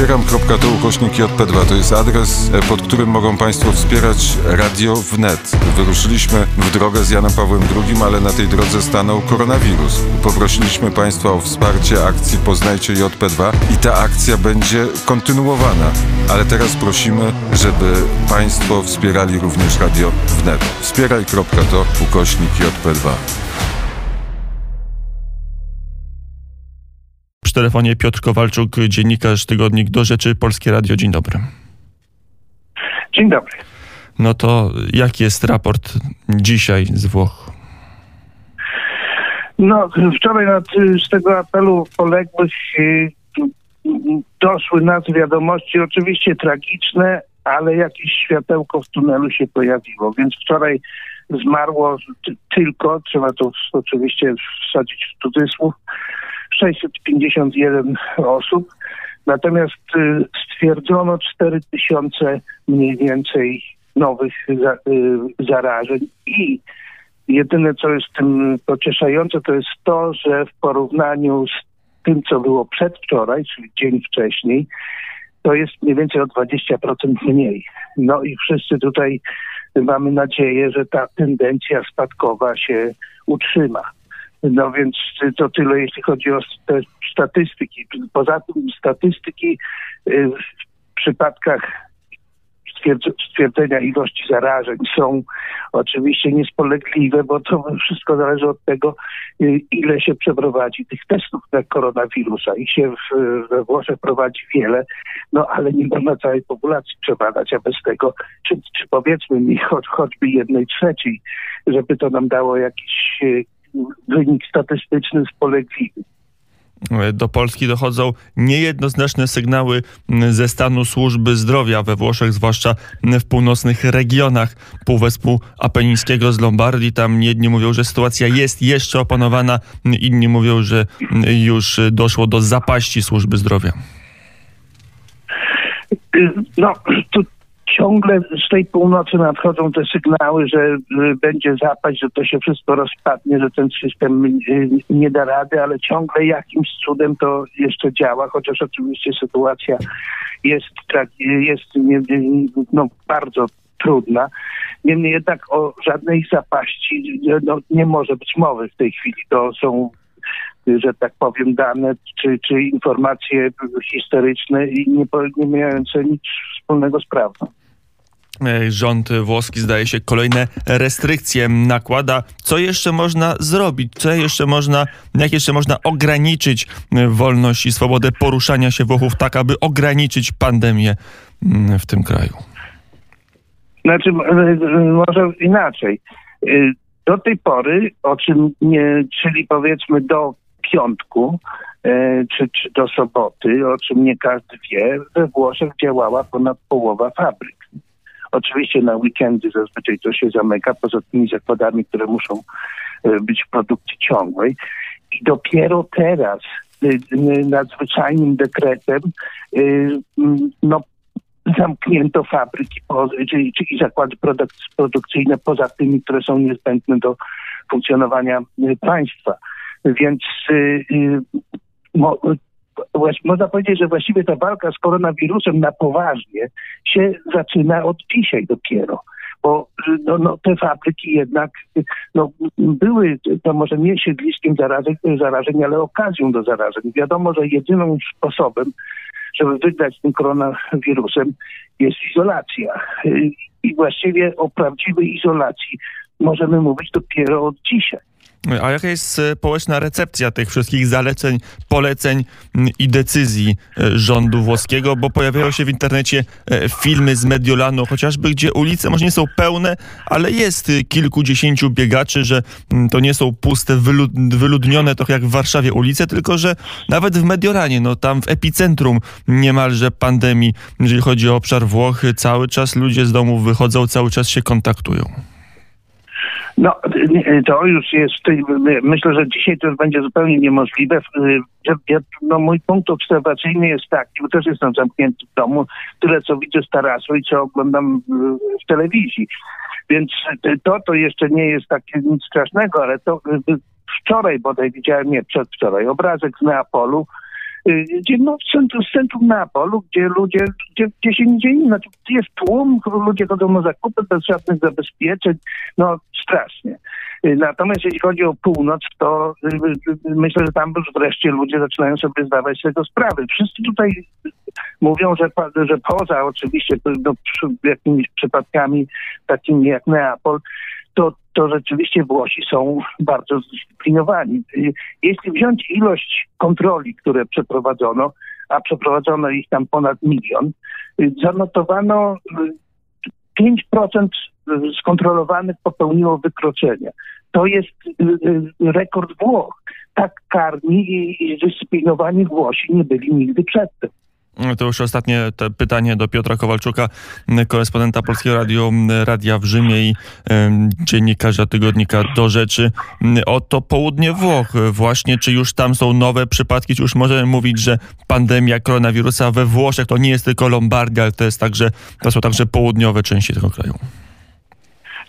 Wspieram.to ukośnik JP2 to jest adres, e, pod którym mogą Państwo wspierać radio wnet. Wyruszyliśmy w drogę z Janem Pawłem II, ale na tej drodze stanął koronawirus. Poprosiliśmy Państwa o wsparcie akcji Poznajcie JP2 i ta akcja będzie kontynuowana. Ale teraz prosimy, żeby Państwo wspierali również radio wnet. Wspieraj.to ukośnik JP2. Przy telefonie Piotr Kowalczuk, dziennikarz Tygodnik do Rzeczy Polskie Radio. Dzień dobry. Dzień dobry. No to jaki jest raport dzisiaj z Włoch? No, wczoraj na, z tego apelu poległych doszły nas wiadomości, oczywiście tragiczne, ale jakieś światełko w tunelu się pojawiło. Więc wczoraj zmarło tylko, trzeba to oczywiście wsadzić w cudzysłów, 651 osób. Natomiast y, stwierdzono 4000 mniej więcej nowych y, zarażeń i jedyne co jest tym pocieszające to jest to, że w porównaniu z tym co było przedwczoraj, czyli dzień wcześniej, to jest mniej więcej o 20% mniej. No i wszyscy tutaj mamy nadzieję, że ta tendencja spadkowa się utrzyma. No więc to tyle, jeśli chodzi o te statystyki. Poza tym statystyki y, w przypadkach stwierdzenia ilości zarażeń są oczywiście niespolegliwe, bo to wszystko zależy od tego, y, ile się przeprowadzi tych testów na koronawirusa. Ich się we Włoszech prowadzi wiele, no ale nie można całej populacji przebadać, a bez tego, czy, czy powiedzmy mi choć, choćby jednej trzeciej, żeby to nam dało jakiś y, wynik statystyczny spolegliwy. Do Polski dochodzą niejednoznaczne sygnały ze stanu służby zdrowia we Włoszech, zwłaszcza w północnych regionach Półwyspu Apenińskiego z Lombardii. Tam jedni mówią, że sytuacja jest jeszcze opanowana, inni mówią, że już doszło do zapaści służby zdrowia. No, tu ciągle z tej północy nadchodzą te sygnały, że będzie zapaść, że to się wszystko rozpadnie, że ten system nie da rady, ale ciągle jakimś cudem to jeszcze działa, chociaż oczywiście sytuacja jest, jest no, bardzo trudna. Niemniej jednak o żadnej zapaści no, nie może być mowy w tej chwili. To są że tak powiem, dane czy, czy informacje historyczne i nie, nie mające nic wspólnego z prawdą. E, rząd włoski zdaje się kolejne restrykcje nakłada. Co jeszcze można zrobić? Co jeszcze można, jak jeszcze można ograniczyć e, wolność i swobodę poruszania się Włochów tak, aby ograniczyć pandemię mm, w tym kraju? Znaczy, może inaczej. E, do tej pory, o czym nie, czyli powiedzmy do piątku, czy, czy do soboty, o czym nie każdy wie, we Włoszech działała ponad połowa fabryk. Oczywiście na weekendy zazwyczaj to się zamyka, poza tymi zakładami, które muszą e, być w produkcji ciągłej. I dopiero teraz e, nadzwyczajnym dekretem e, no, zamknięto fabryki czyli, czyli zakłady produkcyjne poza tymi, które są niezbędne do funkcjonowania państwa. Więc można powiedzieć, że właściwie ta walka z koronawirusem na poważnie się zaczyna od dzisiaj dopiero bo no, no, te fabryki jednak no, były, to może nie siedliskiem zarażeń, zarażeń, ale okazją do zarażeń. Wiadomo, że jedynym sposobem, żeby wygrać z tym koronawirusem jest izolacja. I właściwie o prawdziwej izolacji możemy mówić dopiero od dzisiaj. A jaka jest e, społeczna recepcja tych wszystkich zaleceń, poleceń i decyzji e, rządu włoskiego? Bo pojawiają się w internecie e, filmy z Mediolanu, chociażby, gdzie ulice może nie są pełne, ale jest kilkudziesięciu biegaczy, że to nie są puste, wyludnione, trochę jak w Warszawie ulice, tylko że nawet w Mediolanie, no tam w epicentrum niemalże pandemii, jeżeli chodzi o obszar Włoch, cały czas ludzie z domów wychodzą, cały czas się kontaktują. No, to już jest, myślę, że dzisiaj to już będzie zupełnie niemożliwe. No, mój punkt obserwacyjny jest taki, bo też jestem zamknięty w domu, tyle co widzę z tarasu i co oglądam w telewizji. Więc to, to jeszcze nie jest takie nic strasznego, ale to wczoraj bodaj widziałem, nie przedwczoraj, obrazek z Neapolu, y, no, w centrum, centrum Neapolu, gdzie ludzie, gdzie, gdzie się nie znaczy jest tłum, ludzie chodzą na zakupy bez żadnych zabezpieczeń, no strasznie. Y, Natomiast jeśli chodzi o północ, to y, y, myślę, że tam już wreszcie ludzie zaczynają sobie zdawać z tego sprawy. Wszyscy tutaj mówią, że, że poza oczywiście no, jakimiś przypadkami takimi jak Neapol, to, to rzeczywiście Włosi są bardzo zdyscyplinowani. Y, Jeśli wziąć ilość kontroli, które przeprowadzono, a przeprowadzono ich tam ponad milion, y, zanotowano y, 5% skontrolowanych popełniło wykroczenia. To jest y, y, rekord Włoch. Tak karni i zdyscyplinowani Włosi nie byli nigdy przedtem. To już ostatnie pytanie do Piotra Kowalczuka, korespondenta Polskiego Radio, Radia w Rzymie i dziennikarza tygodnika Do Rzeczy. M, O to południe Włoch właśnie, czy już tam są nowe przypadki, czy już możemy mówić, że pandemia koronawirusa we Włoszech to nie jest tylko Lombardia, ale to, jest także, to są także południowe części tego kraju.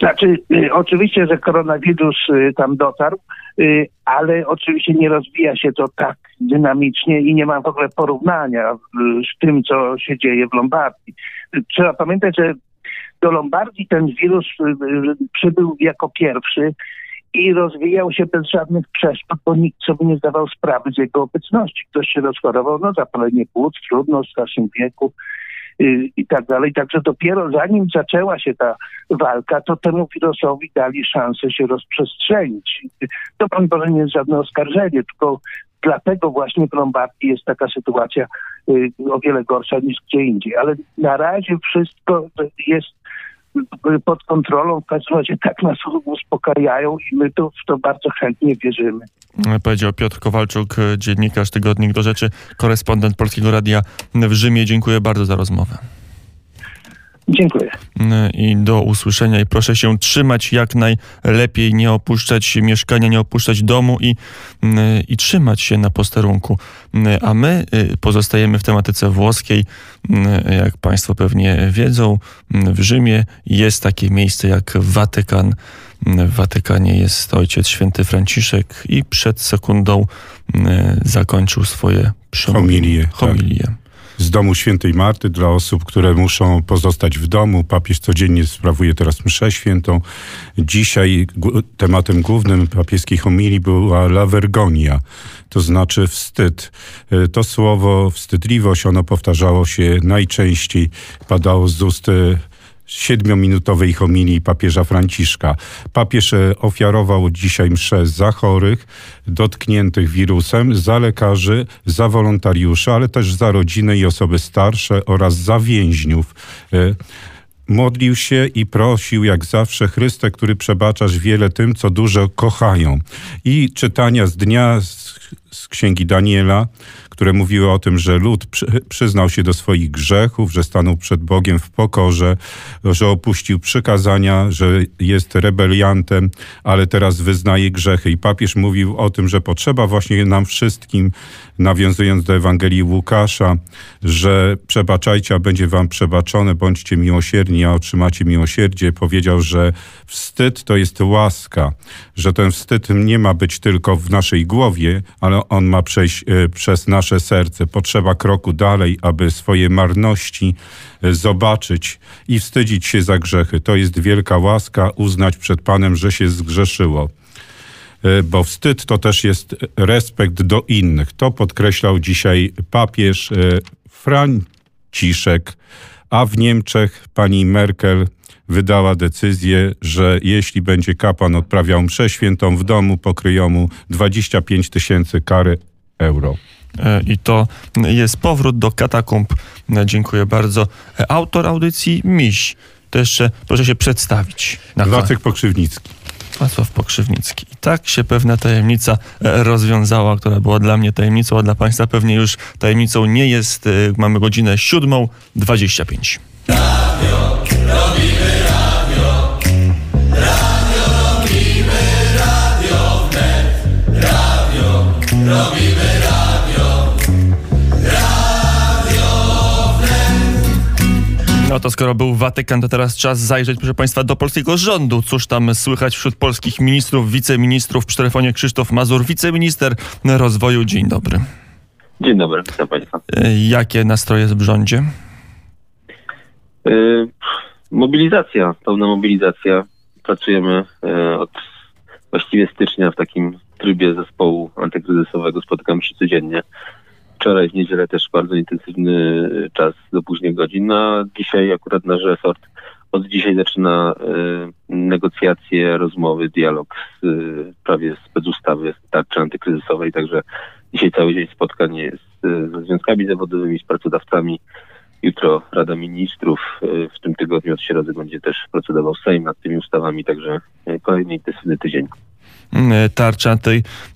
Znaczy, y, oczywiście, że koronawirus y, tam dotarł, y, ale oczywiście nie rozwija się to tak dynamicznie i nie ma w ogóle porównania z tym, co się dzieje w Lombardii. Trzeba pamiętać, że do Lombardii ten wirus przybył jako pierwszy i rozwijał się bez żadnych przeszkód, bo nikt sobie nie zdawał sprawy z jego obecności. Ktoś się rozchorował, no zapalenie płuc, trudno w starszym wieku i tak dalej. Także dopiero zanim zaczęła się ta walka, to temu wirusowi dali szansę się rozprzestrzenić. To broń Boże nie jest żadne oskarżenie, tylko dlatego właśnie w Lombardii jest taka sytuacja y, o wiele gorsza niż gdzie indziej. Ale na razie wszystko jest y, pod kontrolą, w każdym razie tak nas uspokajają i my to, w to bardzo chętnie wierzymy. Powiedział Piotr Kowalczuk, dziennikarz Tygodnik Do Rzeczy, korespondent Polskiego Radia w Rzymie. Dziękuję bardzo za rozmowę. Dziękuję. i do usłyszenia i proszę się trzymać jak najlepiej, nie opuszczać mieszkania, nie opuszczać domu i, i trzymać się na posterunku. A my y, pozostajemy w tematyce włoskiej. Jak Państwo pewnie wiedzą, w Rzymie jest takie miejsce jak Watykan. W Watykanie jest ojciec święty Franciszek i przed sekundą y, zakończył swoje przemówienie. Homilię, tak. Z domu świętej Marty dla osób, które muszą pozostać w domu. Papież codziennie sprawuje teraz mszę świętą. Dzisiaj tematem głównym papieskiej homilii była la vergonia, to znaczy wstyd. E, To słowo wstydliwość, ono powtarzało się najczęściej, padało z ust e, siedmiominutowej homilii papieża Franciszka. Papież e, ofiarował dzisiaj mszę za chorych, dotkniętych wirusem, za lekarzy, za wolontariuszy, ale też za rodzinę i osoby starsze oraz za więźniów. E, Modlił się i prosił, jak zawsze, Chryste, który przebaczasz wiele tym, co dużo kochają. I czytania z dnia z księgi Daniela, które mówiły o tym, że lud przy, przyznał się do swoich grzechów, że stanął przed Bogiem w pokorze, że opuścił przykazania, że jest rebeliantem, ale teraz wyznaje grzechy. I papież mówił o tym, że potrzeba właśnie nam wszystkim, nawiązując do Ewangelii Łukasza, że przebaczajcie, a będzie wam przebaczone, bądźcie miłosierni, a otrzymacie miłosierdzie. Powiedział, że wstyd to jest łaska, że ten wstyd nie ma być tylko w naszej głowie, ale on ma przejść e, przez nasze serce. Potrzeba kroku dalej, aby swoje marności e, zobaczyć i wstydzić się za grzechy. To jest wielka łaska, uznać przed Panem, że się zgrzeszyło. E, Bo wstyd to też jest respekt do innych. To podkreślał dzisiaj papież Franciszek, a w Niemczech pani Merkel wydała decyzję, że jeśli będzie kapłan odprawiał mszę świętą w domu, pokryją mu 25 tysięcy kary euro. E, I to jest powrót do katakumb. E, Dziękuję bardzo. E, Autor audycji Miś. To jeszcze proszę się przedstawić. Wacek Pokrzywnicki. Wacław Pokrzywnicki. I tak się pewna tajemnica rozwiązała, która była dla mnie tajemnicą, a dla Państwa pewnie już tajemnicą nie jest. Mamy godzinę 7.25. No to skoro był Watykan, to teraz czas zajrzeć, proszę Państwa, do polskiego rządu. Cóż tam słychać wśród polskich ministrów, wiceministrów? Przy telefonie Krzysztof Mazur, wiceminister rozwoju. Dzień dobry. Dzień dobry, witam Państwa. E, Jakie nastroje w rządzie? Y, Mobilizacja, pełna mobilizacja. Pracujemy y, od właściwie stycznia w takim trybie zespołu antykryzysowego. Spotykamy się codziennie. Wczoraj w niedzielę też bardzo intensywny czas do późnych godzin. No, a dzisiaj akurat nasz resort od dzisiaj zaczyna y, negocjacje, rozmowy, dialog z prawie specustawy tarczy antykryzysowej. Także dzisiaj cały dzień spotkań jest ze związkami zawodowymi, z pracodawcami. Jutro Rada Ministrów, y, w tym tygodniu od środy będzie też procedował Sejm nad tymi ustawami, także y, kolejny intensywny tydzień. E, Tarcza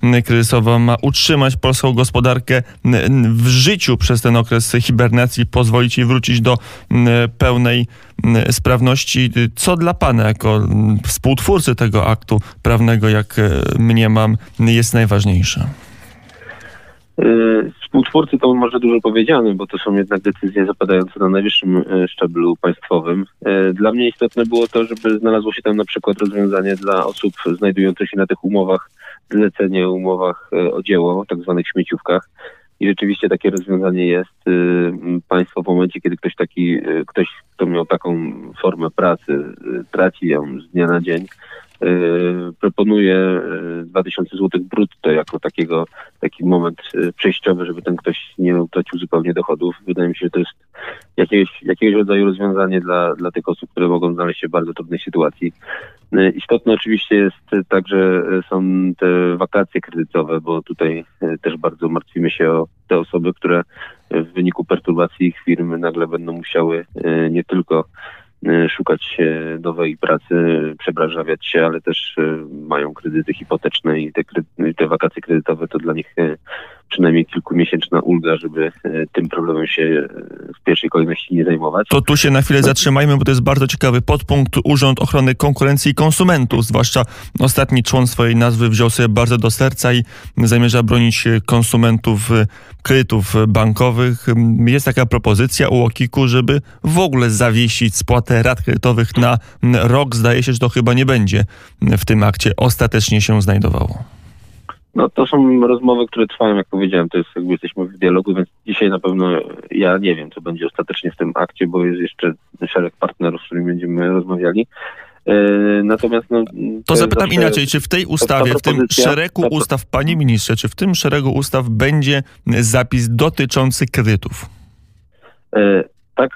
antykryzysowa ma utrzymać polską gospodarkę n- w życiu przez ten okres hibernacji, pozwolić jej wrócić do pełnej sprawności. Co dla Pana, jako współtwórcy tego aktu prawnego, jak e, mniemam, jest najważniejsze? Y, Współtwórcy to może dużo powiedziane, bo to są jednak decyzje zapadające na najwyższym y, szczeblu państwowym. Y, Dla mnie istotne było to, żeby znalazło się tam na przykład rozwiązanie dla osób znajdujących się na tych umowach, zlecenie, umowach o dzieło, tak zwanych śmieciówkach. I rzeczywiście takie rozwiązanie jest. Państwo w momencie, kiedy ktoś taki, ktoś, kto miał taką formę pracy, traci ją z dnia na dzień, proponuje y, 2000 zł brutto jako takiego, taki moment y, przejściowy, żeby ten ktoś nie utracił zupełnie dochodów. Wydaje mi się, że to jest jakiegoś, jakiegoś rodzaju rozwiązanie dla, dla tych osób, które mogą znaleźć się w bardzo trudnej sytuacji. Y, Istotne oczywiście jest także są te wakacje kredytowe, bo tutaj y, też bardzo martwimy się o te osoby, które w wyniku perturbacji ich firmy nagle będą musiały nie tylko szukać y, nowej pracy, przebranżawiać się, ale też y, mają kredyty hipoteczne i te, te wakacje kredytowe to dla nich y, przynajmniej kilkumiesięczna ulga, żeby y, tym problemem się y, w pierwszej kolejności nie zajmować. To tu się na chwilę zatrzymajmy, bo to jest bardzo ciekawy podpunkt. Urząd Ochrony Konkurencji i Konsumentów, zwłaszcza ostatni człon swojej nazwy wziął sobie bardzo do serca i zamierza bronić e, konsumentów e, kredytów e, bankowych. M, Jest taka propozycja u Okiku, żeby w ogóle zawiesić spłatę rat kredytowych na rok. Zdaje się, że to chyba nie będzie w tym akcie ostatecznie się znajdowało. No to są rozmowy, które trwają, jak powiedziałem, to jest jakby jesteśmy w dialogu, więc dzisiaj na pewno ja nie wiem, co będzie ostatecznie w tym akcie, bo jest jeszcze szereg partnerów, z którymi będziemy rozmawiali. E, Natomiast no, To zapytam inaczej, czy w tej ustawie, w tym szeregu ta ustaw, panie ministrze, czy w tym szeregu ustaw będzie zapis dotyczący kredytów? E, tak,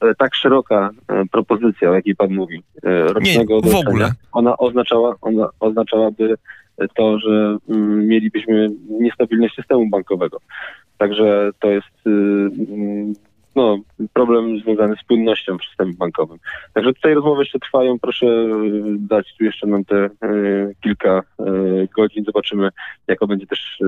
e, tak szeroka propozycja, o jakiej pan mówi, rocznego Nie, w ogóle. ona oznaczała, ona oznaczałaby to, że mm, mielibyśmy niestabilność systemu bankowego. Także to jest y, mm, no, problem związany z płynnością w systemie bankowym. Także tutaj rozmowy jeszcze trwają. Proszę y, dać tu jeszcze nam te y, kilka y, godzin. Zobaczymy, jaka będzie też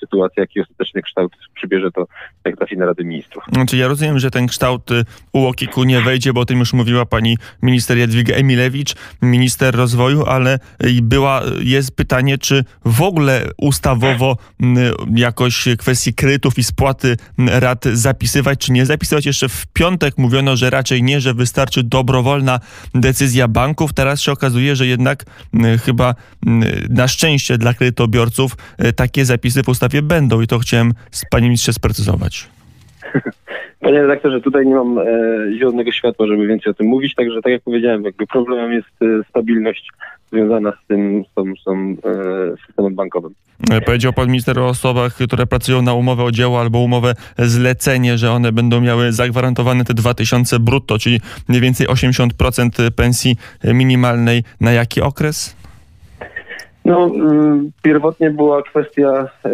sytuacja, jaki ostateczny kształt przybierze to, jak trafi na Radę Ministrów. Znaczy ja rozumiem, że ten kształt y, u Okiku nie wejdzie, bo o tym już mówiła pani minister Jadwiga Emilewicz, minister rozwoju, ale y, była, jest pytanie, czy w ogóle ustawowo y, jakoś kwestii kredytów i spłaty rat zapisywać, czy nie zapisywać. Jeszcze w piątek mówiono, że raczej nie, że wystarczy dobrowolna decyzja banków. Teraz się okazuje, że jednak y, chyba y, na szczęście dla kredytobiorców y, takie zapisy w ustawie będą i to chciałem z pani ministrze sprecyzować. Panie redaktorze, tutaj nie mam e, zielonego światła, żeby więcej o tym mówić, także tak jak powiedziałem, jakby problemem jest e, stabilność związana z tym, z z e, systemem bankowym. E, Powiedział pan minister o osobach, które pracują na umowę o dzieło albo umowę zlecenie, że one będą miały zagwarantowane te 2000 brutto, czyli mniej więcej 80% pensji minimalnej. Na jaki okres? No, mm, pierwotnie była kwestia e,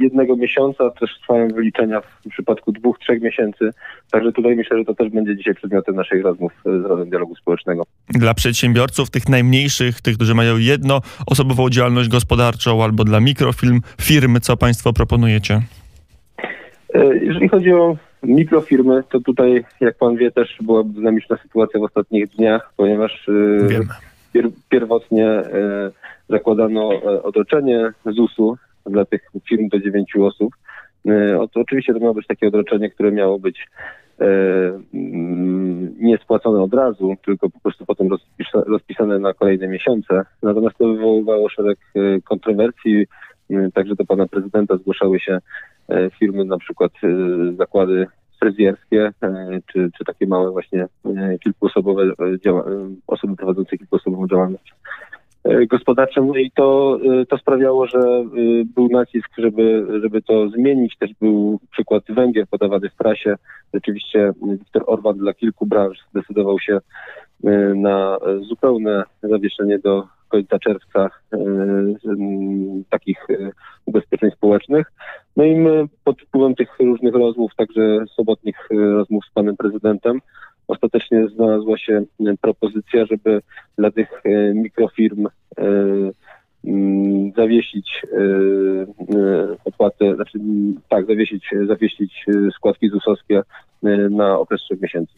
jednego miesiąca, też trwają wyliczenia w przypadku dwóch, trzech miesięcy, także tutaj myślę, że to też będzie dzisiaj przedmiotem naszych rozmów e, z Radem Dialogu Społecznego. Dla przedsiębiorców, tych najmniejszych, tych, którzy mają jednoosobową działalność gospodarczą albo dla mikrofilm, firmy, co państwo proponujecie? E, Jeżeli chodzi o mikrofirmy, to tutaj, jak pan wie, też była dynamiczna sytuacja w ostatnich dniach, ponieważ Wiem. pier- pierwotnie zakładano e, odroczenie ZUS-u dla tych firm do dziewięciu osób. E, oczywiście to miało być takie odroczenie, które miało być e, mm, nie spłacone od razu, tylko po prostu potem rozpisa- rozpisane na kolejne miesiące. Natomiast to wywoływało szereg kontrowersji. Także do pana prezydenta zgłaszały się firmy, na przykład zakłady fryzjerskie, czy, czy takie małe właśnie kilkuosobowe osoby prowadzące kilkuosobową działalność e, gospodarczą. No i to, e, to sprawiało, że e, był nacisk, żeby, żeby to zmienić. Też był przykład Węgier podawany w prasie. Rzeczywiście Viktor Orban dla kilku branż zdecydował się na zupełne zawieszenie do końca czerwca takich ubezpieczeń społecznych. No i my pod wpływem tych różnych rozmów, także sobotnich rozmów z panem prezydentem, ostatecznie znalazła się propozycja, żeby dla tych e, mikrofirm e, zawiesić e, e, opłatę, znaczy tak, zawiesić, zawiesić e, składki ZUS-owskie na okres trzech miesięcy.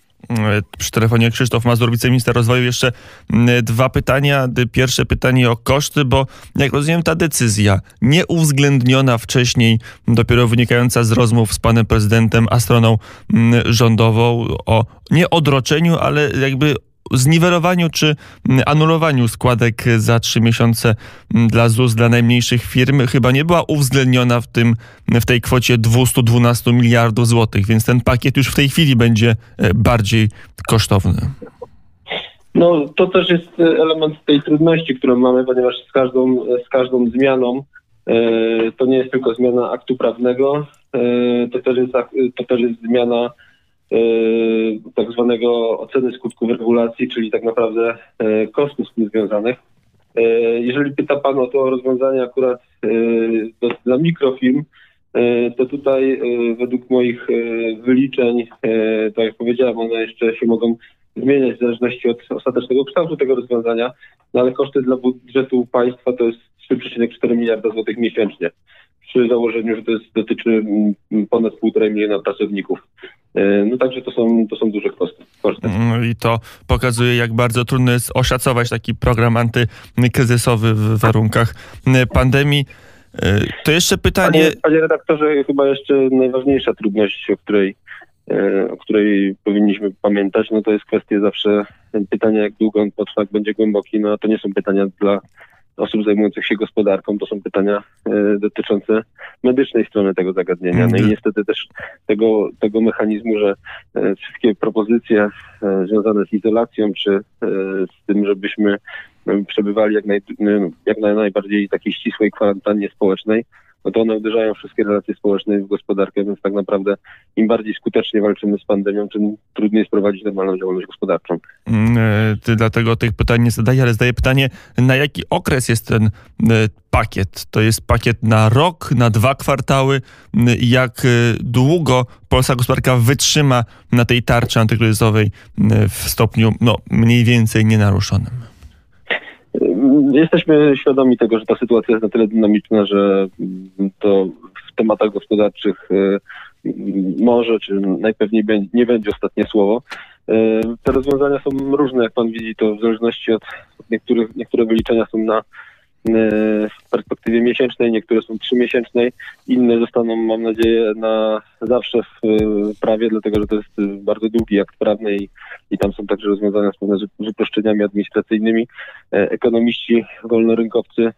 Przy telefonie Krzysztof Mazur, wiceminister rozwoju. Jeszcze mm, dwa pytania. Pierwsze pytanie o koszty, bo jak rozumiem, ta decyzja nieuwzględniona wcześniej, dopiero wynikająca z rozmów z panem prezydentem, a stroną mm, rządową o nie odroczeniu, ale jakby zniwelowaniu czy mm, anulowaniu składek za trzy miesiące mm, dla ZUS, dla najmniejszych firm, chyba nie była uwzględniona w, tym, w tej kwocie 212 miliardów złotych, więc ten pakiet już w tej chwili będzie e, bardziej kosztowny. No to też jest e, element tej trudności, którą mamy, ponieważ z każdą, z każdą zmianą e, to nie jest tylko zmiana aktu prawnego, to, też jest, to też jest zmiana tak zwanego oceny skutków regulacji, czyli tak naprawdę e, kosztów z tym związanych. E, jeżeli pyta Pan o to rozwiązanie akurat e, dla mikrofirm, e, to tutaj e, według moich e, wyliczeń, e, tak jak powiedziałem, one jeszcze się mogą zmieniać w zależności od ostatecznego kształtu tego rozwiązania, no ale koszty dla budżetu państwa to jest 3,4 miliarda złotych miesięcznie. Przy założeniu, że to jest, dotyczy mm, ponad 1,5 miliona pracowników. E, No także to są, to są duże koszty. Mm, I to pokazuje, jak bardzo trudno jest oszacować taki program antykryzysowy w warunkach mm, pandemii. E, To jeszcze pytanie. Panie, panie redaktorze, chyba jeszcze najważniejsza trudność, o której, e, o której powinniśmy pamiętać, no to jest kwestia zawsze pytania, jak długo on potrwa, jak będzie głęboki. No a to nie są pytania dla osób zajmujących się gospodarką, to są pytania e, dotyczące medycznej strony tego zagadnienia. No i Mhm. niestety też tego, tego mechanizmu, że e, wszystkie propozycje e, związane z izolacją, czy z tym, żebyśmy przebywali jak, naj, e, jak na najbardziej takiej ścisłej kwarantannie społecznej, no to one uderzają wszystkie relacje społeczne i w gospodarkę, więc tak naprawdę im bardziej skutecznie walczymy z pandemią, tym trudniej jest prowadzić normalną działalność gospodarczą. Mm, e, Ty dlatego tych pytań nie zadaję, ale zadaję pytanie, na jaki okres jest ten e, pakiet? To jest pakiet na rok, na dwa kwartały? Mm, Jak e, długo polska gospodarka wytrzyma na tej tarczy antykryzysowej mm, w stopniu no, mniej więcej nienaruszonym? Jesteśmy świadomi tego, że ta sytuacja jest na tyle dynamiczna, że to w tematach gospodarczych mm, może, czy najpewniej nie będzie ostatnie słowo. E, Te rozwiązania są różne, jak pan widzi, to w zależności od niektórych, niektóre wyliczenia są na w perspektywie miesięcznej, niektóre są trzymiesięcznej, inne zostaną, mam nadzieję, na zawsze w e, prawie, dlatego że to jest e, bardzo długi akt prawny i, i tam są także rozwiązania związane z uproszczeniami administracyjnymi. E, Ekonomiści, wolnorynkowcy e,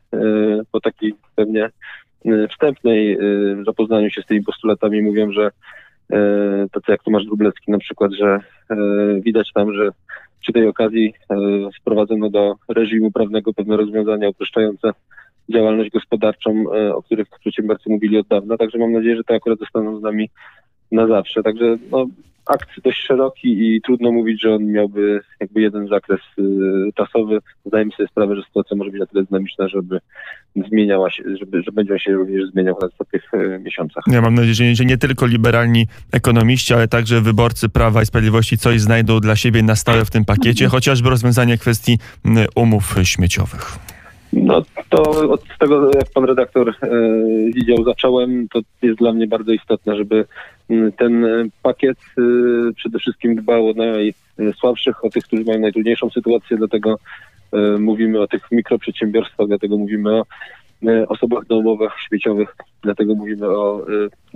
po takiej pewnie e, wstępnej e, zapoznaniu się z tymi postulatami mówią, że e, tacy jak Tomasz Grublecki na przykład, że e, widać tam, że przy tej okazji e, wprowadzono do reżimu prawnego pewne rozwiązania uproszczające działalność gospodarczą, e, o których przedsiębiorcy mówili od dawna, także mam nadzieję, że to akurat zostaną z nami na zawsze. Także no, akt dość szeroki i trudno mówić, że on miałby jakby jeden zakres y, czasowy. Zdajemy sobie sprawę, że sytuacja może być na tyle dynamiczna, żeby zmieniała się, żeby, że będzie on się również zmieniał w następnych y, miesiącach. Ja mam nadzieję, że nie, tylko liberalni ekonomiści, ale także wyborcy Prawa i Sprawiedliwości coś znajdą dla siebie na stałe w tym pakiecie, chociażby rozwiązanie kwestii mm, umów śmieciowych. No to od tego, jak pan redaktor e, widział, zacząłem, to jest dla mnie bardzo istotne, żeby ten pakiet e, przede wszystkim dbał o najsłabszych, o tych, którzy mają najtrudniejszą sytuację, dlatego e, mówimy o tych mikroprzedsiębiorstwach, dlatego mówimy o osobach domowych, śmieciowych, dlatego mówimy o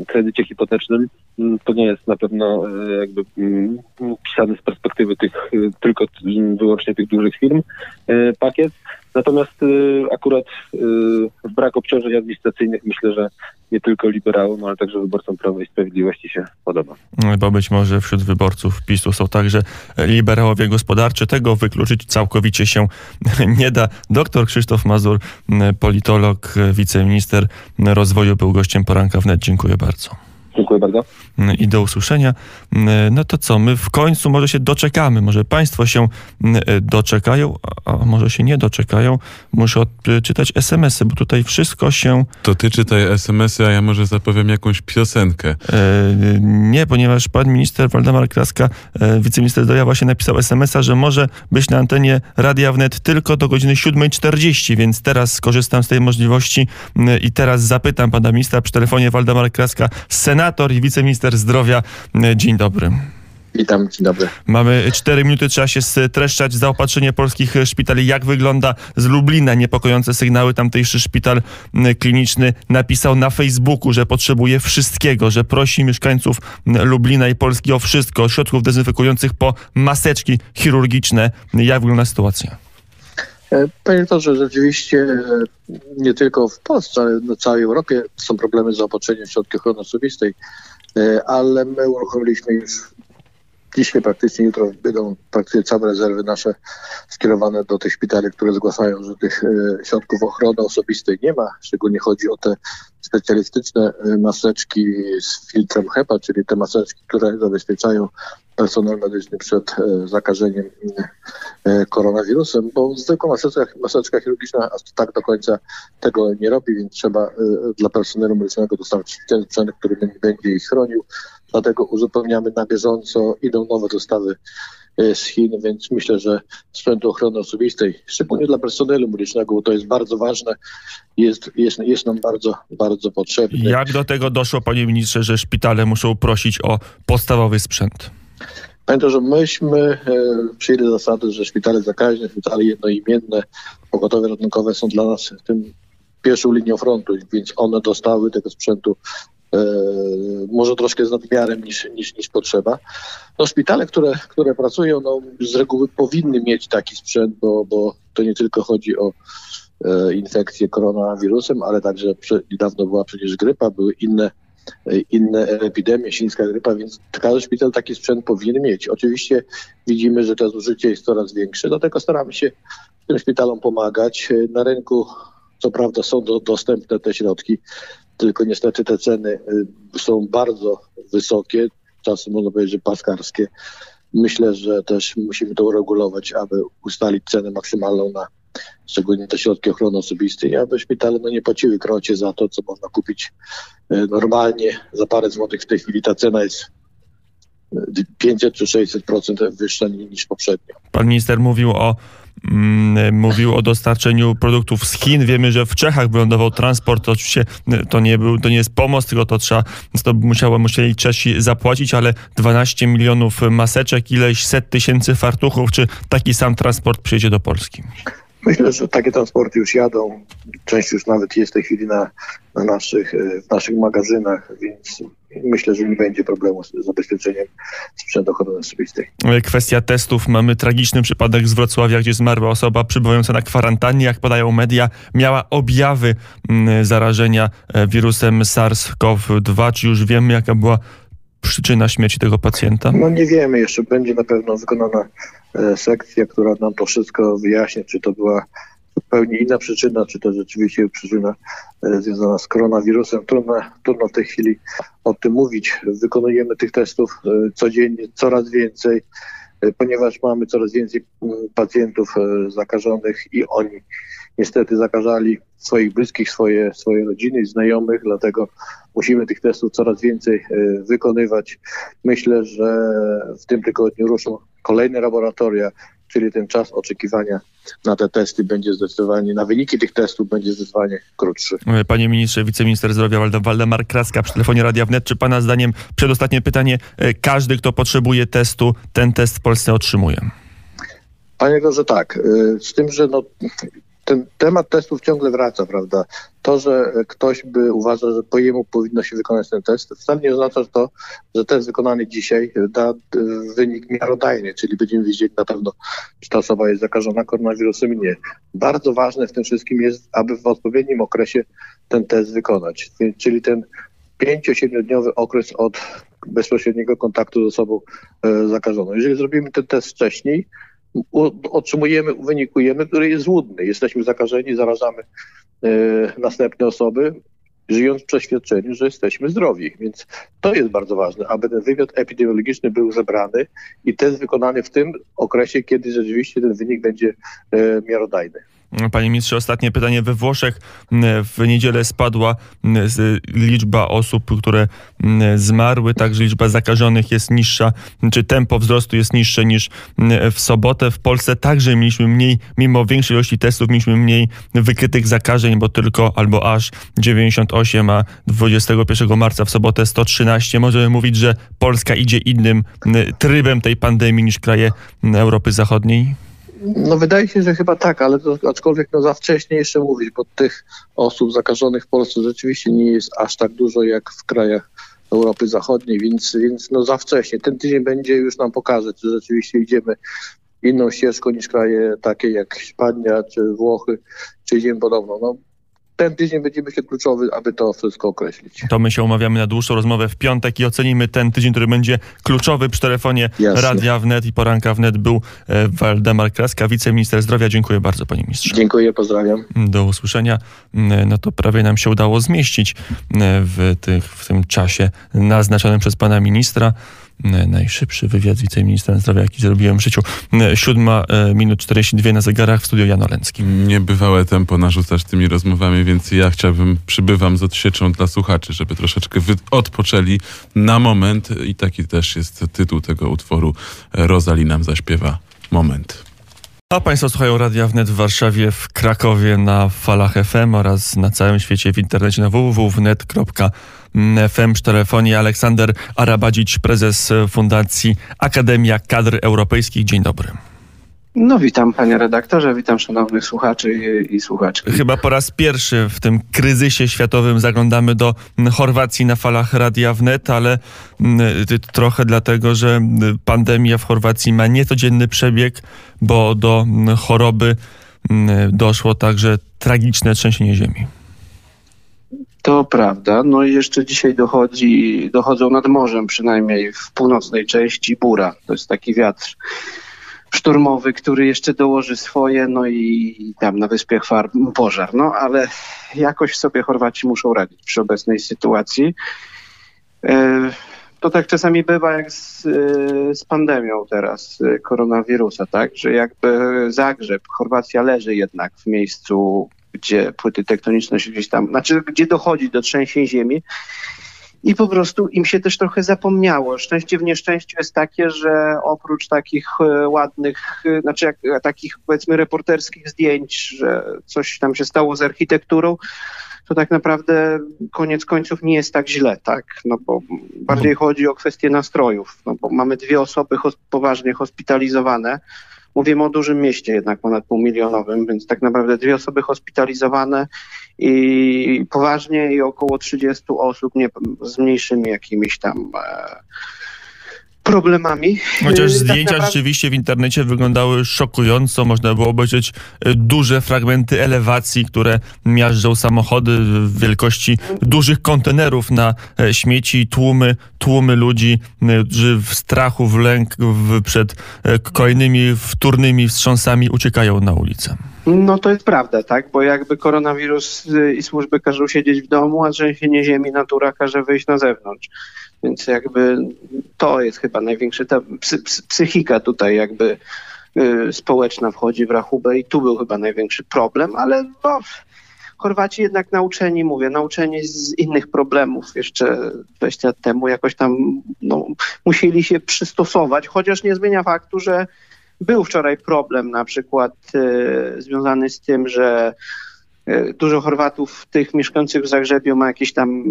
kredycie hipotecznym, mm, to nie jest na pewno e, jakby mm, pisany z perspektywy tych e, tylko wyłącznie tych dużych firm e, pakiet. Natomiast akurat brak obciążeń administracyjnych myślę, że nie tylko liberałom, ale także wyborcom Prawa i Sprawiedliwości się podoba. Bo być może wśród wyborców PiSu są także liberałowie gospodarczy. Tego wykluczyć całkowicie się nie da. Doktor Krzysztof Mazur, politolog, wiceminister rozwoju, był gościem poranka wnet. Dziękuję bardzo bardzo. Dziękuję bardzo. I do usłyszenia. No to co, my w końcu może się doczekamy, może Państwo się doczekają, a może się nie doczekają. Muszę odczytać SMS-y, bo tutaj wszystko się... To ty czytaj SMS-y, a ja może zapowiem jakąś piosenkę. E, nie, ponieważ pan minister Waldemar Kraska, e, wiceminister zdrowia właśnie napisał SMS-a, że może być na antenie Radia Wnet tylko do godziny 7.40, więc teraz skorzystam z tej możliwości i teraz zapytam pana ministra przy telefonie Waldemar Kraska, senator i wiceminister zdrowia. Dzień dobry. Witam, dzień dobry. Mamy cztery minuty, trzeba się streszczać. Zaopatrzenie polskich szpitali. Jak wygląda z Lublina? Niepokojące sygnały. Tamtejszy szpital kliniczny napisał na Facebooku, że potrzebuje wszystkiego, że prosi mieszkańców Lublina i Polski o wszystko. Środków dezynfekujących po maseczki chirurgiczne. Jak wygląda sytuacja? E, panie doktorze, rzeczywiście e, nie tylko w Polsce, ale na całej Europie są problemy z zaopatrzeniem w środki ochrony osobistej, e, ale my uruchomiliśmy już dzisiaj praktycznie jutro będą praktycznie całe rezerwy nasze skierowane do tych szpitali, które zgłaszają, że tych środków ochrony osobistej nie ma. Szczególnie chodzi o te specjalistyczne maseczki z filtrem HEPA, czyli te maseczki, które zabezpieczają personel medyczny przed zakażeniem E, koronawirusem, bo zwykła maseczka, maseczka chirurgiczna tak do końca tego nie robi, więc trzeba e, dla personelu medycznego dostarczyć ten sprzęt, który będzie ich chronił. Dlatego uzupełniamy na bieżąco, idą nowe dostawy e, z Chin, więc myślę, że sprzętu ochrony osobistej, szczególnie dla personelu medycznego, bo to jest bardzo ważne, jest, jest, jest nam bardzo, bardzo potrzebny. Jak do tego doszło, panie ministrze, że szpitale muszą prosić o podstawowy sprzęt? Pamiętam, że myśmy e, przyjęli zasady, że szpitale zakaźne, szpitale jednoimienne, pogotowe ratunkowe są dla nas tym pierwszą linią frontu, więc one dostały tego sprzętu e, może troszkę z nadmiarem niż, niż, niż potrzeba. No, szpitale, które, które pracują, no, z reguły powinny mieć taki sprzęt, bo, bo to nie tylko chodzi o e, infekcję koronawirusem, ale także prze, niedawno była przecież grypa, były inne inne epidemie, świńska grypa, więc każdy szpital taki sprzęt powinien mieć. Oczywiście widzimy, że to zużycie jest coraz większe, dlatego staramy się tym szpitalom pomagać. Na rynku co prawda są do, dostępne te środki, tylko niestety te ceny y, są bardzo wysokie, czasem można powiedzieć, że paskarskie. Myślę, że też musimy to uregulować, aby ustalić cenę maksymalną na szczególnie te środki ochrony osobistej, aby szpitale no, nie płaciły krocie za to, co można kupić e, normalnie za parę złotych. W tej chwili ta cena jest 500 e, czy 600% wyższa niż poprzednio. Pan minister mówił o mm, mówił o dostarczeniu produktów z Chin. Wiemy, że w Czechach wylądował transport. To oczywiście e, to nie, był, to nie jest pomoc, tylko to trzeba, to musiało, musieli Czesi zapłacić, ale 12 milionów maseczek, ileś set tysięcy fartuchów. Czy taki sam transport przyjedzie do Polski? Myślę, że takie transporty już jadą. Część już nawet jest w tej chwili na, na naszych, e, w naszych magazynach, więc myślę, że nie będzie problemu z zabezpieczeniem sprzętu ochrony osobistej. Kwestia testów. Mamy tragiczny przypadek z Wrocławia, gdzie zmarła osoba przybywająca na kwarantannie, jak podają media, miała objawy mm, zarażenia e, wirusem SARS-CoV-2. Czy już wiemy, jaka była przyczyna śmierci tego pacjenta? No nie wiemy jeszcze. Będzie na pewno wykonana sekcja, która nam to wszystko wyjaśni, czy to była zupełnie inna przyczyna, czy to rzeczywiście przyczyna e, związana z koronawirusem. Trudno, trudno w tej chwili o tym mówić. Wykonujemy tych testów e, codziennie coraz więcej, ponieważ mamy coraz więcej pacjentów zakażonych i oni niestety zakażali swoich bliskich, swoje, swoje rodziny i znajomych, dlatego musimy tych testów coraz więcej wykonywać. Myślę, że w tym tygodniu ruszą kolejne laboratoria, czyli ten czas oczekiwania na te testy będzie zdecydowanie, na wyniki tych testów będzie zdecydowanie krótszy. Panie ministrze, wiceminister zdrowia Waldemar Kraska przy telefonie Radia Wnet, czy pana zdaniem, przedostatnie pytanie, e, każdy, kto potrzebuje testu, ten test w Polsce otrzymuje? Panie że tak. E, z tym, że no, ten temat testów ciągle wraca, prawda? To, że ktoś by uważał, że po jemu powinno się wykonać ten test, wcale nie oznacza to, że test wykonany dzisiaj da wynik miarodajny, czyli będziemy wiedzieć na pewno, czy ta osoba jest zakażona koronawirusem, nie. Bardzo ważne w tym wszystkim jest, aby w odpowiednim okresie ten test wykonać, czyli ten 5-7-dniowy okres od bezpośredniego kontaktu z osobą e, zakażoną. Jeżeli zrobimy ten test wcześniej, otrzymujemy, wynikujemy, który jest złudny. Jesteśmy zakażeni, zarażamy e, następne osoby, żyjąc w przeświadczeniu, że jesteśmy zdrowi. Więc to jest bardzo ważne, aby ten wywiad epidemiologiczny był zebrany i test wykonany w tym okresie, kiedy rzeczywiście ten wynik będzie e, miarodajny. Panie ministrze, ostatnie pytanie. We Włoszech w niedzielę spadła liczba osób, które zmarły, także liczba zakażonych jest niższa, czy tempo wzrostu jest niższe niż w sobotę. W Polsce także mieliśmy mniej, mimo większej ilości testów, mieliśmy mniej wykrytych zakażeń, bo tylko albo aż 98, a 21 marca w sobotę 113. Możemy mówić, że Polska idzie innym trybem tej pandemii niż kraje Europy Zachodniej? No wydaje się, że chyba tak, ale to, aczkolwiek no za wcześnie jeszcze mówić, bo tych osób zakażonych w Polsce rzeczywiście nie jest aż tak dużo jak w krajach Europy Zachodniej, więc, więc no za wcześnie. Ten tydzień będzie już nam pokaże, czy rzeczywiście idziemy inną ścieżką niż kraje takie jak Hiszpania czy Włochy, czy idziemy podobno. No, ten tydzień będzie myślę kluczowy, aby to wszystko określić. To my się umawiamy na dłuższą rozmowę w piątek i ocenimy ten tydzień, który będzie kluczowy przy telefonie Jasne. Radia Wnet i Poranka Wnet był e, Waldemar Kraska, wiceminister zdrowia. Dziękuję bardzo panie ministrze. Dziękuję, pozdrawiam. Do usłyszenia. Mm, no to prawie nam się udało zmieścić mm, w, tych, w tym czasie naznaczonym przez pana ministra najszybszy wywiad z wiceministrem zdrowia, jaki zrobiłem w życiu. Siódma e, minut 42 na zegarach w studio Jan Olencki. Niebywałe tempo narzucasz tymi rozmowami, więc ja chciałbym, przybywam z odsieczą dla słuchaczy, żeby troszeczkę odpoczęli na moment i taki też jest tytuł tego utworu. Rozali nam zaśpiewa Moment. A Państwo słuchają Radia Wnet w Warszawie, w Krakowie na falach FM oraz na całym świecie w internecie na www.wnet.fm. W telefonie Aleksander Arabadzic, prezes Fundacji Akademia Kadr Europejskich. Dzień dobry. No witam panie redaktorze, witam szanownych słuchaczy i, i, słuchaczki. Chyba po raz pierwszy w tym kryzysie światowym zaglądamy do Chorwacji na falach Radia Wnet, ale trochę dlatego, że pandemia w Chorwacji ma niecodzienny przebieg, bo do choroby doszło także tragiczne trzęsienie ziemi. To prawda. No i jeszcze dzisiaj dochodzi, dochodzą nad morzem, przynajmniej w północnej części Bura. To jest taki wiatr szturmowy, który jeszcze dołoży swoje, no i tam na wyspie Chwar pożar. No ale jakoś sobie Chorwaci muszą radzić przy obecnej sytuacji. E, to tak czasami bywa jak z, e, z pandemią teraz e, koronawirusa, tak? Że jakby Zagrzeb, Chorwacja leży jednak w miejscu, gdzie płyty tektoniczne się gdzieś tam, znaczy gdzie dochodzi do trzęsień ziemi i po prostu im się też trochę zapomniało. Szczęście w nieszczęściu jest takie, że oprócz takich e, ładnych, e, znaczy jak, e, takich powiedzmy reporterskich zdjęć, że coś tam się stało z architekturą, to tak naprawdę koniec końców nie jest tak źle, tak? No bo bardziej mhm. chodzi o kwestię nastrojów, no bo mamy dwie osoby poważnie hospitalizowane. Mówimy o dużym mieście, jednak ponad półmilionowym, więc tak naprawdę dwie osoby hospitalizowane i poważnie i około 30 osób nie, z mniejszymi jakimiś tam e, problemami. Chociaż tak zdjęcia naprawdę... rzeczywiście w internecie wyglądały szokująco. Można było obejrzeć e, duże fragmenty elewacji, które miażdżą samochody w wielkości dużych kontenerów na e, śmieci, tłumy, tłumy ludzi, którzy w strachu, w lęk w, przed kolejnymi wtórnymi wstrząsami uciekają na ulicę. No to jest prawda, tak? Bo jakby koronawirus y, i służby każą siedzieć w domu, a trzęsienie ziemi natura każe wyjść na zewnątrz. Więc jakby to jest chyba największy, ta psychika tutaj jakby y, społeczna wchodzi w rachubę i tu był chyba największy problem, ale no, Chorwaci jednak nauczeni, mówię, nauczeni z innych problemów jeszcze 20 lat temu, jakoś tam no, musieli się przystosować, chociaż nie zmienia faktu, że był wczoraj problem na przykład e, związany z tym, że e, dużo Chorwatów, tych mieszkających w Zagrzebiu ma jakieś tam,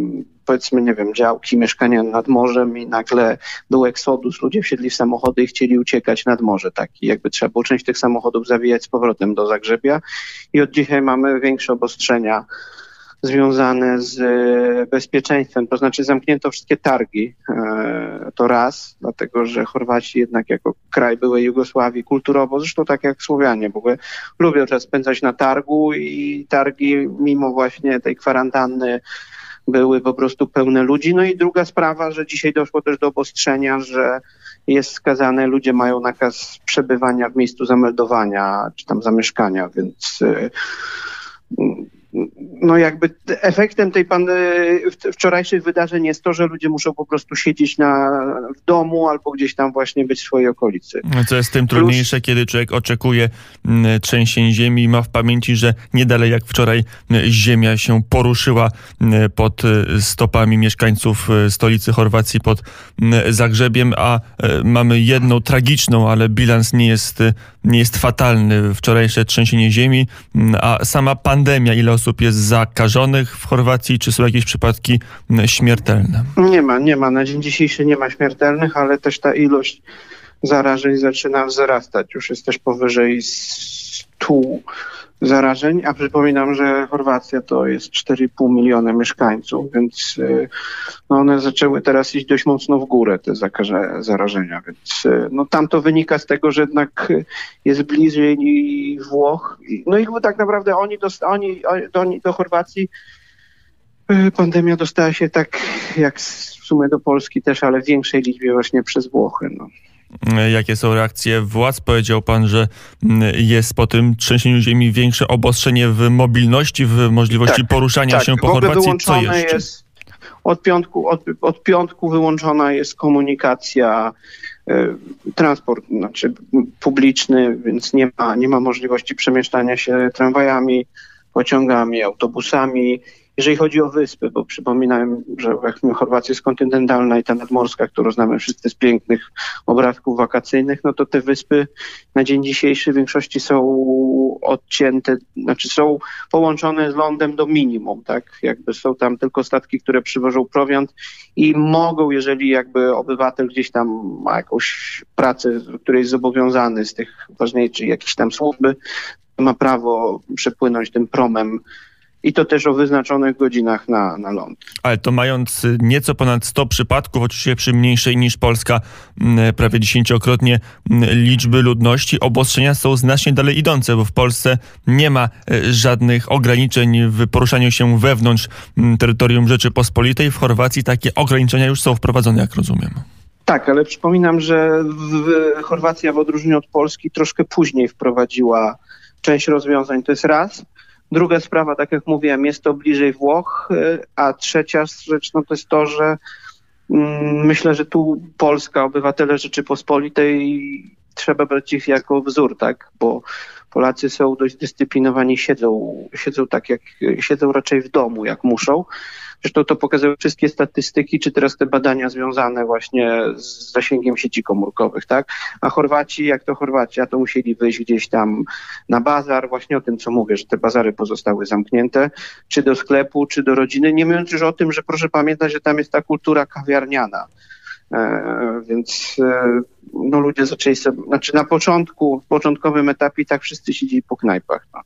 powiedzmy, nie wiem, działki, mieszkania nad morzem i nagle był eksodus, ludzie wsiedli w samochody i chcieli uciekać nad morze, tak, i jakby trzeba było część tych samochodów zawijać z powrotem do Zagrzebia. I od dzisiaj mamy większe obostrzenia związane z e, bezpieczeństwem, to znaczy zamknięto wszystkie targi, e, to raz, dlatego że Chorwaci jednak jako kraj byłej Jugosławii kulturowo, zresztą tak jak Słowianie w ogóle, lubią czas spędzać na targu i targi mimo właśnie tej kwarantanny były po prostu pełne ludzi. No i druga sprawa, że dzisiaj doszło też do obostrzenia, że jest skazane, ludzie mają nakaz przebywania w miejscu zameldowania czy tam zamieszkania, więc e, no jakby efektem tej pan, wczorajszych wydarzeń jest to, że ludzie muszą po prostu siedzieć na, w domu albo gdzieś tam właśnie być w swojej okolicy. Co jest tym trudniejsze, Plus... kiedy człowiek oczekuje mm, trzęsień ziemi i ma w pamięci, że nie dalej jak wczoraj mm, ziemia się poruszyła mm, pod y, stopami mieszkańców y, stolicy Chorwacji, pod Zagrzebiem, a y, mamy jedną tragiczną, ale bilans nie jest, nie jest fatalny. Wczorajsze trzęsienie ziemi, a sama pandemia, ile osób jest zakażonych w Chorwacji? Czy są jakieś przypadki śmiertelne? Nie ma, nie ma. Na dzień dzisiejszy nie ma śmiertelnych, ale też ta ilość zarażeń zaczyna wzrastać. Już jest też powyżej 100 zarażeń, a przypominam, że Chorwacja to jest 4,5 miliona mieszkańców, więc y, no one zaczęły teraz iść dość mocno w górę, te zarażenia, więc y, no tam to wynika z tego, że jednak jest bliżej Włoch. No i tak naprawdę oni do, oni, do, do Chorwacji y, pandemia dostała się tak jak w sumie do Polski też, ale w większej liczbie właśnie przez Włochy. No. Jakie są reakcje władz? Powiedział pan, że mm, jest po tym trzęsieniu ziemi większe obostrzenie w mobilności, w możliwości tak, poruszania tak. się po Chorwacji. Co jeszcze? Jest, od, piątku, od, od piątku wyłączona jest komunikacja, e, transport znaczy publiczny, więc nie ma, nie ma możliwości przemieszczania się tramwajami, pociągami, autobusami. Jeżeli chodzi o wyspy, bo przypominałem, że Chorwacja jest kontynentalna i ta nadmorska, którą znamy wszyscy z pięknych obrazków wakacyjnych, no to te wyspy na dzień dzisiejszy w większości są odcięte, znaczy są połączone z lądem do minimum, tak? Jakby są tam tylko statki, które przywożą prowiant i mogą, jeżeli jakby obywatel gdzieś tam ma jakąś pracę, której jest zobowiązany z tych ważniejszych jakichś tam służby, ma prawo przepłynąć tym promem i to też o wyznaczonych godzinach na, na ląd. Ale to mając nieco ponad 100 przypadków, oczywiście przy mniejszej niż Polska, prawie dziesięciokrotnie liczby ludności, obostrzenia są znacznie dalej idące, bo w Polsce nie ma y, żadnych ograniczeń w poruszaniu się wewnątrz terytorium Rzeczypospolitej. W Chorwacji takie ograniczenia już są wprowadzone, jak rozumiem. Tak, ale przypominam, że w, Chorwacja w odróżnieniu od Polski troszkę później wprowadziła część rozwiązań. To jest raz. Druga sprawa, tak jak mówiłem, jest to bliżej Włoch, y, a trzecia rzecz no to jest to, że mm, myślę, że tu Polska, obywatele Rzeczypospolitej trzeba brać ich jako wzór, tak, bo Polacy są dość dyscyplinowani, siedzą, siedzą tak jak, siedzą raczej w domu, jak muszą. Zresztą to pokazują wszystkie statystyki, czy teraz te badania związane właśnie z zasięgiem sieci komórkowych, tak? A Chorwaci, jak to Chorwacia, to musieli wyjść gdzieś tam na bazar, właśnie o tym, co mówię, że te bazary pozostały zamknięte, czy do sklepu, czy do rodziny, nie mówiąc już o tym, że proszę pamiętać, że tam jest ta kultura kawiarniana. E, więc e, no ludzie zaczęli sobie, znaczy na początku, w początkowym etapie tak wszyscy siedzieli po knajpach. No.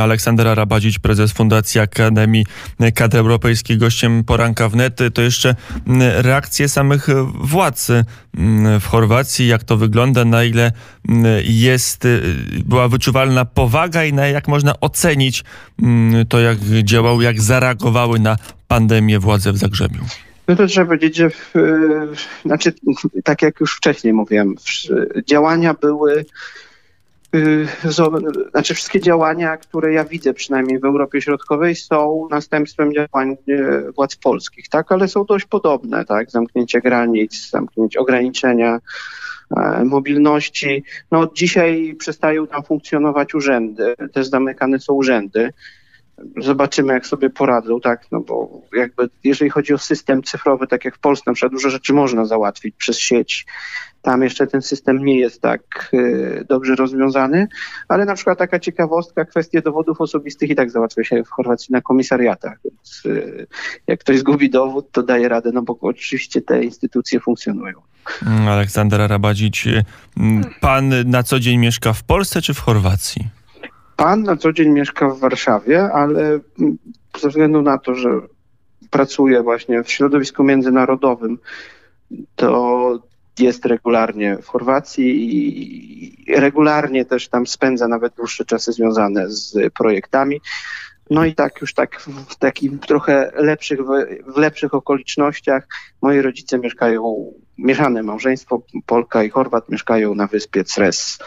Aleksander Arabadzić, prezes Fundacji Akademii Kadr Europejskiej, gościem poranka wnet. To jeszcze reakcje samych władz w Chorwacji, jak to wygląda, na ile jest, była wyczuwalna powaga i na jak można ocenić to, jak działały, jak zareagowały na pandemię władze w Zagrzebiu. No to trzeba powiedzieć, że w, znaczy, tak jak już wcześniej mówiłem, działania były y, znaczy wszystkie działania, które ja widzę przynajmniej w Europie Środkowej są następstwem działań y, władz polskich, tak, ale są dość podobne, tak, zamknięcie granic, zamknięcie ograniczenia e, mobilności. No dzisiaj przestają tam funkcjonować urzędy, też zamykane są urzędy. Zobaczymy, jak sobie poradzą, tak, no bo jakby jeżeli chodzi o system cyfrowy, tak jak w Polsce, na przykład dużo rzeczy można załatwić przez sieć, Tam jeszcze ten system nie jest tak y, dobrze rozwiązany, ale na przykład taka ciekawostka, kwestie dowodów osobistych i tak załatwia się w Chorwacji na komisariatach. Więc y, jak ktoś zgubi dowód, to daje radę, no bo oczywiście te instytucje funkcjonują. Mm, Aleksander Arabadzić, mm, pan na co dzień mieszka w Polsce czy w Chorwacji? Pan na co dzień mieszka w Warszawie, ale mm, ze względu na to, że pracuje właśnie w środowisku międzynarodowym, to jest regularnie w Chorwacji i regularnie też tam spędza nawet dłuższe czasy związane z projektami. No i tak już tak w takich trochę lepszych, w lepszych okolicznościach moi rodzice mieszkają, mieszane małżeństwo, Polka i Chorwat mieszkają na wyspie Cres.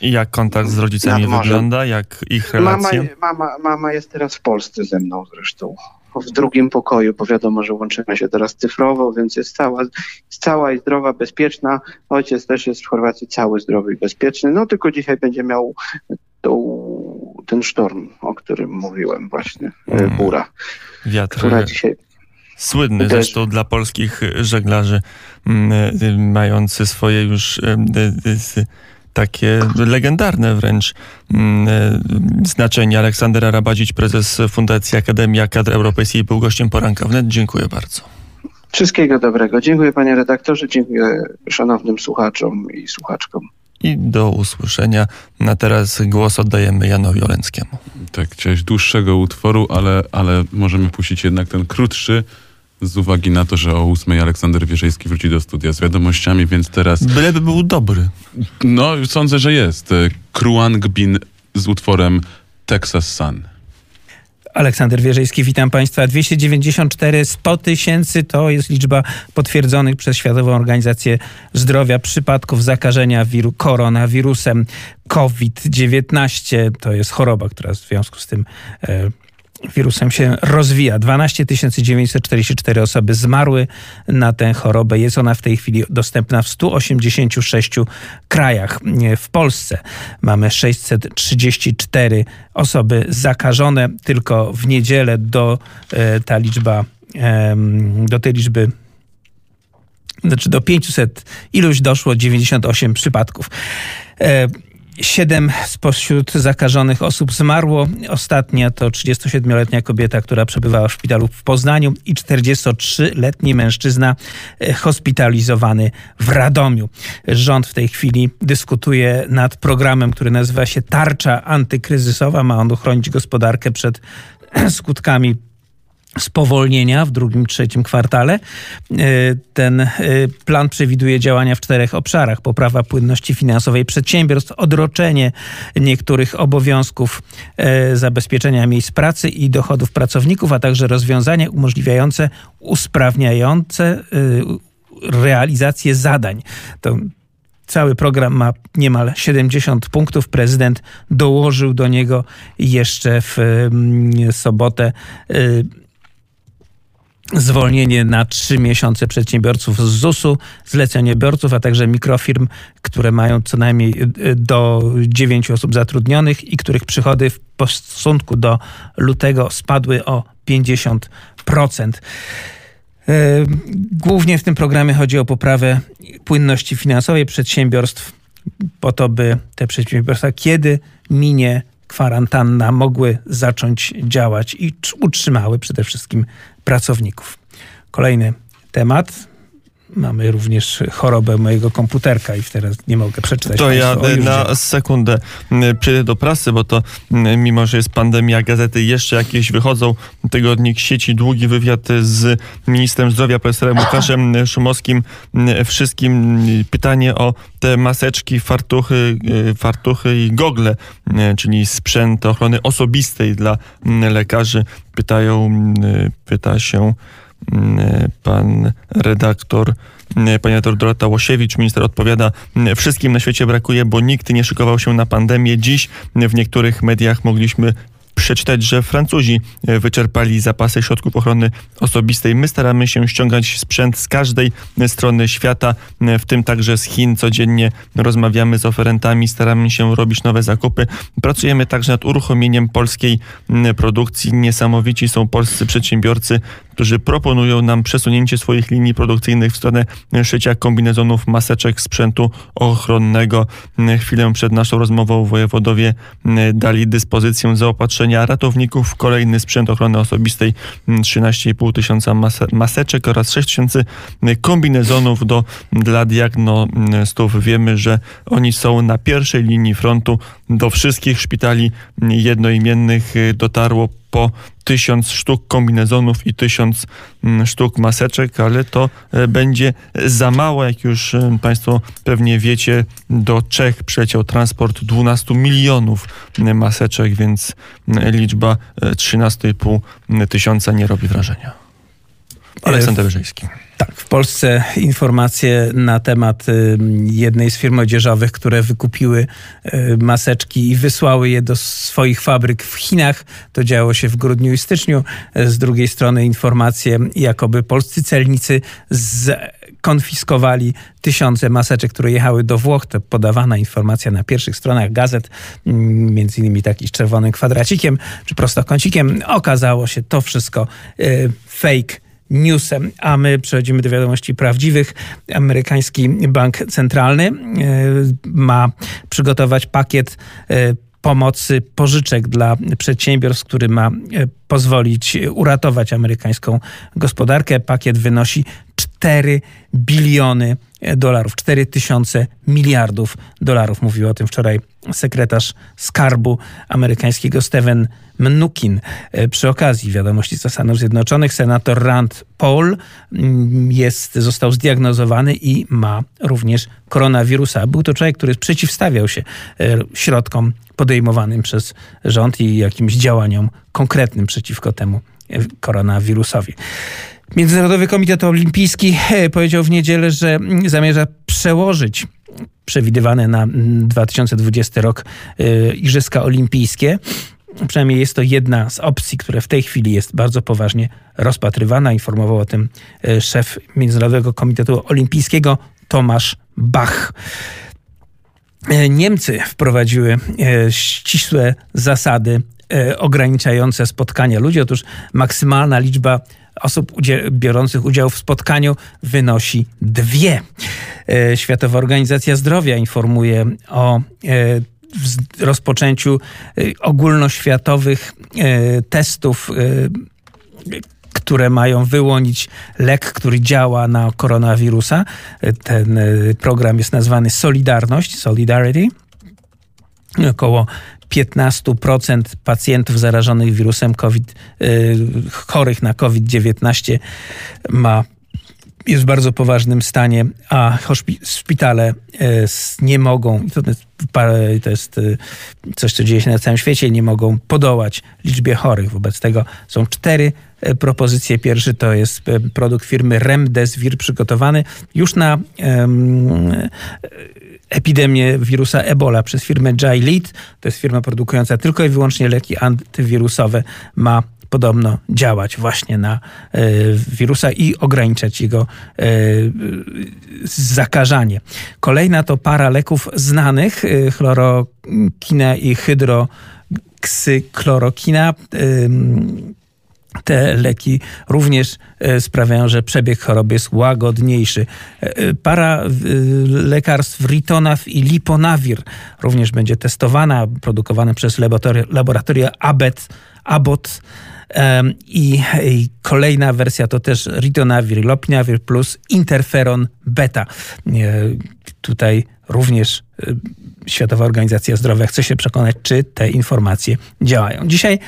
I jak kontakt z rodzicami wygląda? Jak ich Mama, relacje? mama, mama jest teraz w Polsce ze mną zresztą. W drugim pokoju, bo wiadomo, że łączymy się teraz cyfrowo, więc jest cała, jest cała i zdrowa, bezpieczna. Ojciec też jest w Chorwacji cały zdrowy i bezpieczny. No tylko dzisiaj będzie miał tą, ten sztorm, o którym mówiłem właśnie, Mm. bura, Wiatr która dzisiaj słynny Też. zresztą dla polskich żeglarzy, mm, y, mający swoje już y, takie legendarne wręcz mm, y, znaczenie. Aleksander Arabadzić, prezes Fundacji Akademia Kadr Europejskiej, był gościem poranka wnet. Dziękuję bardzo. Wszystkiego dobrego. Dziękuję panie redaktorze, dziękuję szanownym słuchaczom i słuchaczkom. I do usłyszenia. Na teraz głos oddajemy Janowi Olenckiemu. Tak, chciałeś dłuższego utworu, ale, ale możemy puścić jednak ten krótszy z uwagi na to, że o ósmej Aleksander Wierzejski wróci do studia z wiadomościami, więc teraz, Byleby był dobry. no sądzę, że jest. E, Kruang Bin z utworem Texas Sun. Aleksander Wierzejski, witam Państwa. 294, 100 tysięcy to jest liczba potwierdzonych przez Światową Organizację Zdrowia przypadków zakażenia wiru, koronawirusem COVID-19. To jest choroba, która w związku z tym e, wirusem się rozwija. 12 944 osoby zmarły na tę chorobę. Jest ona w tej chwili dostępna w 186 krajach. W Polsce mamy 634 osoby zakażone. Tylko w niedzielę do e, ta liczba do tej liczby znaczy do 500 iluś doszło 98 przypadków. Siedem spośród zakażonych osób zmarło. Ostatnia to 37-letnia kobieta, która przebywała w szpitalu w Poznaniu i 43-letni mężczyzna e, hospitalizowany w Radomiu. Rząd w tej chwili dyskutuje nad programem, który nazywa się Tarcza Antykryzysowa. Ma on uchronić gospodarkę przed skutkami spowolnienia w drugim, trzecim kwartale. E, Ten e, plan przewiduje działania w czterech obszarach. Poprawa płynności finansowej przedsiębiorstw, odroczenie niektórych obowiązków e, zabezpieczenia miejsc pracy i dochodów pracowników, a także rozwiązania umożliwiające, usprawniające realizację zadań. To Cały program ma niemal 70 punktów. Prezydent dołożył do niego jeszcze w mm, sobotę zwolnienie na trzy miesiące przedsiębiorców z ZUS-u, zleceniobiorców, a także mikrofirm, które mają co najmniej y, do 9 osób zatrudnionych i których przychody w stosunku do lutego spadły o 50%. E, Głównie w tym programie chodzi o poprawę płynności finansowej przedsiębiorstw, po to, by te przedsiębiorstwa, kiedy minie kwarantanna, mogły zacząć działać i tr- utrzymały przede wszystkim pracowników. Kolejny temat. Mamy również chorobę mojego komputerka i teraz nie mogę przeczytać. To ja na sekundę m, przejdę do prasy, bo to m, mimo, że jest pandemia, gazety jeszcze jakieś wychodzą. Tygodnik sieci, długi wywiad z ministrem zdrowia, profesorem Łukaszem Szumowskim. M, Wszystkim pytanie o te maseczki, fartuchy, fartuchy i gogle, czyli sprzęt ochrony osobistej dla lekarzy. Pytają, pyta się pan redaktor Pani redaktor Dorota Łosiewicz, minister odpowiada, wszystkim na świecie brakuje, bo nikt nie szykował się na pandemię. Dziś w niektórych mediach mogliśmy przeczytać, że Francuzi wyczerpali zapasy środków ochrony osobistej. My staramy się ściągać sprzęt z każdej strony świata, w tym także z Chin. Codziennie rozmawiamy z oferentami, staramy się robić nowe zakupy. Pracujemy także nad uruchomieniem polskiej produkcji. Niesamowici są polscy przedsiębiorcy, którzy proponują nam przesunięcie swoich linii produkcyjnych w stronę szycia kombinezonów, maseczek, sprzętu ochronnego. Chwilę przed naszą rozmową wojewodowie dali dyspozycję zaopatrzenia ratowników w kolejny sprzęt ochrony osobistej 13,5 tysiąca maseczek oraz 6 tysięcy kombinezonów do, dla diagnostów. Wiemy, że oni są na pierwszej linii frontu. Do wszystkich szpitali jednoimiennych dotarło po tysiąc sztuk kombinezonów i tysiąc mm, sztuk maseczek, ale to e, będzie za mało, jak już e, Państwo pewnie wiecie, do Czech przyleciał transport 12 milionów maseczek, więc liczba 13,5 e, tysiąca nie robi wrażenia. Aleksander Wyżejski. Tak, w Polsce informacje na temat y, jednej z firm odzieżowych, które wykupiły y, maseczki i wysłały je do swoich fabryk w Chinach. To działo się w grudniu i styczniu. Z drugiej strony informacje, jakoby polscy celnicy konfiskowali tysiące maseczek, które jechały do Włoch. To podawana informacja na pierwszych stronach gazet, mm, między innymi taki z czerwonym kwadracikiem czy prostokącikiem. Okazało się to wszystko y, fake newsem. A my przechodzimy do wiadomości prawdziwych. Amerykański Bank Centralny e, ma przygotować pakiet e, pomocy pożyczek dla przedsiębiorstw, który ma e, pozwolić uratować amerykańską gospodarkę. Pakiet wynosi 4 biliony dolarów, 4 tysiące miliardów dolarów. Mówił o tym wczoraj sekretarz skarbu amerykańskiego Steven Mnuchin. E, przy okazji wiadomości ze Stanów Zjednoczonych senator Rand Paul mm, jest, został zdiagnozowany i ma również koronawirusa. Był to człowiek, który przeciwstawiał się e, środkom podejmowanym przez rząd i jakimś działaniom konkretnym przeciwko temu e, koronawirusowi. Międzynarodowy Komitet Olimpijski powiedział w niedzielę, że zamierza przełożyć przewidywane na 2020 rok Igrzyska Olimpijskie Przynajmniej jest to jedna z opcji, która w tej chwili jest bardzo poważnie rozpatrywana. Informował o tym e, szef Międzynarodowego Komitetu Olimpijskiego Tomasz Bach. E, Niemcy wprowadziły e, ścisłe zasady ograniczające spotkania ludzi. Otóż maksymalna liczba osób biorących udział w spotkaniu wynosi dwie. Światowa Organizacja Zdrowia informuje o w rozpoczęciu y, ogólnoświatowych testów które mają wyłonić lek, który działa na koronawirusa. Ten program jest nazwany Solidarność, Solidarity. Około 15% pacjentów zarażonych wirusem COVID, chorych na COVID-19 ma jest w bardzo poważnym stanie, a szpitale e, nie mogą, to jest, e, coś, co dzieje się na całym świecie, nie mogą podołać liczbie chorych. Wobec tego są cztery propozycje. Pierwszy to jest produkt firmy Remdesivir przygotowany już na um, epidemię wirusa Ebola przez firmę Gilead. To jest firma produkująca tylko i wyłącznie leki antywirusowe. Ma podobno działać właśnie na e, wirusa i ograniczać jego e, zakażanie. Kolejna to para leków znanych, e, chlorokina i hydroksyklorókina. Te leki również sprawiają, że przebieg choroby jest łagodniejszy. Para lekarstw Ritonaf i Liponavir również będzie testowana, produkowana przez laboratoria Abbott, i, I, kolejna wersja to też Ritonavir, Lopinavir plus interferon beta. Tutaj również e, Światowa Organizacja Zdrowia chce się przekonać, czy te informacje działają. Dzisiaj e,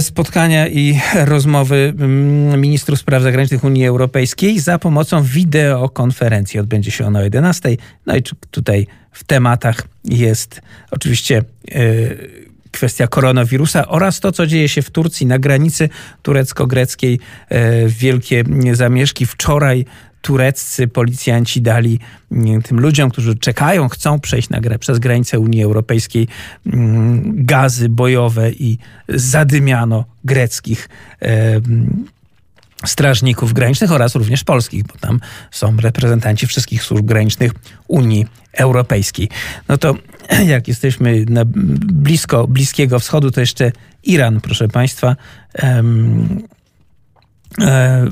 spotkania i rozmowy mm, ministrów spraw zagranicznych Unii Europejskiej za pomocą wideokonferencji. Odbędzie się ona o 11. No i tutaj w tematach jest oczywiście yy, kwestia koronawirusa oraz to, co dzieje się w Turcji na granicy turecko-greckiej. E, wielkie zamieszki wczoraj tureccy policjanci dali tym ludziom, którzy czekają, chcą przejść na, przez granicę Unii Europejskiej, mm, gazy bojowe i zadymiano greckich strażników granicznych oraz również polskich, bo tam są reprezentanci wszystkich służb granicznych Unii Europejskiej. No to jak jesteśmy na blisko Bliskiego Wschodu, to jeszcze Iran, proszę Państwa. Um, e,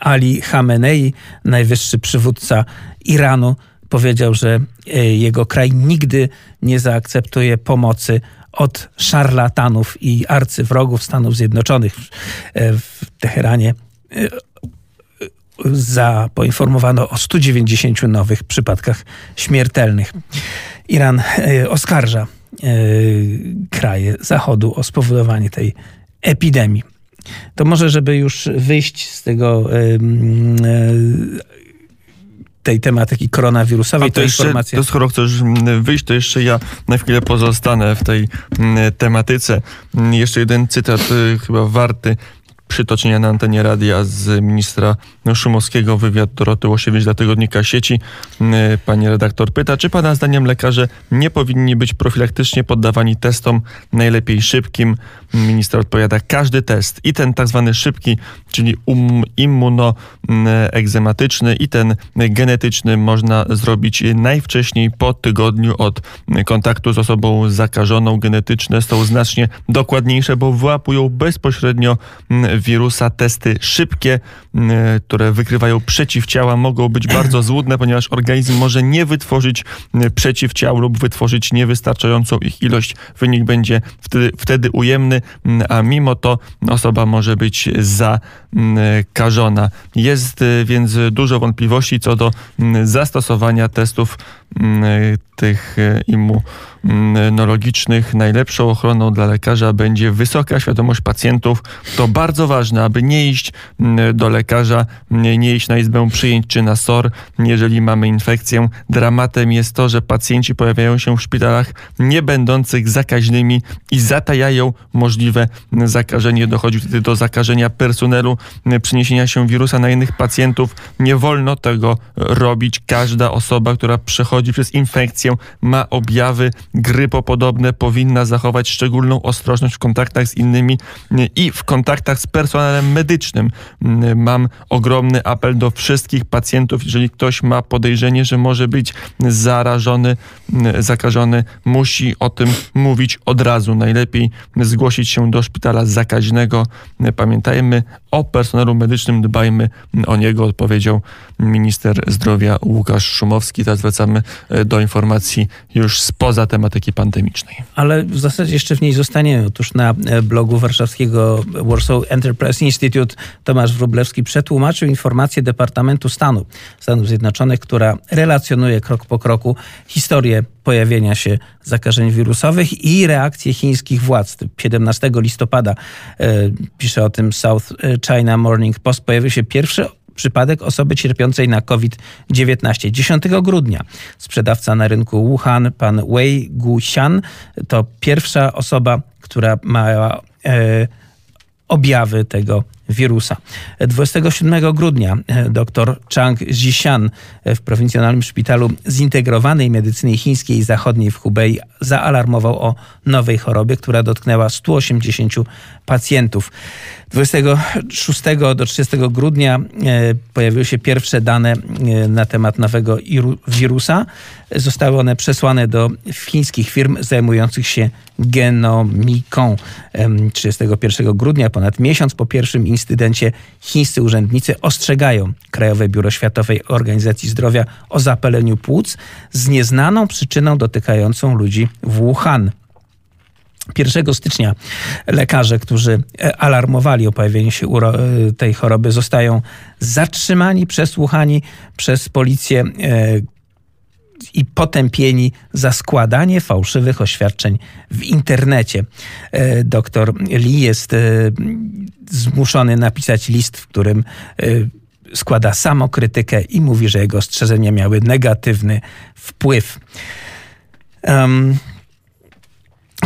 Ali Khamenei, najwyższy przywódca Iranu, powiedział, że e, jego kraj nigdy nie zaakceptuje pomocy od szarlatanów i arcywrogów Stanów Zjednoczonych. E, w Teheranie e, za, poinformowano o 190 nowych przypadkach śmiertelnych. Iran oskarża kraje Zachodu o spowodowanie tej epidemii. To może, żeby już wyjść z tego tej tematyki koronawirusowej, A to, jeszcze, to skoro chcesz wyjść, to jeszcze ja na chwilę pozostanę w tej tematyce. Jeszcze jeden cytat y, chyba warty przytoczenia na antenie radia z ministra Szumowskiego, wywiad Doroty Łosiewicz dla tygodnika sieci. Pani redaktor pyta, czy pana zdaniem lekarze nie powinni być profilaktycznie poddawani testom, najlepiej szybkim? Minister odpowiada, każdy test i ten tak zwany szybki, czyli um, immunoegzematyczny i ten genetyczny można zrobić najwcześniej po tygodniu od kontaktu z osobą zakażoną. Genetyczne są znacznie dokładniejsze, bo wyłapują bezpośrednio wirusa. Testy szybkie, które wykrywają przeciwciała, mogą być bardzo złudne, ponieważ organizm może nie wytworzyć przeciwciał lub wytworzyć niewystarczającą ich ilość. Wynik będzie wtedy, wtedy ujemny, a mimo to osoba może być zakażona. Jest więc dużo wątpliwości co do zastosowania testów tych imu immunologicznych najlepszą ochroną dla lekarza będzie wysoka świadomość pacjentów. To bardzo ważne, aby nie iść mm, do lekarza, nie iść na izbę przyjęć czy na SOR, jeżeli mamy infekcję. Dramatem jest to, że pacjenci pojawiają się w szpitalach nie będących zakaźnymi i zatajają możliwe zakażenie. Dochodzi wtedy do zakażenia personelu, przeniesienia się wirusa na innych pacjentów. Nie wolno tego robić. Każda osoba, która przechodzi przez infekcję, ma objawy grypopodobne powinna zachować szczególną ostrożność w kontaktach z innymi i w kontaktach z personelem medycznym. Mam ogromny apel do wszystkich pacjentów, jeżeli ktoś ma podejrzenie, że może być zarażony, zakażony, musi o tym mówić od razu. Najlepiej zgłosić się do szpitala zakaźnego. Pamiętajmy o personelu medycznym, dbajmy o niego, odpowiedział minister zdrowia Łukasz Szumowski. Teraz wracamy do informacji już spoza tematyki pandemicznej. Ale w zasadzie jeszcze w niej zostaniemy. Otóż na e, blogu warszawskiego Warsaw Enterprise Institute Tomasz Wróblewski przetłumaczył informację Departamentu Stanu Stanów Zjednoczonych, która relacjonuje krok po kroku historię pojawienia się zakażeń wirusowych i reakcje chińskich władz. 17 listopada, e, pisze o tym South China Morning Post, pojawił się pierwszy przypadek osoby cierpiącej na COVID-19. 10 grudnia sprzedawca na rynku Wuhan, pan Wei Guxian, to pierwsza osoba, która miała e, objawy tego wirusa. 27 grudnia e, dr Chang Zhishan e, w prowincjonalnym szpitalu zintegrowanej medycyny chińskiej i zachodniej w Hubei zaalarmował o nowej chorobie, która dotknęła 180 pacjentów. 26 do 30 grudnia e, pojawiły się pierwsze dane na temat nowego wirusa. Zostały one przesłane do chińskich firm zajmujących się genomiką. 31 grudnia, ponad miesiąc po pierwszym incydencie, chińscy urzędnicy ostrzegają Krajowe Biuro Światowej Organizacji Zdrowia o zapaleniu płuc z nieznaną przyczyną dotykającą ludzi w Wuhan. 1 stycznia lekarze, którzy e, alarmowali o pojawieniu się e, tej choroby, zostają zatrzymani, przesłuchani przez policję e, i potępieni za składanie fałszywych oświadczeń w internecie. Doktor Lee jest zmuszony napisać list, w którym składa samokrytykę i mówi, że jego ostrzeżenia miały negatywny wpływ. Um,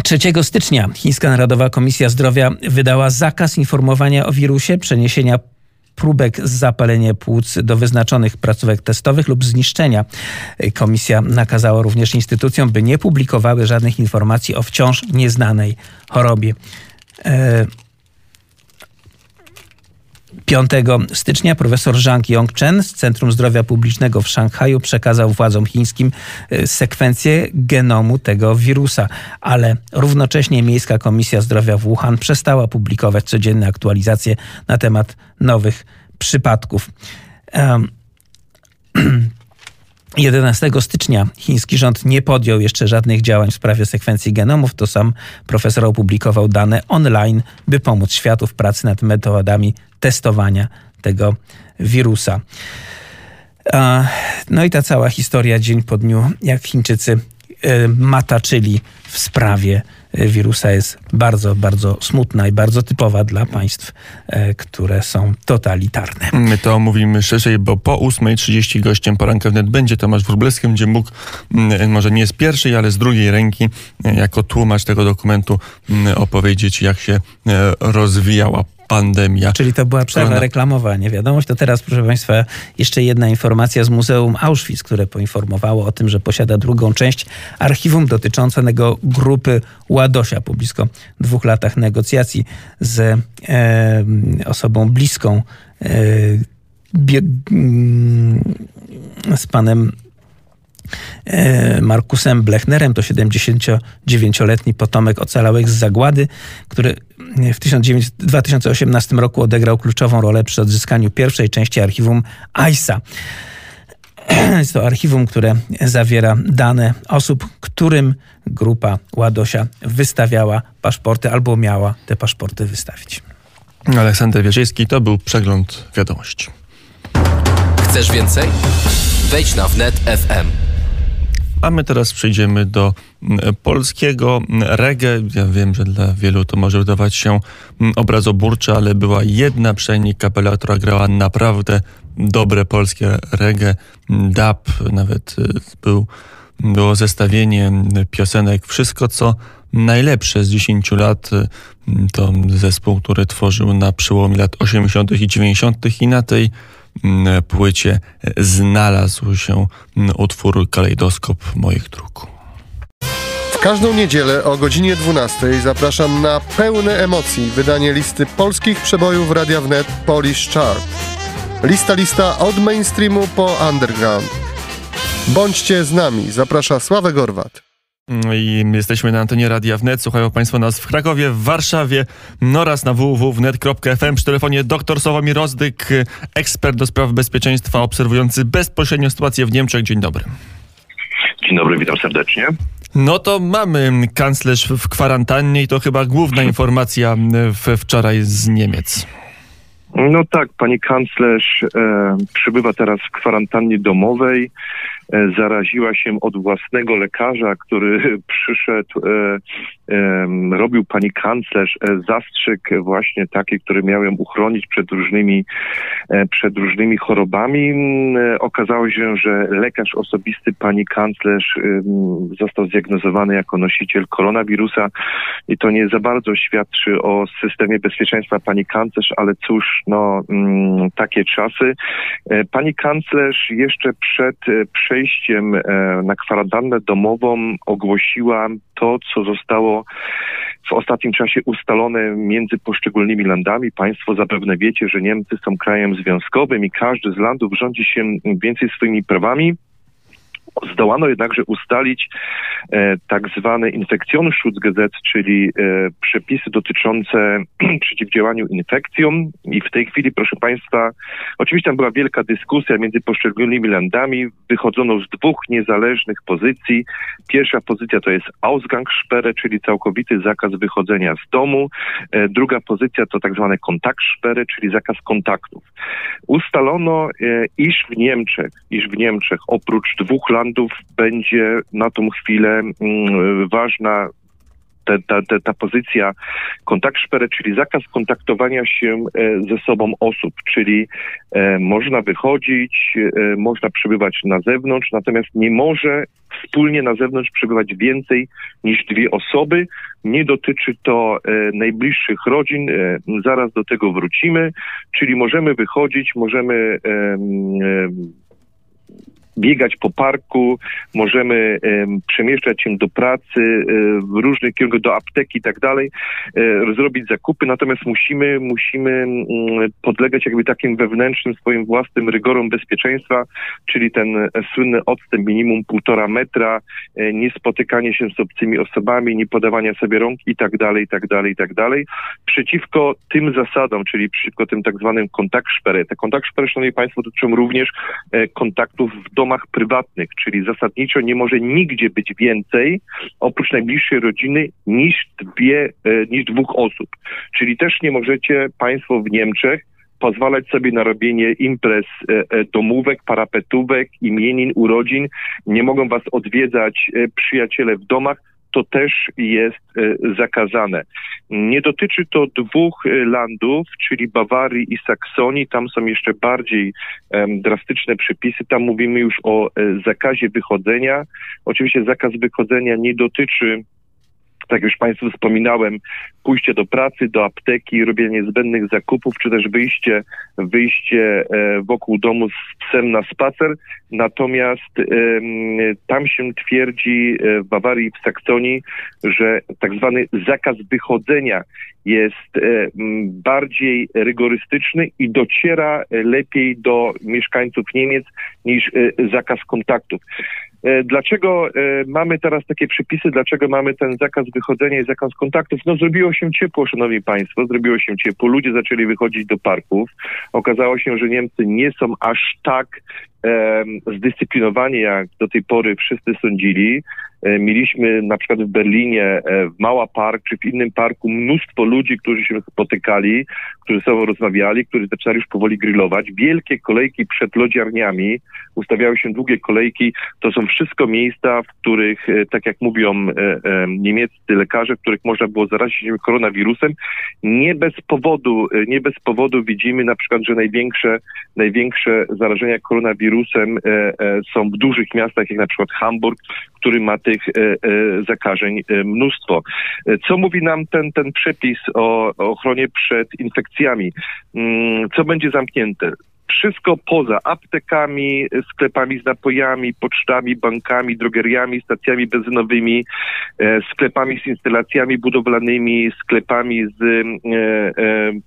3 stycznia Chińska Narodowa Komisja Zdrowia wydała zakaz informowania o wirusie, przeniesienia próbek z zapalenia płuc do wyznaczonych placówek testowych lub zniszczenia. Komisja nakazała również instytucjom, by nie publikowały żadnych informacji o wciąż nieznanej chorobie. E, 5 stycznia profesor Zhang Yongchen z Centrum Zdrowia Publicznego w Szanghaju przekazał władzom chińskim e, sekwencję genomu tego wirusa, ale równocześnie Miejska Komisja Zdrowia w Wuhan przestała publikować codzienne aktualizacje na temat nowych przypadków. Um, 11 stycznia chiński rząd nie podjął jeszcze żadnych działań w sprawie sekwencji genomów. To sam profesor opublikował dane online, by pomóc światu w pracy nad metodami testowania tego wirusa. No i ta cała historia dzień po dniu, jak Chińczycy e, mataczyli w sprawie wirusa jest bardzo, bardzo smutna i bardzo typowa dla państw, e, które są totalitarne. My to mówimy szerzej, bo po 8.30 gościem poranka wnet będzie Tomasz Wróblewski, będzie mógł, mm, może nie z pierwszej, ale z drugiej ręki, e, jako tłumacz tego dokumentu mm, opowiedzieć, jak się e, rozwijała pandemia. Czyli to była przerwa reklamowa, nie wiadomość. To teraz, proszę Państwa, jeszcze jedna informacja z Muzeum Auschwitz, które poinformowało o tym, że posiada drugą część archiwum dotyczącego grupy Ładosia po blisko dwóch latach negocjacji z e, osobą bliską e, mm, z panem Markusem Blechnerem, to 79-letni potomek ocalałych z zagłady, który w 2018 roku odegrał kluczową rolę przy odzyskaniu pierwszej części archiwum AISA. Jest to archiwum, które zawiera dane osób, którym grupa Ładosia wystawiała paszporty albo miała te paszporty wystawić. Aleksander Wierzejski, to był przegląd wiadomości. Chcesz więcej? Wejdź na wnet FM. A my teraz przejdziemy do mm, polskiego reggae. Ja wiem, że dla wielu to może wydawać się mm, obrazoburcze, ale była jedna przynajmniej kapela, która grała naprawdę dobre polskie reggae. Dub, nawet y, był, było zestawienie piosenek. Wszystko, co najlepsze z 10 lat. Y, to zespół, który tworzył na przełomie lat 80. i 90. i na tej Mm, płycie znalazł się mm, utwór Kalejdoskop moich dróg. W każdą niedzielę o godzinie 12 zapraszam na pełne emocji wydanie listy polskich przebojów Radia Wnet Polish Chart. Lista lista od mainstreamu po underground. Bądźcie z nami, zaprasza Sławek Gorwat. I jesteśmy na antenie Radia Wnet. Słuchają Państwo nas w Krakowie, w Warszawie oraz na www.wnet.fm. Przy telefonie dr Sławomir Rozdyk, ekspert do spraw bezpieczeństwa, obserwujący bezpośrednio sytuację w Niemczech. Dzień dobry. Dzień dobry, witam serdecznie. No to mamy kanclerz w kwarantannie i to chyba główna informacja wczoraj z Niemiec. No tak, pani kanclerz e, przybywa teraz w kwarantannie domowej. E, zaraziła się od własnego lekarza, który przyszedł, e, robił pani kanclerz e, zastrzyk właśnie taki, który miał ją uchronić przed różnymi, przed różnymi chorobami. Mm, okazało się, że lekarz osobisty pani kanclerz został zdiagnozowany jako nosiciel koronawirusa i to nie za bardzo świadczy o systemie bezpieczeństwa pani kanclerz, ale cóż, no mm, takie czasy. Pani kanclerz jeszcze przed przejściem e, na kwarantannę domową ogłosiła to, co zostało w ostatnim czasie ustalone między poszczególnymi landami. Państwo zapewne wiecie, że Niemcy są krajem związkowym i każdy z landów rządzi się więcej swoimi prawami. Zdołano jednakże ustalić e, tak zwane Infektionsschutzgesetz, czyli e, przepisy dotyczące przeciwdziałaniu infekcjom i w tej chwili, proszę Państwa, oczywiście tam była wielka dyskusja między poszczególnymi landami, wychodzono z dwóch niezależnych pozycji. Pierwsza pozycja to jest Ausgangssperre, czyli całkowity zakaz wychodzenia z domu. E, druga pozycja to tak zwane Kontaktsperre, czyli zakaz kontaktów. Ustalono, e, iż w Niemczech, iż w Niemczech oprócz dwóch lat będzie na tą chwilę mm, ważna ta, ta, ta, ta pozycja kontakt szpere, czyli zakaz kontaktowania się e, ze sobą osób, czyli e, można wychodzić, e, można przebywać na zewnątrz, natomiast nie może wspólnie na zewnątrz przebywać więcej niż dwie osoby. Nie dotyczy to najbliższych rodzin, zaraz do tego wrócimy, czyli możemy wychodzić, możemy biegać po parku, możemy przemieszczać się do pracy, e, w różnych kierunkach, do apteki i tak dalej, e, zrobić zakupy, natomiast musimy, musimy mm, podlegać jakby takim wewnętrznym swoim własnym rygorom bezpieczeństwa, czyli ten słynny odstęp minimum półtora metra, niespotykanie się z obcymi osobami, nie podawania sobie rąk i tak dalej, i tak dalej, i tak dalej. Przeciwko tym zasadom, czyli przeciwko tym tak zwanym kontaktszpery. Te kontaktszpery, szanowni państwo, dotyczą również kontaktów w domach prywatnych, czyli zasadniczo nie może nigdzie być więcej oprócz najbliższej rodziny niż dwie, e, niż dwóch osób. Czyli też nie możecie Państwo w Niemczech pozwalać sobie na robienie imprez e, e, domówek, parapetówek, imienin, urodzin. Nie mogą was odwiedzać przyjaciele w domach to też jest e, zakazane. Nie dotyczy to dwóch e, landów, czyli Bawarii i Saksonii. Tam są jeszcze bardziej drastyczne przepisy. Tam mówimy już o e, zakazie wychodzenia. Oczywiście zakaz wychodzenia nie dotyczy tak już Państwu wspominałem, pójście do pracy, do apteki, robienie niezbędnych zakupów, czy też wyjście, wyjście e, wokół domu z psem na spacer. Natomiast tam się twierdzi e, w Bawarii, w Saksonii, że tak zwany zakaz wychodzenia jest e, bardziej rygorystyczny i dociera lepiej do mieszkańców Niemiec niż zakaz kontaktów. E, dlaczego e, mamy teraz takie przepisy, dlaczego mamy ten zakaz wychodzenia i zakaz kontaktów? No zrobiło się ciepło, szanowni państwo, zrobiło się ciepło. Ludzie zaczęli wychodzić do parków. Okazało się, że Niemcy nie są aż tak zdyscyplinowani, jak do tej pory wszyscy sądzili. E, mieliśmy na przykład w Berlinie, e, w Mała Park czy w innym parku mnóstwo ludzi, którzy się spotykali, którzy ze sobą rozmawiali, którzy zaczęli już powoli grillować. Wielkie kolejki przed lodziarniami, ustawiały się długie kolejki. To są wszystko miejsca, w których, e, tak jak mówią niemieccy lekarze, w których można było zarazić się koronawirusem. Nie bez powodu, nie bez powodu widzimy na przykład, że największe, największe zarażenia koronawirusem są w dużych miastach, jak na przykład Hamburg, który ma tych e, e, zakażeń e, mnóstwo. Co mówi nam ten, ten przepis o, o ochronie przed infekcjami? Mm, co będzie zamknięte? wszystko poza aptekami, sklepami z napojami, pocztami, bankami, drogeriami, stacjami benzynowymi, sklepami z instalacjami budowlanymi, sklepami z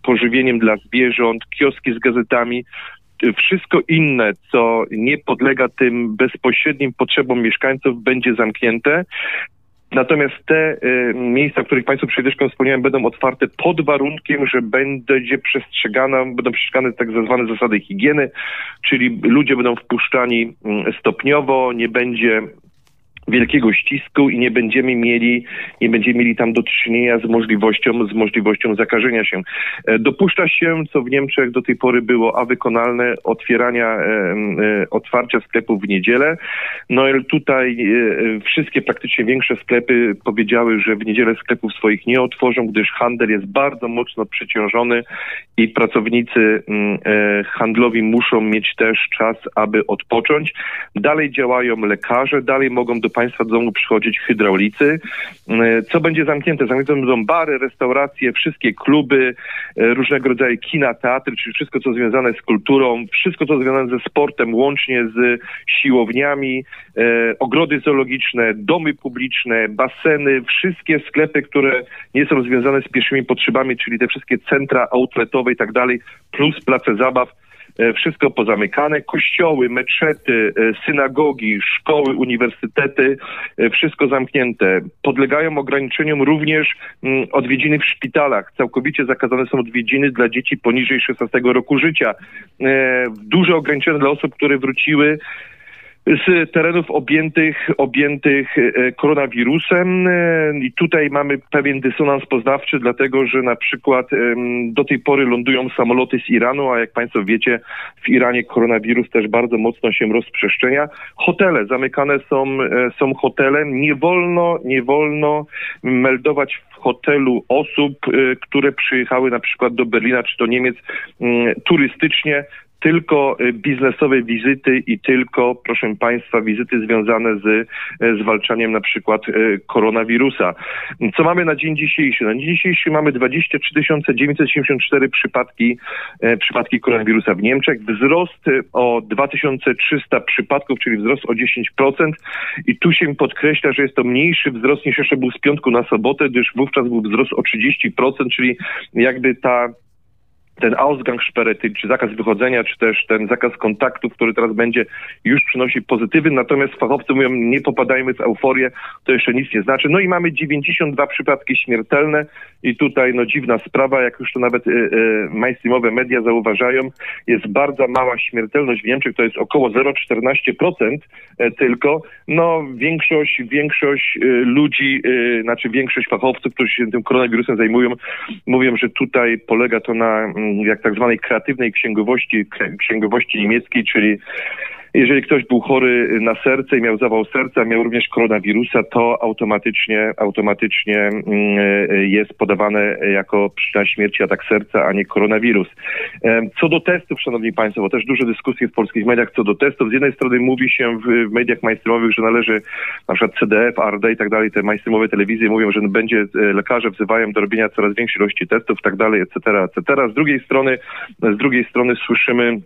pożywieniem dla zwierząt, kioski z gazetami wszystko inne, co nie podlega tym bezpośrednim potrzebom mieszkańców, będzie zamknięte. Natomiast te y, miejsca, o których Państwu przed wspomniałem, będą otwarte pod warunkiem, że będzie przestrzegana, będą przestrzegane tak zwane zasady higieny, czyli ludzie będą wpuszczani mm, stopniowo, nie będzie wielkiego ścisku i nie będziemy mieli, nie będziemy mieli tam do czynienia z możliwością, z możliwością zakażenia się. E, dopuszcza się, co w Niemczech do tej pory było a wykonalne, otwierania, e, e, otwarcia sklepów w niedzielę. No tutaj wszystkie praktycznie większe sklepy powiedziały, że w niedzielę sklepów swoich nie otworzą, gdyż handel jest bardzo mocno przeciążony i pracownicy handlowi muszą mieć też czas, aby odpocząć. Dalej działają lekarze, dalej mogą do Państwa do domu przychodzić hydraulicy. E, co będzie zamknięte? Zamknięte będą bary, restauracje, wszystkie kluby, e, różnego rodzaju kina, teatry, czyli wszystko, co związane z kulturą, wszystko, co związane ze sportem, łącznie z siłowniami, e, ogrody zoologiczne, domy publiczne, baseny, wszystkie sklepy, które nie są związane z pierwszymi potrzebami, czyli te wszystkie centra outletowe i tak dalej, plus place zabaw, wszystko pozamykane, kościoły, meczety, e, synagogi, szkoły, uniwersytety, e, wszystko zamknięte. Podlegają ograniczeniom również mm, odwiedziny w szpitalach. Całkowicie zakazane są odwiedziny dla dzieci poniżej 16 roku życia. Duże ograniczenia dla osób, które wróciły z terenów objętych, objętych e, koronawirusem. E, i tutaj mamy pewien dysonans poznawczy, dlatego że na przykład do tej pory lądują samoloty z Iranu, a jak Państwo wiecie, w Iranie koronawirus też bardzo mocno się rozprzestrzenia. Hotele, zamykane są, e, są hotele, nie wolno, nie wolno meldować w hotelu osób, które przyjechały na przykład do Berlina czy do Niemiec turystycznie, tylko y, biznesowe wizyty i tylko, proszę Państwa, wizyty związane z y, zwalczaniem na przykład y, koronawirusa. Co mamy na dzień dzisiejszy? Na dzień dzisiejszy mamy 23 974 przypadki, przypadki koronawirusa w Niemczech. Wzrost o 2300 przypadków, czyli wzrost o 10%. I tu się podkreśla, że jest to mniejszy wzrost niż jeszcze był z piątku na sobotę, gdyż wówczas był wzrost o 30%, czyli jakby ta ten Ausgangssperre, czy zakaz wychodzenia, czy też ten zakaz kontaktów, który teraz będzie, już przynosi pozytywy. Natomiast fachowcy mówią, nie popadajmy w euforię, to jeszcze nic nie znaczy. No i mamy 92 przypadki śmiertelne i tutaj no dziwna sprawa, jak już to nawet y, y, mainstreamowe media zauważają, jest bardzo mała śmiertelność w Niemczech, to jest około 0,14% e, tylko. No większość, większość ludzi, y, znaczy większość fachowców, którzy się tym koronawirusem zajmują, mówią, że tutaj polega to na mm, jak tak zwanej kreatywnej księgowości, księgowości niemieckiej, czyli jeżeli ktoś był chory na serce i miał zawał serca, miał również koronawirusa, to automatycznie, automatycznie mm, jest podawane jako przyczyna śmierci atak serca, a nie koronawirus. Co do testów, szanowni państwo, bo też duże dyskusje w polskich mediach co do testów. Z jednej strony mówi się w mediach mainstreamowych, że należy na przykład CDF, ARD i tak dalej, te mainstreamowe telewizje mówią, że będzie e, lekarze wzywają do robienia coraz większej ilości testów, tak dalej, etc., etc. Z drugiej strony, z drugiej strony słyszymy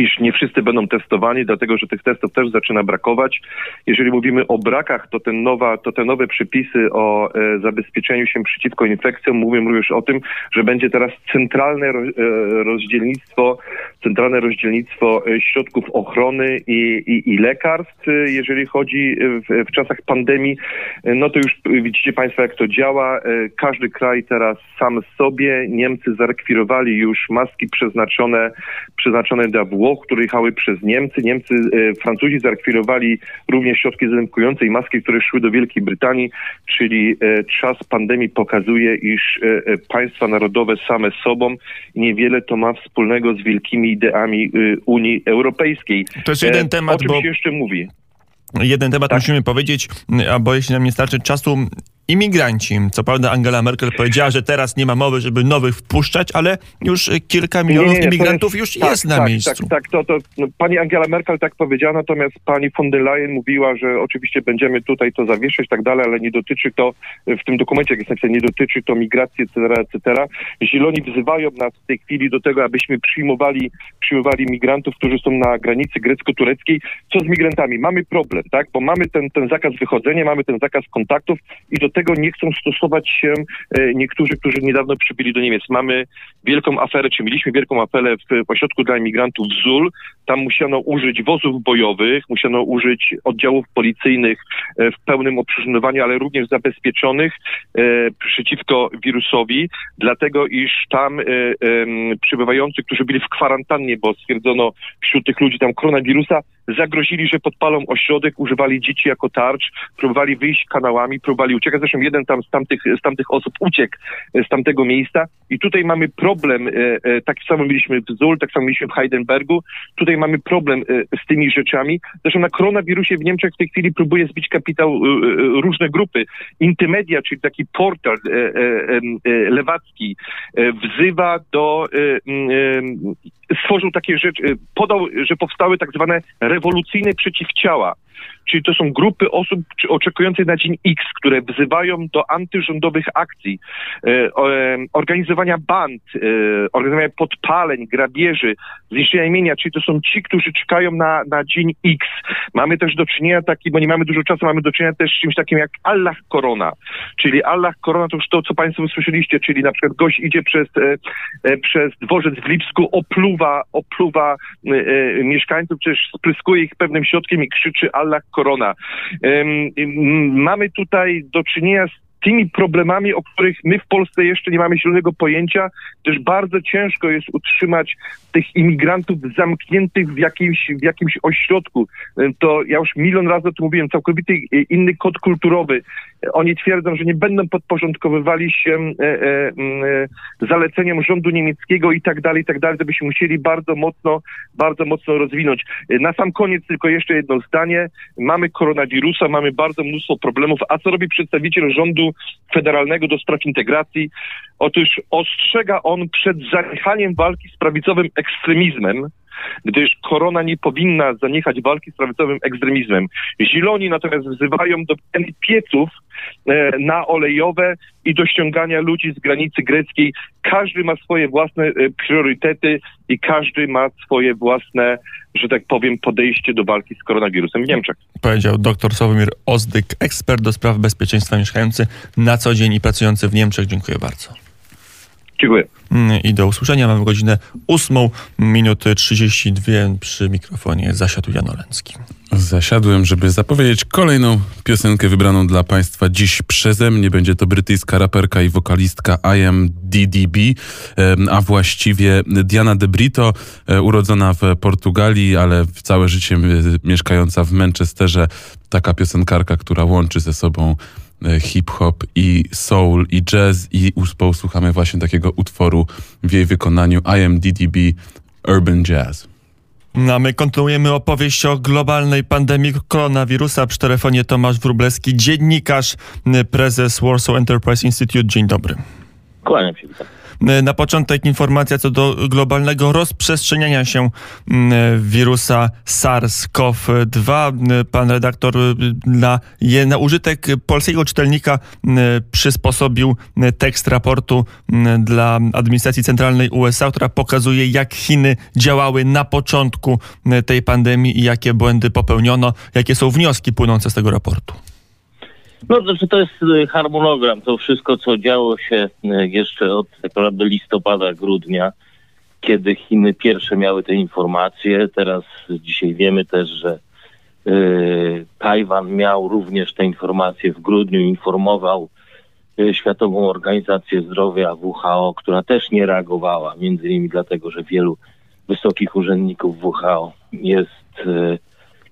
iż nie wszyscy będą testowani, dlatego że tych testów też zaczyna brakować. Jeżeli mówimy o brakach, to, ten nowa, to te nowe przepisy o e, zabezpieczeniu się przeciwko infekcjom mówią również o tym, że będzie teraz centralne ro, e, rozdzielnictwo, centralne rozdzielnictwo e, środków ochrony i, i, i lekarstw, e, jeżeli chodzi w, w czasach pandemii. E, no to już widzicie Państwo, jak to działa. Każdy kraj teraz sam sobie. Niemcy zarekwirowali już maski przeznaczone, przeznaczone dla Włoch, które jechały przez Niemcy. Niemcy, e, Francuzi zarekwirowali również środki dezynfekujące i maski, które szły do Wielkiej Brytanii, czyli e, czas pandemii pokazuje, iż e, państwa narodowe same sobą niewiele to ma wspólnego z wielkimi ideami Unii Europejskiej. To jest jeden temat, o czym bo... się jeszcze mówi. Jeden temat tak. musimy powiedzieć, a bo jeśli nam nie starczy czasu, imigranci. Co prawda Angela Merkel powiedziała, że teraz nie ma mowy, żeby nowych wpuszczać, ale już kilka milionów nie, nie, imigrantów jest, już tak, jest na tak, miejscu. Tak, tak, to, to no, pani Angela Merkel tak powiedziała, natomiast pani von der Leyen mówiła, że oczywiście będziemy tutaj to zawieszać tak dalej, ale nie dotyczy to, w tym dokumencie, jak jest napisane, nie dotyczy to migracji, etc., etc. Zieloni wzywają nas w tej chwili do tego, abyśmy przyjmowali, przyjmowali migrantów, którzy są na granicy grecko-tureckiej. Co z migrantami? Mamy problem, tak, bo mamy ten, ten zakaz wychodzenia, mamy ten zakaz kontaktów i do tego nie chcą stosować się e, niektórzy, którzy niedawno przybyli do Niemiec. Mamy wielką aferę, czy mieliśmy wielką aferę w pośrodku dla imigrantów w ZUL. Tam musiano użyć wozów bojowych, musiano użyć oddziałów policyjnych e, w pełnym opróżniowaniu, ale również zabezpieczonych e, przeciwko wirusowi, dlatego iż tam przybywający, którzy byli w kwarantannie, bo stwierdzono wśród tych ludzi tam koronawirusa, zagrozili, że podpalą ośrodek, używali dzieci jako tarcz, próbowali wyjść kanałami, próbowali uciekać. Zresztą jeden tam z tamtych, z tamtych osób uciekł z tamtego miejsca i tutaj mamy problem, e, e, tak samo mieliśmy w Zul, tak samo mieliśmy w Heidelbergu, tutaj mamy problem e, z tymi rzeczami. Zresztą na koronawirusie w Niemczech w tej chwili próbuje zbić kapitał różne grupy. Intermedia, czyli taki portal lewacki, wzywa do stworzył takie rzeczy, podał, że powstały tak zwane rewolucyjne przeciwciała. Czyli to są grupy osób oczekujących na dzień X, które wzywają do antyrządowych akcji, e, e, organizowania band, e, organizowania podpaleń, grabieży, zniszczenia imienia, czyli to są ci, którzy czekają na, na dzień X. Mamy też do czynienia taki, bo nie mamy dużo czasu, mamy do czynienia też z czymś takim jak Allah Korona, czyli Allah Korona to już to, co Państwo słyszeliście, czyli na przykład gość idzie przez, przez dworzec w Lipsku, opluwa, opluwa mieszkańców, przecież spryskuje ich pewnym środkiem i krzyczy Allah korona. Mamy tutaj do czynienia z tymi problemami, o których my w Polsce jeszcze nie mamy zielonego pojęcia, też bardzo ciężko jest utrzymać tych imigrantów zamkniętych w jakimś, w jakimś ośrodku. To ja już milion razy o tym mówiłem, całkowity inny kod kulturowy. Oni twierdzą, że nie będą podporządkowywali się e, e, e, zaleceniom rządu niemieckiego i tak dalej, i tak dalej, to musieli bardzo mocno, bardzo mocno rozwinąć. Na sam koniec tylko jeszcze jedno zdanie. Mamy koronawirusa, mamy bardzo mnóstwo problemów, a co robi przedstawiciel rządu federalnego do spraw integracji? Otóż ostrzega on przed zaniechaniem walki z prawicowym ekstremizmem, gdyż korona nie powinna zaniechać walki z prawicowym ekstremizmem. Zieloni natomiast wzywają do pieców e, na olejowe i do ściągania ludzi z granicy greckiej. Każdy ma swoje własne e, priorytety i każdy ma swoje własne, że tak powiem, podejście do walki z koronawirusem w Niemczech. Powiedział dr Sławomir Ozdyk, ekspert do spraw bezpieczeństwa mieszkający na co dzień i pracujący w Niemczech. Dziękuję bardzo. Dziękuję. I do usłyszenia. Mamy godzinę 8 minut 32 przy mikrofonie zasiadł Jan Oleński. Zasiadłem, żeby zapowiedzieć kolejną piosenkę wybraną dla Państwa dziś przeze mnie. Będzie to brytyjska raperka i wokalistka I Am DDB, a właściwie Diana De Brito, e, urodzona w Portugalii, ale całe życie mieszkająca w Manchesterze. Taka piosenkarka, która łączy ze sobą E, hip-hop i soul i jazz i posłuchamy właśnie takiego utworu w jej wykonaniu I Am DDB Urban Jazz. No, my kontynuujemy opowieść o globalnej pandemii koronawirusa. Przy telefonie Tomasz Wróblewski, dziennikarz, prezes Warsaw Enterprise Institute. Dzień dobry. Kłaniam się, witam. E, na początek informacja co do globalnego rozprzestrzeniania się wirusa SARS-CoV-2. Pan redaktor na, je, na użytek polskiego czytelnika przysposobił tekst raportu dla administracji centralnej USA, która pokazuje, jak Chiny działały na początku tej pandemii i jakie błędy popełniono, jakie są wnioski płynące z tego raportu. No, znaczy to jest y, harmonogram, to wszystko, co działo się y, jeszcze od tak naprawdę listopada, grudnia, kiedy Chiny pierwsze miały te informacje. Teraz dzisiaj wiemy też, że y, Tajwan miał również te informacje w grudniu, informował Światową Organizację Zdrowia WHO, która też nie reagowała, między innymi dlatego, że wielu wysokich urzędników WHO jest y,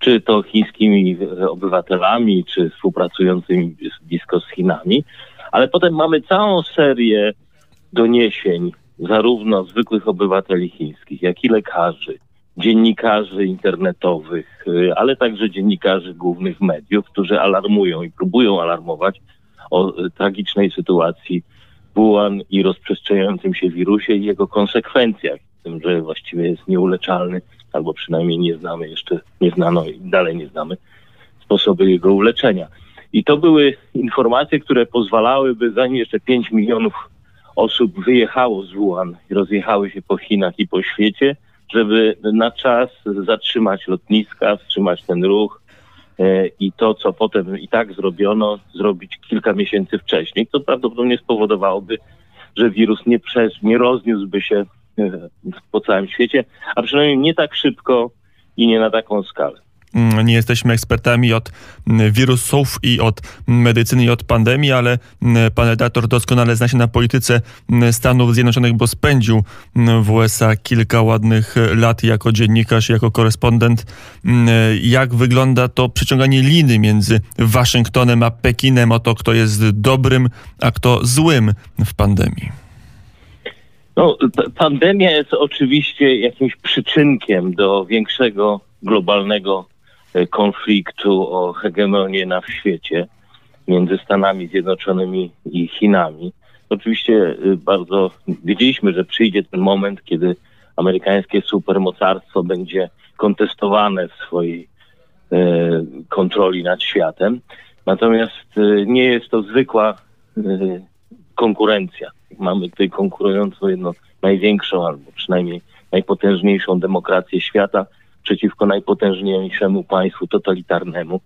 czy to chińskimi obywatelami, czy współpracującymi blisko z Chinami, ale potem mamy całą serię doniesień zarówno zwykłych obywateli chińskich, jak i lekarzy, dziennikarzy internetowych, y, ale także dziennikarzy głównych mediów, którzy alarmują i próbują alarmować o y, tragicznej sytuacji Wuhan i rozprzestrzeniającym się wirusie i jego konsekwencjach, tym, że właściwie jest nieuleczalny albo przynajmniej nie znamy jeszcze, nie znano i dalej nie znamy sposoby jego uleczenia. I to były informacje, które pozwalałyby, zanim jeszcze 5 milionów osób wyjechało z Wuhan i rozjechały się po Chinach i po świecie, żeby na czas zatrzymać lotniska, wstrzymać ten ruch e, i to, co potem i tak zrobiono, zrobić kilka miesięcy wcześniej. To prawdopodobnie spowodowałoby, że wirus nie, przez, nie rozniósłby się po całym świecie, a przynajmniej nie tak szybko i nie na taką skalę. Mm, nie jesteśmy ekspertami od mm, wirusów i od medycyny i od pandemii, ale mm, pan redaktor doskonale zna się na polityce Stanów Zjednoczonych, bo spędził w USA kilka ładnych lat jako dziennikarz, jako korespondent. Jak wygląda to przyciąganie liny między Waszyngtonem a Pekinem o to, kto jest dobrym, a kto złym w pandemii? No, pandemia jest oczywiście jakimś przyczynkiem do większego globalnego e, konfliktu o hegemonię na świecie między Stanami Zjednoczonymi i Chinami. Oczywiście e, bardzo wiedzieliśmy, że przyjdzie ten moment, kiedy amerykańskie supermocarstwo będzie kontestowane w swojej e, kontroli nad światem. Natomiast nie jest to zwykła konkurencja. Mamy tutaj konkurującą jedną największą albo przynajmniej najpotężniejszą demokrację świata przeciwko najpotężniejszemu państwu totalitarnemu,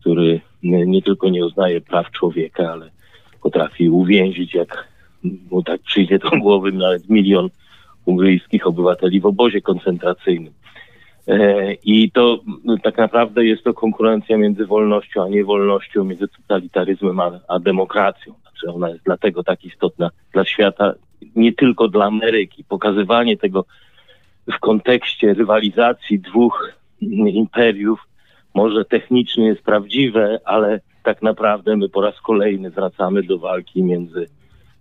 który nie tylko nie uznaje praw człowieka, ale potrafi uwięzić, jak mu tak przyjdzie do głowy, nawet milion ugryjskich obywateli w obozie koncentracyjnym. E, I to tak naprawdę jest to konkurencja między wolnością a niewolnością, między totalitaryzmem a, a demokracją. Znaczy ona jest dlatego tak istotna dla świata, nie tylko dla Ameryki. Pokazywanie tego w kontekście rywalizacji dwóch imperiów może technicznie jest prawdziwe, ale tak naprawdę my po raz kolejny wracamy do walki między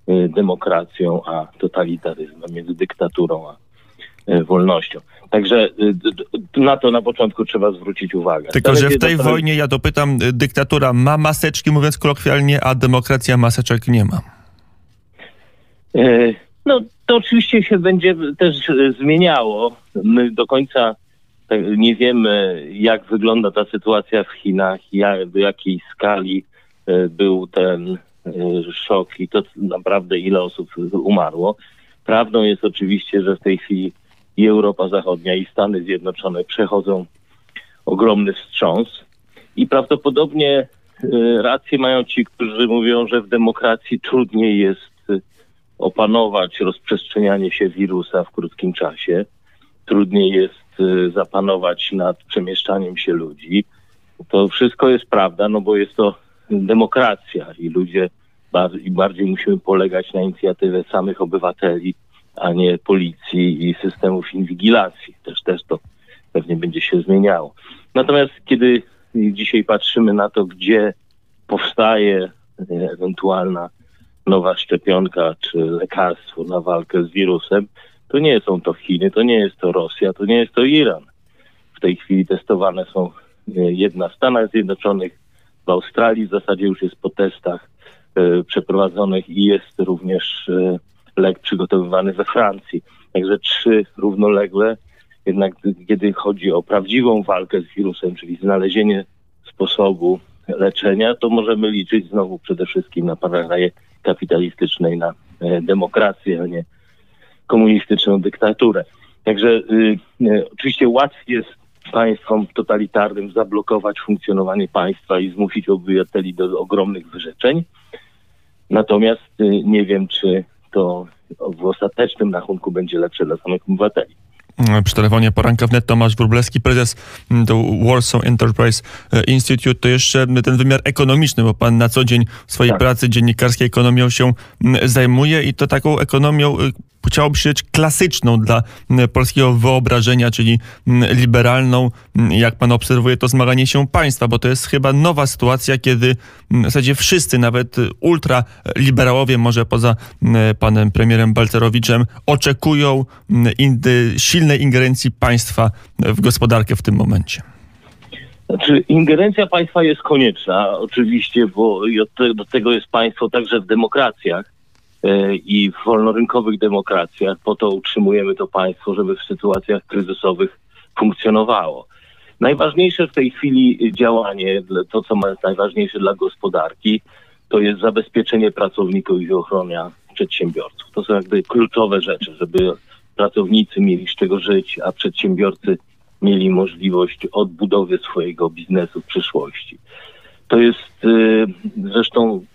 e, demokracją a totalitaryzmem, między dyktaturą a wolnością. Także e, na to na początku trzeba zwrócić uwagę. Tylko, że w tej wojnie, ja dopytam, e, dyktatura ma maseczki, mówiąc kolokwialnie, a demokracja maseczek nie ma. No, To oczywiście się będzie też e, zmieniało. My do końca nie wiemy, jak wygląda ta sytuacja w Chinach, jak, do jakiej skali e, był ten e, szok i to naprawdę ile osób umarło. Prawdą jest oczywiście, że w tej chwili i Europa Zachodnia, i Stany Zjednoczone przechodzą ogromny wstrząs i prawdopodobnie rację mają ci, którzy mówią, że w demokracji trudniej jest opanować rozprzestrzenianie się wirusa w krótkim czasie. Trudniej jest y, zapanować nad przemieszczaniem się ludzi. To wszystko jest prawda, no bo jest to demokracja i ludzie bardziej, bardziej musimy polegać na inicjatywie samych obywateli, a nie policji i systemów inwigilacji. Też, też to pewnie będzie się zmieniało. Natomiast kiedy dzisiaj patrzymy na to, gdzie powstaje y, ewentualna nowa szczepionka czy lekarstwo na walkę z wirusem, to nie są to Chiny, to nie jest to Rosja, to nie jest to Iran. W tej chwili testowane są e, jedna w Stanach Zjednoczonych, w Australii w zasadzie już jest po testach e, przeprowadzonych i jest również e, lek przygotowywany we Francji. Także trzy równolegle. Jednak kiedy chodzi o prawdziwą walkę z wirusem, czyli znalezienie sposobu leczenia, to możemy liczyć znowu przede wszystkim na paragraje kapitalistycznej na e, demokrację, a nie komunistyczną dyktaturę. Także y, y, oczywiście łatwiej jest państwom totalitarnym zablokować funkcjonowanie państwa i zmusić obywateli do ogromnych wyrzeczeń. Natomiast y, nie wiem, czy to w ostatecznym rachunku będzie lepsze dla samych obywateli. Przy telefonie poranka wnet Tomasz Wróblewski, prezes do Warsaw Enterprise e, Institute. To jeszcze ten wymiar ekonomiczny, bo pan na co dzień w swojej tak. pracy dziennikarskiej ekonomią się zajmuje i to taką ekonomią chciałoby się klasyczną dla polskiego wyobrażenia, czyli liberalną, jak pan obserwuje to zmaganie się państwa, bo to jest chyba nowa sytuacja, kiedy w zasadzie wszyscy, nawet ultraliberałowie, może poza panem premierem Balcerowiczem, oczekują silnej ingerencji państwa w gospodarkę w tym momencie. Znaczy, ingerencja państwa jest konieczna, oczywiście, bo do tego jest państwo także w demokracjach. E, i w wolnorynkowych demokracjach. Po to utrzymujemy to państwo, żeby w sytuacjach kryzysowych funkcjonowało. Najważniejsze w tej chwili działanie, to co jest najważniejsze dla gospodarki, to jest zabezpieczenie pracowników i ochrona przedsiębiorców. To są jakby kluczowe rzeczy, żeby pracownicy mieli z czego żyć, a przedsiębiorcy mieli możliwość odbudowy swojego biznesu w przyszłości. To jest y, zresztą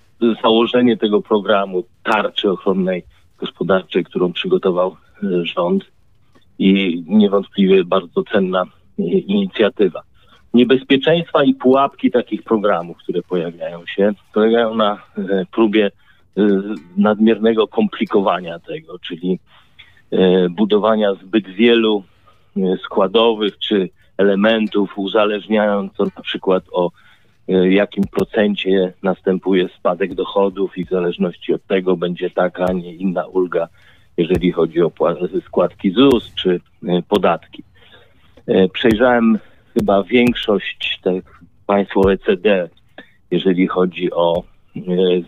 założenie tego programu tarczy ochronnej gospodarczej, którą przygotował e, rząd i niewątpliwie bardzo cenna e, inicjatywa. Niebezpieczeństwa i pułapki takich programów, które pojawiają się, polegają na e, próbie nadmiernego komplikowania tego, czyli budowania zbyt wielu składowych czy elementów, uzależniając to na przykład o jakim procencie następuje spadek dochodów i w zależności od tego będzie taka, a nie inna ulga, jeżeli chodzi o składki ZUS czy e, podatki. E, przejrzałem chyba większość tych państw OECD, jeżeli chodzi o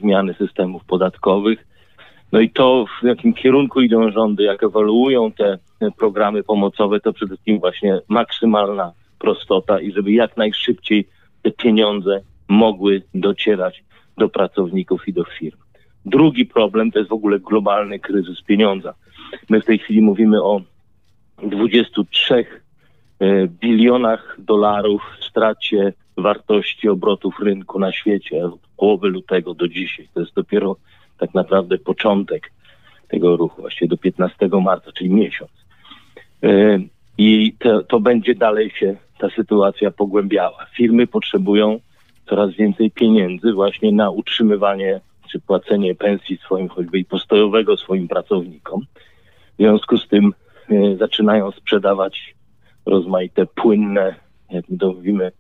zmiany systemów podatkowych. No i to, w jakim kierunku idą rządy, jak ewoluują te programy pomocowe, to przede wszystkim właśnie maksymalna prostota i żeby jak najszybciej te pieniądze mogły docierać do pracowników i do firm. Drugi problem to jest w ogóle globalny kryzys pieniądza. My w tej chwili mówimy o 23 e, bilionach dolarów stracie wartości obrotów rynku na świecie od połowy lutego do dzisiaj. To jest dopiero tak naprawdę początek tego ruchu, właściwie do 15 marca, czyli miesiąc. E, I to, to będzie dalej się ta sytuacja pogłębiała. Firmy potrzebują coraz więcej pieniędzy właśnie na utrzymywanie czy płacenie pensji swoim, choćby i postojowego swoim pracownikom. W związku z tym e, zaczynają sprzedawać rozmaite płynne, jak my to mówimy,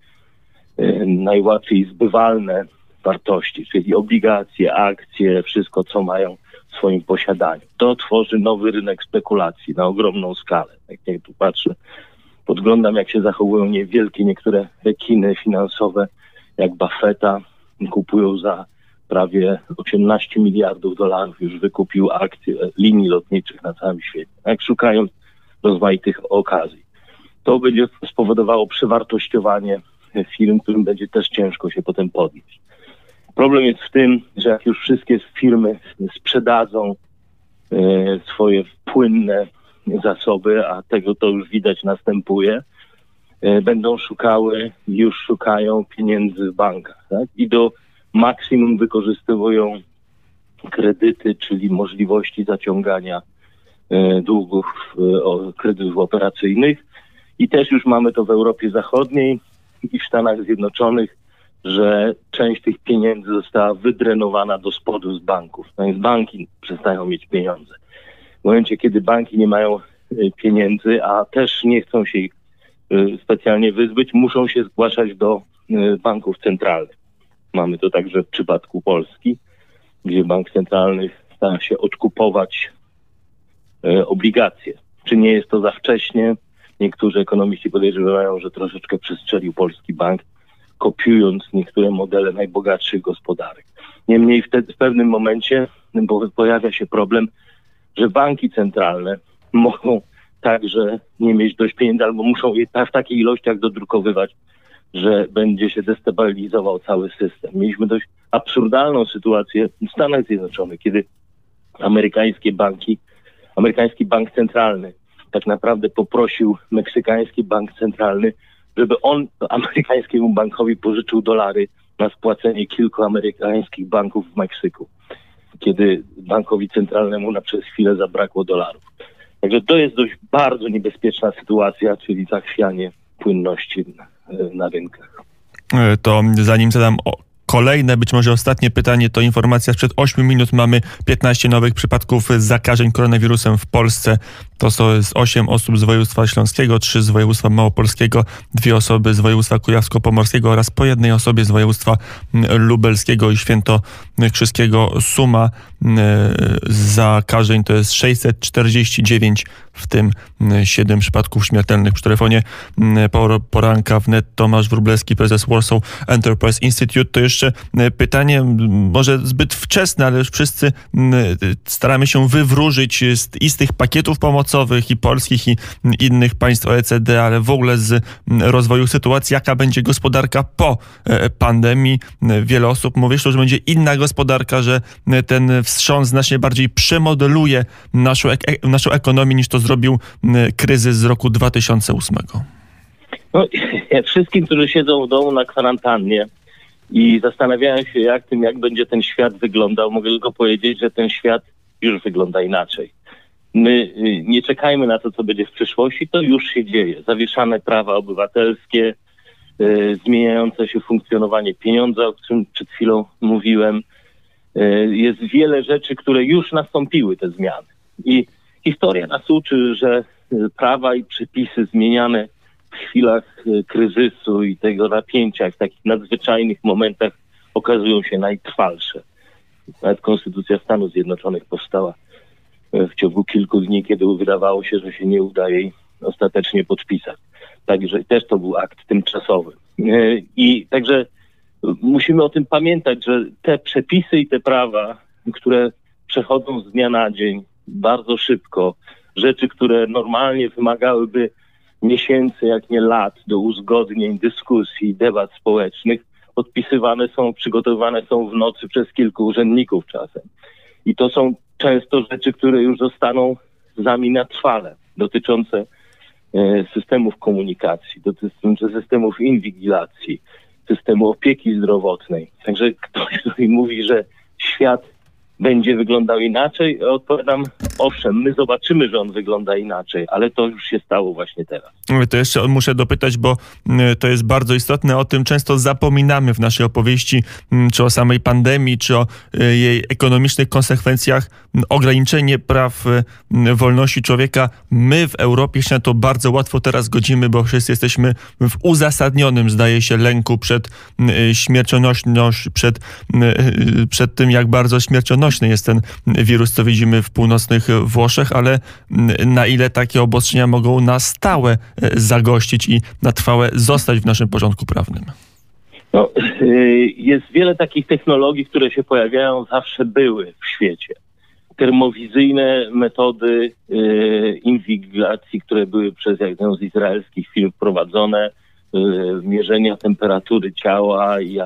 e, najłatwiej zbywalne wartości, czyli obligacje, akcje, wszystko, co mają w swoim posiadaniu. To tworzy nowy rynek spekulacji na ogromną skalę. Jak ja tu patrzę, podglądam, jak się zachowują niewielkie niektóre rekiny finansowe, jak Buffetta, kupują za prawie 18 miliardów dolarów już wykupił akcje linii lotniczych na całym świecie, jak szukając rozmaitych okazji. To będzie spowodowało przewartościowanie firm, którym będzie też ciężko się potem podnieść. Problem jest w tym, że jak już wszystkie firmy sprzedadzą e, swoje płynne zasoby, a tego to już widać następuje, e, będą szukały, już szukają pieniędzy w bankach. Tak? I do maksimum wykorzystują kredyty, czyli możliwości zaciągania e, długów, kredytów operacyjnych. I też już mamy to w Europie Zachodniej i w Stanach Zjednoczonych że część tych pieniędzy została wydrenowana do spodu z banków. No więc banki przestają mieć pieniądze. W momencie, kiedy banki nie mają y, pieniędzy, a też nie chcą się ich y, specjalnie wyzbyć, muszą się zgłaszać do y, banków centralnych. Mamy to także w przypadku Polski, gdzie bank centralny stara się odkupować obligacje. Czy nie jest to za wcześnie? Niektórzy ekonomiści podejrzewają, że troszeczkę przestrzelił polski bank kopiując niektóre modele najbogatszych gospodarek. Niemniej wtedy w pewnym momencie pojawia się problem, że banki centralne mogą także nie mieć dość pieniędzy albo muszą je w takiej ilościach dodrukowywać, że będzie się destabilizował cały system. Mieliśmy dość absurdalną sytuację w Stanach Zjednoczonych, kiedy amerykańskie banki, amerykański bank centralny tak naprawdę poprosił meksykański bank centralny żeby on amerykańskiemu bankowi pożyczył dolary na spłacenie kilku amerykańskich banków w Meksyku, kiedy bankowi centralnemu na przez chwilę zabrakło dolarów. Także to jest dość bardzo niebezpieczna sytuacja, czyli zachwianie płynności na, na rynkach. E, to zanim zadam Kolejne, być może ostatnie pytanie to informacja sprzed 8 minut. Mamy 15 nowych przypadków zakażeń koronawirusem w Polsce. To są 8 osób z województwa śląskiego, 3 z województwa małopolskiego, dwie osoby z województwa kujawsko-pomorskiego oraz po jednej osobie z województwa lubelskiego i świętokrzyskiego. Suma zakażeń to jest 649 w tym 7 przypadków śmiertelnych przy telefonie. Poranka wnet Tomasz Wróblewski, prezes Warsaw Enterprise Institute. To jeszcze pytanie, może zbyt wczesne, ale już wszyscy staramy się wywróżyć i z tych pakietów pomocowych i polskich i innych państw OECD, ale w ogóle z rozwoju sytuacji, jaka będzie gospodarka po e, pandemii. Wiele osób mówi, że będzie inna gospodarka, że ten wstrząs znacznie bardziej przemodeluje naszą, naszą ekonomię niż to zrobił kryzys z roku 2008? No, wszystkim, którzy siedzą w domu na kwarantannie i zastanawiają się, jak tym, jak będzie ten świat wyglądał, mogę tylko powiedzieć, że ten świat już wygląda inaczej. My y, nie czekajmy na to, co będzie w przyszłości, to już się dzieje. Zawieszane prawa obywatelskie, y, zmieniające się funkcjonowanie pieniądza, o którym przed chwilą mówiłem. Y, jest wiele rzeczy, które już nastąpiły, te zmiany. I Historia nas uczy, że prawa i przepisy zmieniane w chwilach y, kryzysu i tego napięcia, w takich nadzwyczajnych momentach okazują się najtrwalsze. Nawet Konstytucja Stanów Zjednoczonych powstała y, w ciągu kilku dni, kiedy wydawało się, że się nie uda jej ostatecznie podpisać. Także też to był akt tymczasowy. I także musimy o tym pamiętać, że te przepisy i te prawa, które przechodzą z dnia na dzień, bardzo szybko. Rzeczy, które normalnie wymagałyby miesięcy, jak nie lat, do uzgodnień, dyskusji, debat społecznych, podpisywane są, przygotowywane są w nocy przez kilku urzędników czasem. I to są często rzeczy, które już zostaną z nami na trwale, dotyczące e, systemów komunikacji, dotyczące systemów inwigilacji, systemu opieki zdrowotnej. Także ktoś, który mówi, że świat będzie wyglądał inaczej? Odpowiadam, owszem, my zobaczymy, że on wygląda inaczej, ale to już się stało właśnie teraz. To jeszcze muszę dopytać, bo to jest bardzo istotne. O tym często zapominamy w naszej opowieści, czy o samej pandemii, czy o e, jej ekonomicznych konsekwencjach. Ograniczenie praw wolności człowieka. My w Europie się na to bardzo łatwo teraz godzimy, bo wszyscy jesteśmy w uzasadnionym, zdaje się, lęku przed śmiercionością, przed, przed tym, jak bardzo śmiercionością jest ten wirus, co widzimy w północnych Włoszech, ale na ile takie obostrzenia mogą na stałe e, zagościć i na trwałe zostać w naszym porządku prawnym? No, y, jest wiele takich technologii, które się pojawiają, zawsze były w świecie. Termowizyjne metody y, inwigilacji, które były przez jedną z izraelskich firm wprowadzone, mierzenia temperatury ciała i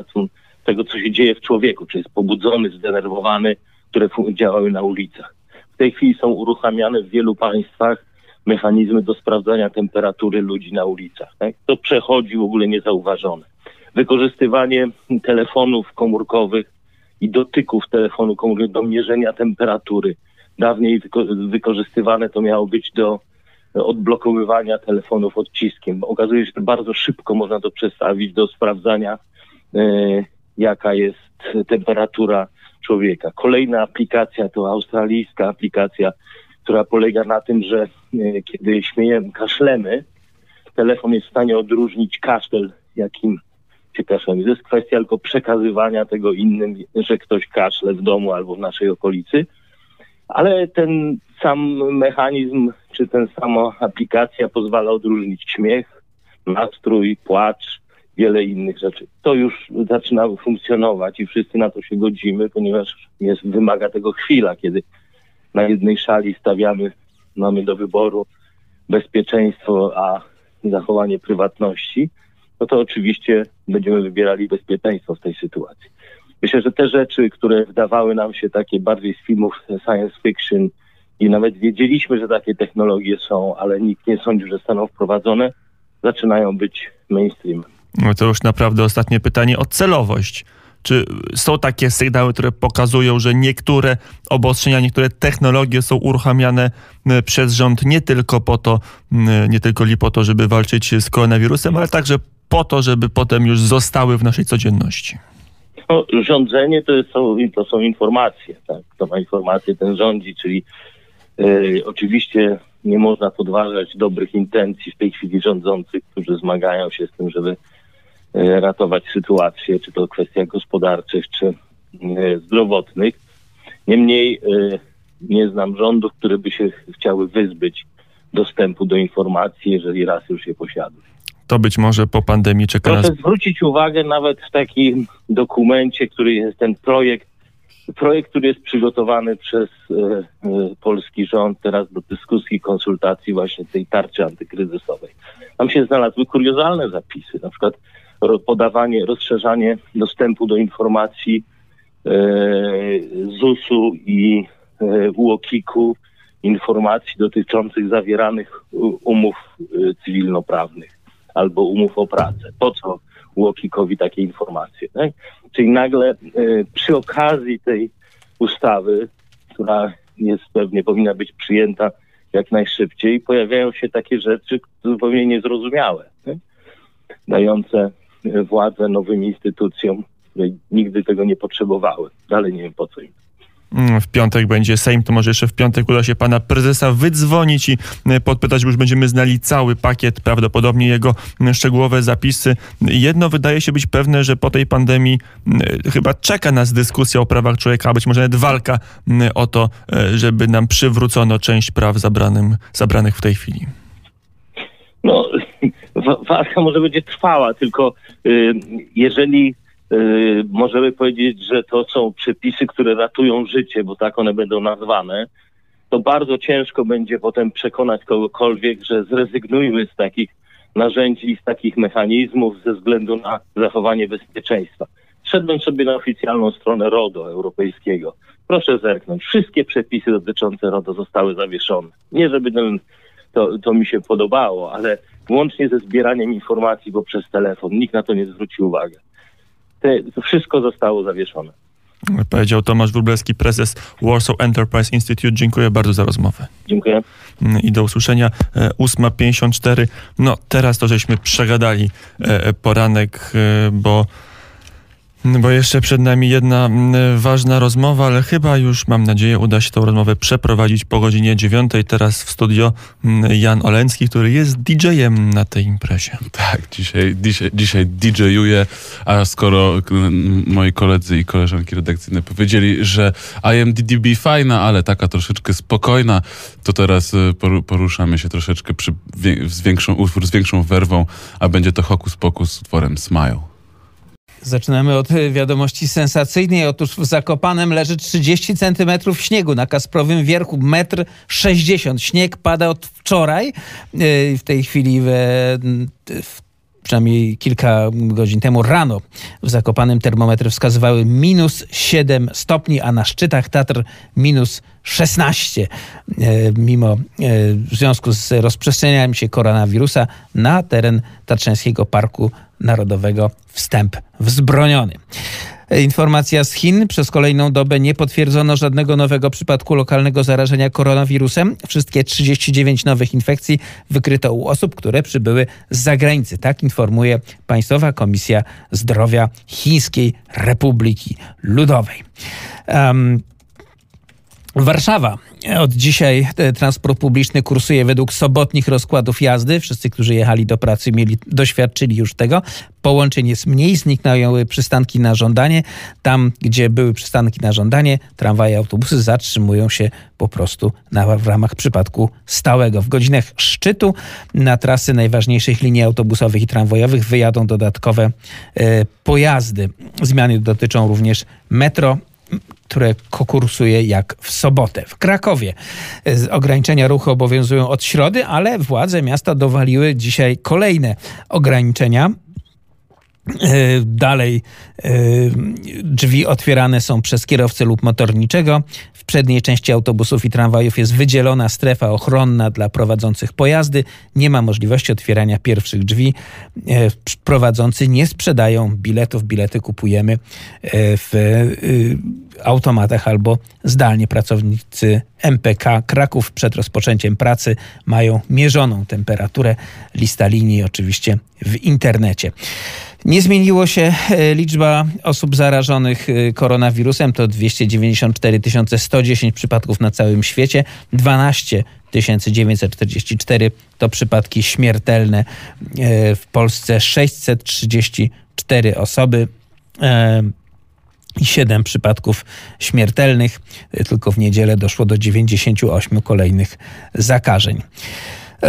tego, co się dzieje w człowieku, czy jest pobudzony, zdenerwowany, które działały na ulicach. W tej chwili są uruchamiane w wielu państwach mechanizmy do sprawdzania temperatury ludzi na ulicach. Tak? To przechodzi w ogóle niezauważone. Wykorzystywanie telefonów komórkowych i dotyków telefonu komórkowego do mierzenia temperatury. Dawniej wyko- wykorzystywane to miało być do odblokowywania telefonów odciskiem. Okazuje się, że bardzo szybko można to przestawić do sprawdzania, e, jaka jest temperatura człowieka. Kolejna aplikacja to australijska aplikacja, która polega na tym, że e, kiedy śmiejemy, kaszlemy, telefon jest w stanie odróżnić kaszel, jakim się kaszlemy. To jest kwestia tylko przekazywania tego innym, że ktoś kaszle w domu albo w naszej okolicy. Ale ten sam mechanizm, czy ten sama aplikacja pozwala odróżnić śmiech, nastrój, płacz, wiele innych rzeczy. To już zaczyna funkcjonować i wszyscy na to się godzimy, ponieważ jest, wymaga tego chwila, kiedy na jednej szali stawiamy, mamy do wyboru bezpieczeństwo, a zachowanie prywatności, no to oczywiście będziemy wybierali bezpieczeństwo w tej sytuacji. Myślę, że te rzeczy, które wydawały nam się takie bardziej z filmów science fiction i nawet wiedzieliśmy, że takie technologie są, ale nikt nie sądził, że zostaną wprowadzone, zaczynają być mainstreamem. To już naprawdę ostatnie pytanie o celowość. Czy są takie sygnały, które pokazują, że niektóre obostrzenia, niektóre technologie są uruchamiane przez rząd nie tylko po to, nie tylko po to, żeby walczyć z koronawirusem, ale także po to, żeby potem już zostały w naszej codzienności? No, rządzenie to są, to są informacje. Tak? Kto ma informacje, ten rządzi, czyli e, oczywiście nie można podważać dobrych intencji w tej chwili rządzących, którzy zmagają się z tym, żeby ratować sytuację, czy to kwestia gospodarczych, czy e, zdrowotnych. Niemniej e, nie znam rządów, które by się chciały wyzbyć dostępu do informacji, jeżeli raz już je posiadły. To być może po pandemii czeka nas... Proszę zwrócić uwagę nawet w takim dokumencie, który jest ten projekt, projekt, który jest przygotowany przez e, e, polski rząd teraz do dyskusji, konsultacji właśnie tej tarczy antykryzysowej. Tam się znalazły kuriozalne zapisy, na przykład podawanie, rozszerzanie dostępu do informacji e, ZUS-u i e, UOKiK-u, informacji dotyczących zawieranych umów e, cywilnoprawnych albo umów o pracę. Po co UOKiK-owi takie informacje? Tak? Czyli nagle przy okazji tej ustawy, która jest pewnie powinna być przyjęta jak najszybciej, pojawiają się takie rzeczy zupełnie niezrozumiałe, tak? dające władzę nowym instytucjom, które nigdy tego nie potrzebowały. Dalej nie wiem po co im. Mm, W piątek będzie Sejm, to może jeszcze w piątek uda się pana prezesa wydzwonić i e, podpytać, bo już będziemy znali cały pakiet, prawdopodobnie jego szczegółowe zapisy. Jedno wydaje się być pewne, że po tej pandemii m, chyba czeka nas dyskusja o prawach człowieka, a być może nawet walka o to, e, żeby nam przywrócono część praw zabranym, zabranych w tej chwili. No, walka może będzie trwała, tylko y, jeżeli y, możemy powiedzieć, że to są przepisy, które ratują życie, bo tak one będą nazwane, to bardzo ciężko będzie potem przekonać kogokolwiek, że zrezygnujmy z takich narzędzi z takich mechanizmów ze względu na zachowanie bezpieczeństwa. Szedłem sobie na oficjalną stronę RODO europejskiego. Proszę zerknąć. Wszystkie przepisy dotyczące RODO zostały zawieszone. Nie, żeby ten, to, to mi się podobało, ale łącznie ze zbieraniem informacji poprzez telefon. Nikt na to nie zwrócił uwagi. To wszystko zostało zawieszone. Powiedział Tomasz Wróblewski, prezes Warsaw Enterprise Institute. Dziękuję bardzo za rozmowę. Dziękuję. I do usłyszenia. E, 8.54. No teraz to żeśmy przegadali e, poranek, e, bo, bo jeszcze przed nami jedna mm, ważna rozmowa, ale chyba już mam nadzieję uda się tą rozmowę przeprowadzić po godzinie 9. Teraz w studio mm, Jan Oleński, który jest DJ-em na tej imprezie. Tak, dzisiaj, dzisiaj, dzisiaj DJ-uję, a skoro moi koledzy i koleżanki redakcyjne powiedzieli, że IMDDB fajna, ale taka troszeczkę spokojna, to teraz y, poru- poruszamy się troszeczkę przy, z większą, utwór z większą werwą, a będzie to Hokus Pokus z utworem Smile. Zaczynamy od e, wiadomości sensacyjnej. Otóż w Zakopanem leży 30 centymetrów śniegu na Kasprowym Wierchu, metr 60. Śnieg pada od wczoraj. E, W tej chwili w, w przynajmniej kilka godzin temu rano w Zakopanem termometry wskazywały minus 7 stopni, a na szczytach Tatr minus 16. E, Mimo w związku z rozprzestrzenianiem się koronawirusa na teren Tatrzańskiego Parku Narodowego wstęp wzbroniony. Informacja z Chin. Przez kolejną dobę nie potwierdzono żadnego nowego przypadku lokalnego zarażenia koronawirusem. Wszystkie 39 nowych infekcji wykryto u osób, które przybyły z zagranicy. Tak informuje Państwowa Komisja Zdrowia Chińskiej Republiki Ludowej. Um, Warszawa. Od dzisiaj e, transport publiczny kursuje według sobotnich rozkładów jazdy. Wszyscy, którzy jechali do pracy, mieli, doświadczyli już tego. Połączeń jest mniej, zniknęły przystanki na żądanie. Tam, gdzie były przystanki na żądanie, tramwaje, autobusy zatrzymują się po prostu na, w ramach przypadku stałego. W godzinach szczytu na trasy najważniejszych linii autobusowych i tramwajowych wyjadą dodatkowe e, pojazdy. Zmiany dotyczą również metro które konkursuje jak w sobotę. W Krakowie e, ograniczenia ruchu obowiązują od środy, ale władze miasta dowaliły dzisiaj kolejne ograniczenia. E, Dalej e, drzwi otwierane są przez kierowcę lub motorniczego. W przedniej części autobusów i tramwajów jest wydzielona strefa ochronna dla prowadzących pojazdy. Nie ma możliwości otwierania pierwszych drzwi. E, Prowadzący nie sprzedają biletów. Bilety kupujemy w automatach albo zdalnie. Pracownicy MPK Kraków przed rozpoczęciem pracy mają mierzoną temperaturę. Lista linii oczywiście w internecie. Nie zmieniło się e, liczba osób zarażonych e, koronawirusem. To 294 110 przypadków na całym świecie. 12 944 to przypadki śmiertelne. E, W Polsce 634 osoby i 7 przypadków śmiertelnych. Tylko w niedzielę doszło do 98 kolejnych zakażeń.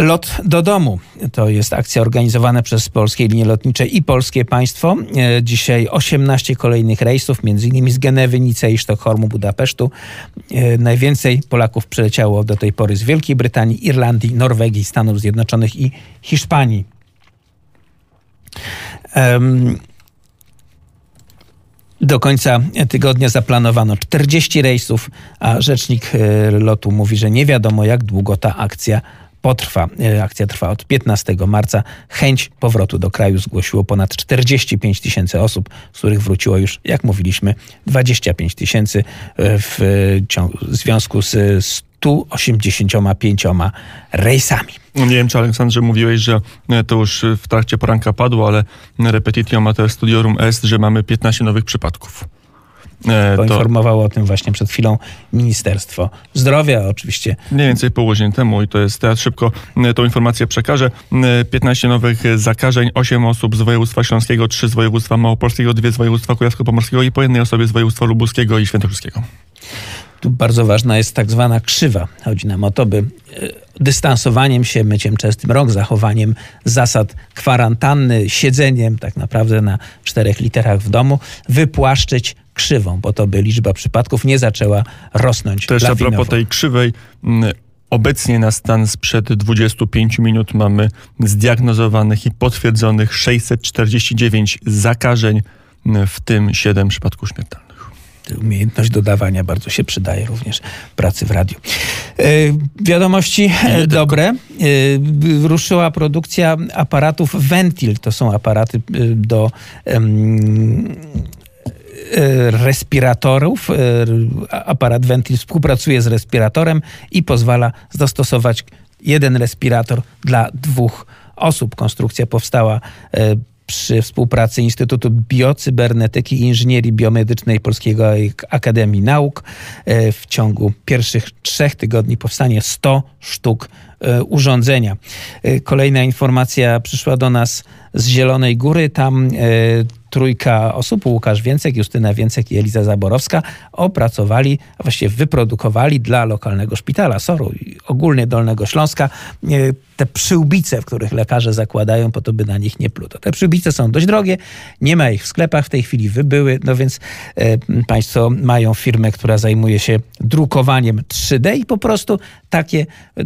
Lot do domu to jest akcja organizowana przez Polskie Linie Lotnicze i Polskie Państwo. E, Dzisiaj 18 kolejnych rejsów, innymi z Genewy, Nicei, Sztokholmu, Budapesztu. E, Najwięcej Polaków przyleciało do tej pory z Wielkiej Brytanii, Irlandii, Norwegii, Stanów Zjednoczonych i Hiszpanii. Em, do końca tygodnia zaplanowano 40 rejsów, a rzecznik e, lotu mówi, że nie wiadomo jak długo ta akcja potrwa. E, Akcja trwa od 15 marca. Chęć powrotu do kraju zgłosiło ponad 45 tysięcy osób, z których wróciło już, jak mówiliśmy, 25 tysięcy e, w ciągu- w związku z 185 rejsami. Nie wiem, czy Aleksandrze mówiłeś, że e, to już w trakcie poranka padło, ale repetitio mater studiorum est, że mamy 15 nowych przypadków. E, To Poinformowało o tym właśnie przed chwilą Ministerstwo Zdrowia. Oczywiście mniej więcej pół godziny temu i to jest, teraz szybko e, tą informację przekażę. E, 15 nowych e, zakażeń, 8 osób z województwa śląskiego, 3 z województwa małopolskiego, 2 z województwa kujawsko-pomorskiego i po jednej osobie z województwa lubuskiego i świętokrzyskiego. Tu bardzo ważna jest tak zwana krzywa. Chodzi nam o to, by dystansowaniem się, myciem częstym rąk, zachowaniem zasad kwarantanny, siedzeniem tak naprawdę na czterech literach w domu, wypłaszczyć krzywą, po to, by liczba przypadków nie zaczęła rosnąć To jeszcze a lawinowo. propos tej krzywej. m, Obecnie na stan sprzed 25 minut mamy zdiagnozowanych i potwierdzonych 649 zakażeń, m, w tym 7 przypadków śmiertelnych. Umiejętność dodawania bardzo się przydaje również pracy w radiu. E, Wiadomości e, dobre. E, Ruszyła produkcja aparatów Ventil. To są aparaty do respiratorów. E, Aparat Ventil współpracuje z respiratorem i pozwala zastosować jeden respirator dla dwóch osób. Konstrukcja powstała e, przy współpracy Instytutu Biocybernetyki i Inżynierii Biomedycznej Polskiego Akademii Nauk. E, W ciągu pierwszych trzech tygodni powstanie 100 sztuk e, urządzenia. E, Kolejna informacja przyszła do nas z Zielonej Góry. Tam e, trójka osób, Łukasz Więcek, Justyna Więcek i Eliza Zaborowska, opracowali, a właściwie wyprodukowali dla lokalnego szpitala SOR-u i ogólnie Dolnego Śląska e, te przyłbice, w których lekarze zakładają po to, by na nich nie pluto. Te przyłbice są dość drogie, nie ma ich w sklepach, w tej chwili wybyły, no więc e, Państwo mają firmę, która zajmuje się drukowaniem 3D i po prostu takie e,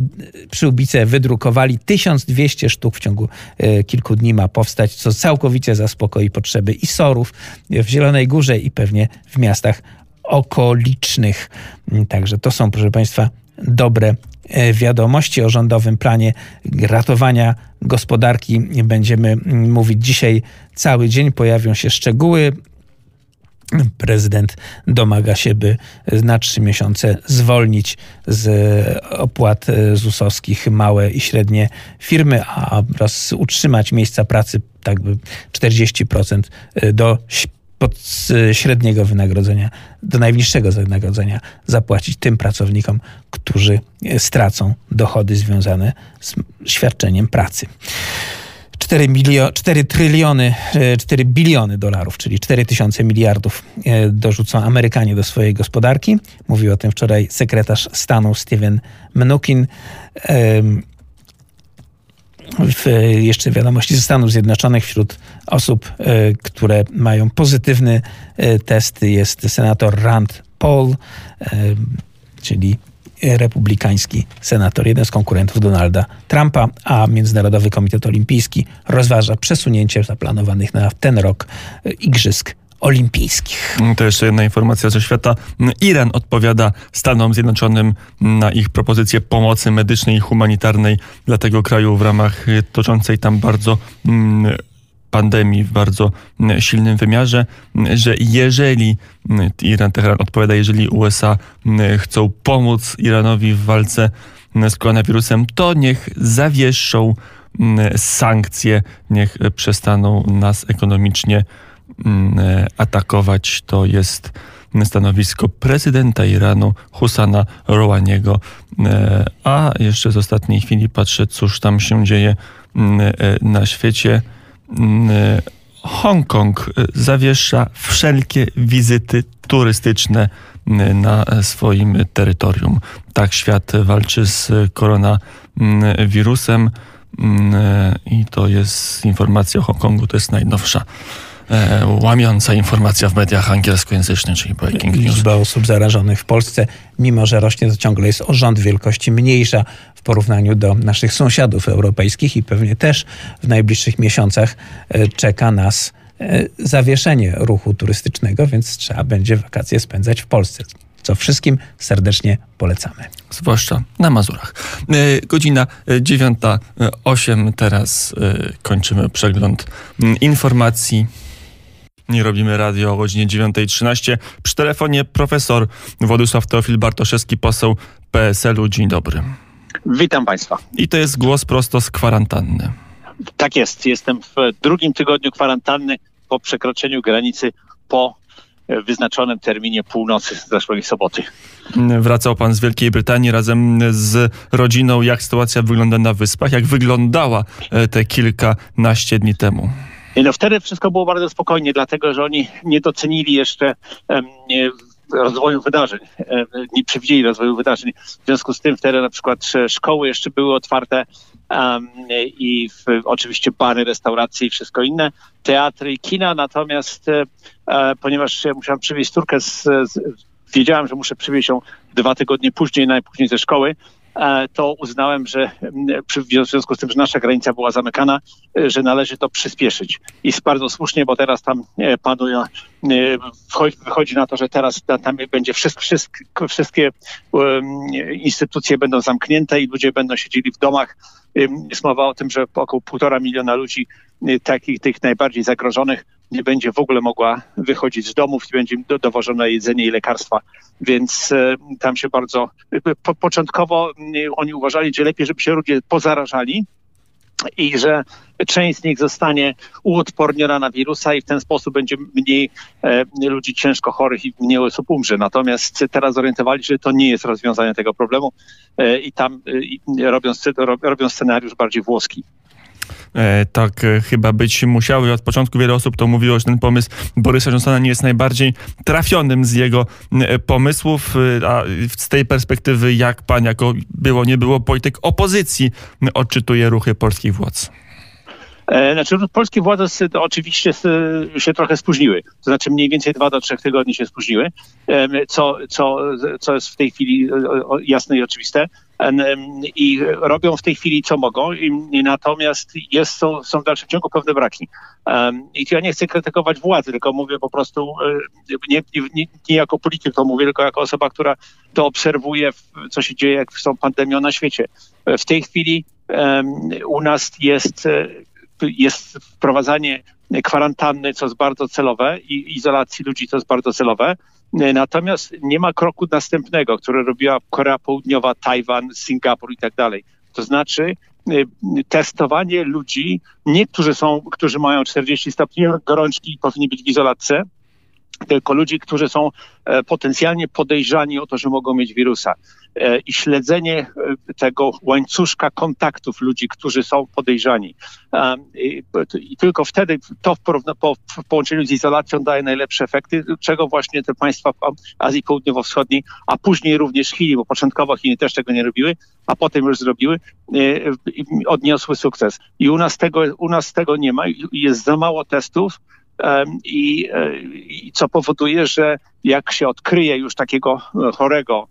przyłbice wydrukowali. 1200 sztuk w ciągu e, kilku dni ma powstać, co całkowicie zaspokoi potrzeby i sorów w Zielonej Górze i pewnie w miastach okolicznych. Także to są, proszę Państwa, dobre e, wiadomości o rządowym planie ratowania gospodarki. Będziemy mówić dzisiaj cały dzień. Pojawią się szczegóły. Prezydent domaga się, by na trzy miesiące zwolnić z opłat ZUS-owskich małe i średnie firmy, a oraz utrzymać miejsca pracy tak by 40% do pod średniego wynagrodzenia do najniższego wynagrodzenia zapłacić tym pracownikom, którzy stracą dochody związane z świadczeniem pracy. 4, milio, 4 tryliony, 4 biliony dolarów, czyli 4 tysiące miliardów dorzucą Amerykanie do swojej gospodarki. Mówił o tym wczoraj sekretarz stanu Steven Mnuchin. W jeszcze wiadomości ze Stanów Zjednoczonych wśród osób, które mają pozytywny test jest senator Rand Paul, czyli republikański senator, jeden z konkurentów Donalda Trumpa, a Międzynarodowy Komitet Olimpijski rozważa przesunięcie zaplanowanych na ten rok Igrzysk olimpijskich. To jeszcze jedna informacja ze świata. Iran odpowiada Stanom Zjednoczonym na ich propozycję pomocy medycznej i humanitarnej dla tego kraju w ramach toczącej tam bardzo pandemii w bardzo silnym wymiarze, że jeżeli Iran Teheran odpowiada, jeżeli USA chcą pomóc Iranowi w walce z koronawirusem, to niech zawieszą sankcje, niech przestaną nas ekonomicznie atakować. To jest stanowisko prezydenta Iranu Husana Rouhaniego. A jeszcze z ostatniej chwili patrzę, cóż tam się dzieje na świecie. Hongkong zawiesza wszelkie wizyty turystyczne na swoim terytorium. Tak świat walczy z koronawirusem i to jest informacja o Hongkongu, to jest najnowsza e, łamiąca informacja w mediach angielskojęzycznych, czyli breaking news. Liczba osób zarażonych w Polsce, mimo że rośnie, to ciągle jest o rząd wielkości mniejsza w porównaniu do naszych sąsiadów europejskich i pewnie też w najbliższych miesiącach e, czeka nas e, zawieszenie ruchu turystycznego, więc trzeba będzie wakacje spędzać w Polsce. Co wszystkim serdecznie polecamy. Zwłaszcza na Mazurach. E, godzina 9.08. Teraz kończymy przegląd informacji. Nie robimy radio o godzinie 9.13. Przy telefonie profesor Władysław Teofil Bartoszewski, poseł PSL-u. Dzień dobry. Witam Państwa. I to jest głos prosto z kwarantanny. Tak jest. Jestem w drugim tygodniu kwarantanny po przekroczeniu granicy po wyznaczonym terminie północy zeszłej soboty. Wracał pan z Wielkiej Brytanii razem z rodziną. Jak sytuacja wygląda na wyspach? Jak wyglądała te kilkanaście dni temu? No wtedy wszystko było bardzo spokojnie, dlatego że oni nie docenili jeszcze rozwoju wydarzeń, nie przewidzieli rozwoju wydarzeń. W związku z tym wtedy na przykład szkoły jeszcze były otwarte i w, oczywiście bary, restauracje i wszystko inne, teatry i kina, natomiast e, ponieważ ja musiałem przywieźć córkę z, z wiedziałem, że muszę przywieźć ją dwa tygodnie później, najpóźniej ze szkoły, to uznałem, że w związku z tym, że nasza granica była zamykana, że należy to przyspieszyć. I bardzo słusznie, bo teraz tam panują, wychodzi na to, że teraz tam będzie wszystko, wszystko, wszystkie instytucje będą zamknięte i ludzie będą siedzieli w domach. Jest mowa o tym, że około półtora miliona ludzi, takich tych najbardziej zagrożonych, nie będzie w ogóle mogła wychodzić z domów i będzie do, dowożone jedzenie i lekarstwa. Więc e, tam się bardzo. Po, początkowo oni uważali, że lepiej, żeby się ludzie pozarażali, i że część z nich zostanie uodporniona na wirusa i w ten sposób będzie mniej e, ludzi ciężko chorych i mniej osób umrze. Natomiast teraz zorientowali że to nie jest rozwiązanie tego problemu e, i tam e, robią, robią scenariusz bardziej włoski. E, tak e, chyba być musiało i od początku wiele osób to mówiło, że ten pomysł Borysa Johnsona nie jest najbardziej trafionym z jego e, pomysłów, a z tej perspektywy jak pan jako było nie było polityk opozycji odczytuje ruchy polskich władz? E, Znaczy, no, polskie władze oczywiście się trochę spóźniły. To znaczy mniej więcej dwa do trzech tygodni się spóźniły, co, co, co jest w tej chwili e, jasne i oczywiste. I robią w tej chwili co mogą, natomiast jest, są, są w dalszym ciągu pewne braki. I ja nie chcę krytykować władzy, tylko mówię po prostu e, nie, nie, nie jako polityk to mówię, tylko jako osoba, która to obserwuje, co się dzieje, jak są pandemią na świecie. W tej chwili u nas jest jest wprowadzanie kwarantanny, co jest bardzo celowe, i izolacji ludzi, co jest bardzo celowe. Natomiast nie ma kroku następnego, który robiła Korea Południowa, Tajwan, Singapur i tak dalej. To znaczy y, testowanie ludzi, nie którzy są, którzy mają 40 stopni gorączki i powinni być w izolatce, tylko ludzi, którzy są e, potencjalnie podejrzani o to, że mogą mieć wirusa. E, I śledzenie e, tego łańcuszka kontaktów ludzi, którzy są podejrzani. I, tylko wtedy to w, połączeniu z izolacją daje najlepsze efekty, czego właśnie te państwa Azji Południowo-Wschodniej, a później również Chiny, bo początkowo Chiny też tego nie robiły, a potem już zrobiły, odniosły sukces. I u nas tego, u nas tego nie ma jest za mało testów, I, e, I co powoduje, że jak się odkryje już takiego e, chorego,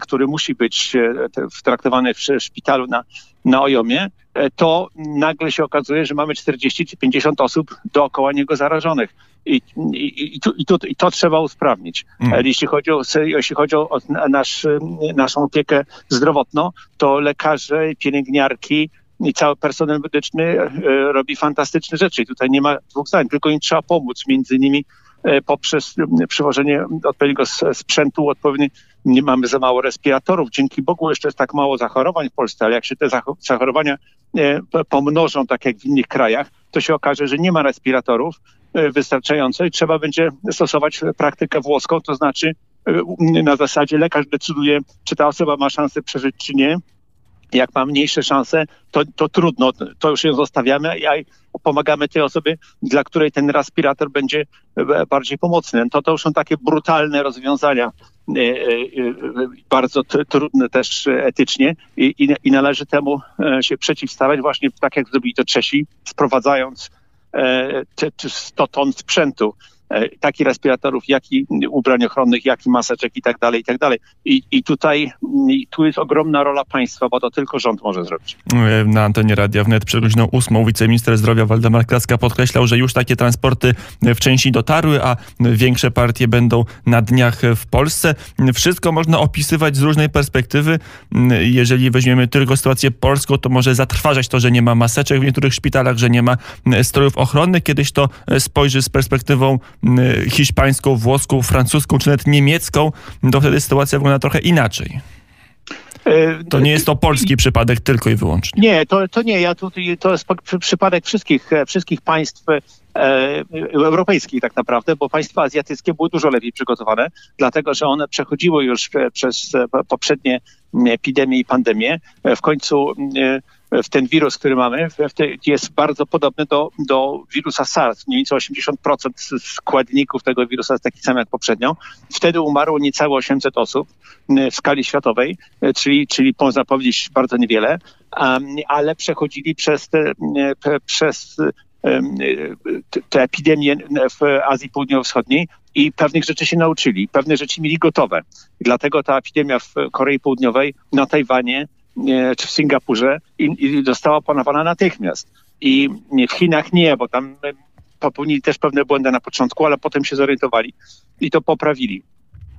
który musi być e, traktowany w sz- szpitalu na, na ojomie, to nagle się okazuje, że mamy 40 czy 50 osób dookoła niego zarażonych. I, i, i, tu, i, tu, I to trzeba usprawnić. Mm. Jeśli chodzi o, jeśli chodzi o nasz, naszą opiekę zdrowotną, to lekarze, pielęgniarki, i cały personel medyczny e, robi fantastyczne rzeczy. I tutaj nie ma dwóch zdań, tylko im trzeba pomóc, między innymi e, poprzez przywożenie odpowiedniego sprzętu, odpowiedni, nie mamy za mało respiratorów. Dzięki Bogu jeszcze jest tak mało zachorowań w Polsce, ale jak się te zacho- zachorowania e, pomnożą, tak jak w innych krajach, to się okaże, że nie ma respiratorów wystarczająco i trzeba będzie stosować praktykę włoską, to znaczy na zasadzie lekarz decyduje, czy ta osoba ma szansę przeżyć, czy nie, jak ma mniejsze szanse, to, to trudno, to już ją zostawiamy, a pomagamy tej osobie, dla której ten respirator będzie e, bardziej pomocny. To, to już są takie brutalne rozwiązania, e, e, bardzo trudne też etycznie i, i, i należy temu się przeciwstawiać właśnie tak, jak zrobili to Czesi, sprowadzając e, te- te 100 ton sprzętu, e, tak i respiratorów, jak i ubrań ochronnych, jak i maseczek i tak dalej, i tak dalej. I, i tutaj i tu jest ogromna rola państwa, bo to tylko rząd może zrobić. E, Na antenie Radia Wnet przed godziną ósmą wiceminister zdrowia Waldemar Kraska podkreślał, że już takie transporty w części dotarły, a większe partie będą na dniach w Polsce. Wszystko można opisywać z różnej perspektywy. Jeżeli weźmiemy tylko sytuację polską, to może zatrważać to, że nie ma maseczek w niektórych szpitalach, że nie ma strojów ochronnych. Kiedyś to spojrzy z perspektywą hiszpańską, włoską, francuską czy nawet niemiecką, to wtedy sytuacja wygląda trochę inaczej. E, To nie jest to polski przypadek tylko i wyłącznie. Nie, to, to nie. Ja tutaj, to jest przy- przypadek wszystkich, e, wszystkich państw e, europejskich tak naprawdę, bo państwa azjatyckie były dużo lepiej przygotowane, dlatego że one przechodziły już e, przez poprzednie epidemie i pandemie. W końcu w ten wirus, który mamy, jest bardzo podobny do, do wirusa SARS. Mniej więcej 80% s- składników tego wirusa jest taki sam jak poprzednio. Wtedy umarło niecałe 800 osób w skali światowej, e, czyli, czyli można powiedzieć bardzo niewiele, ale przechodzili przez te, przez te- epidemie w Azji Południowo-Wschodniej i pewnych rzeczy się nauczyli, pewne rzeczy mieli gotowe. Dlatego ta epidemia w Korei Południowej, na Tajwanie czy w Singapurze i, i została opanowana natychmiast. I w Chinach nie, bo tam e, popełnili też pewne błędy na początku, ale potem się zorientowali i to poprawili.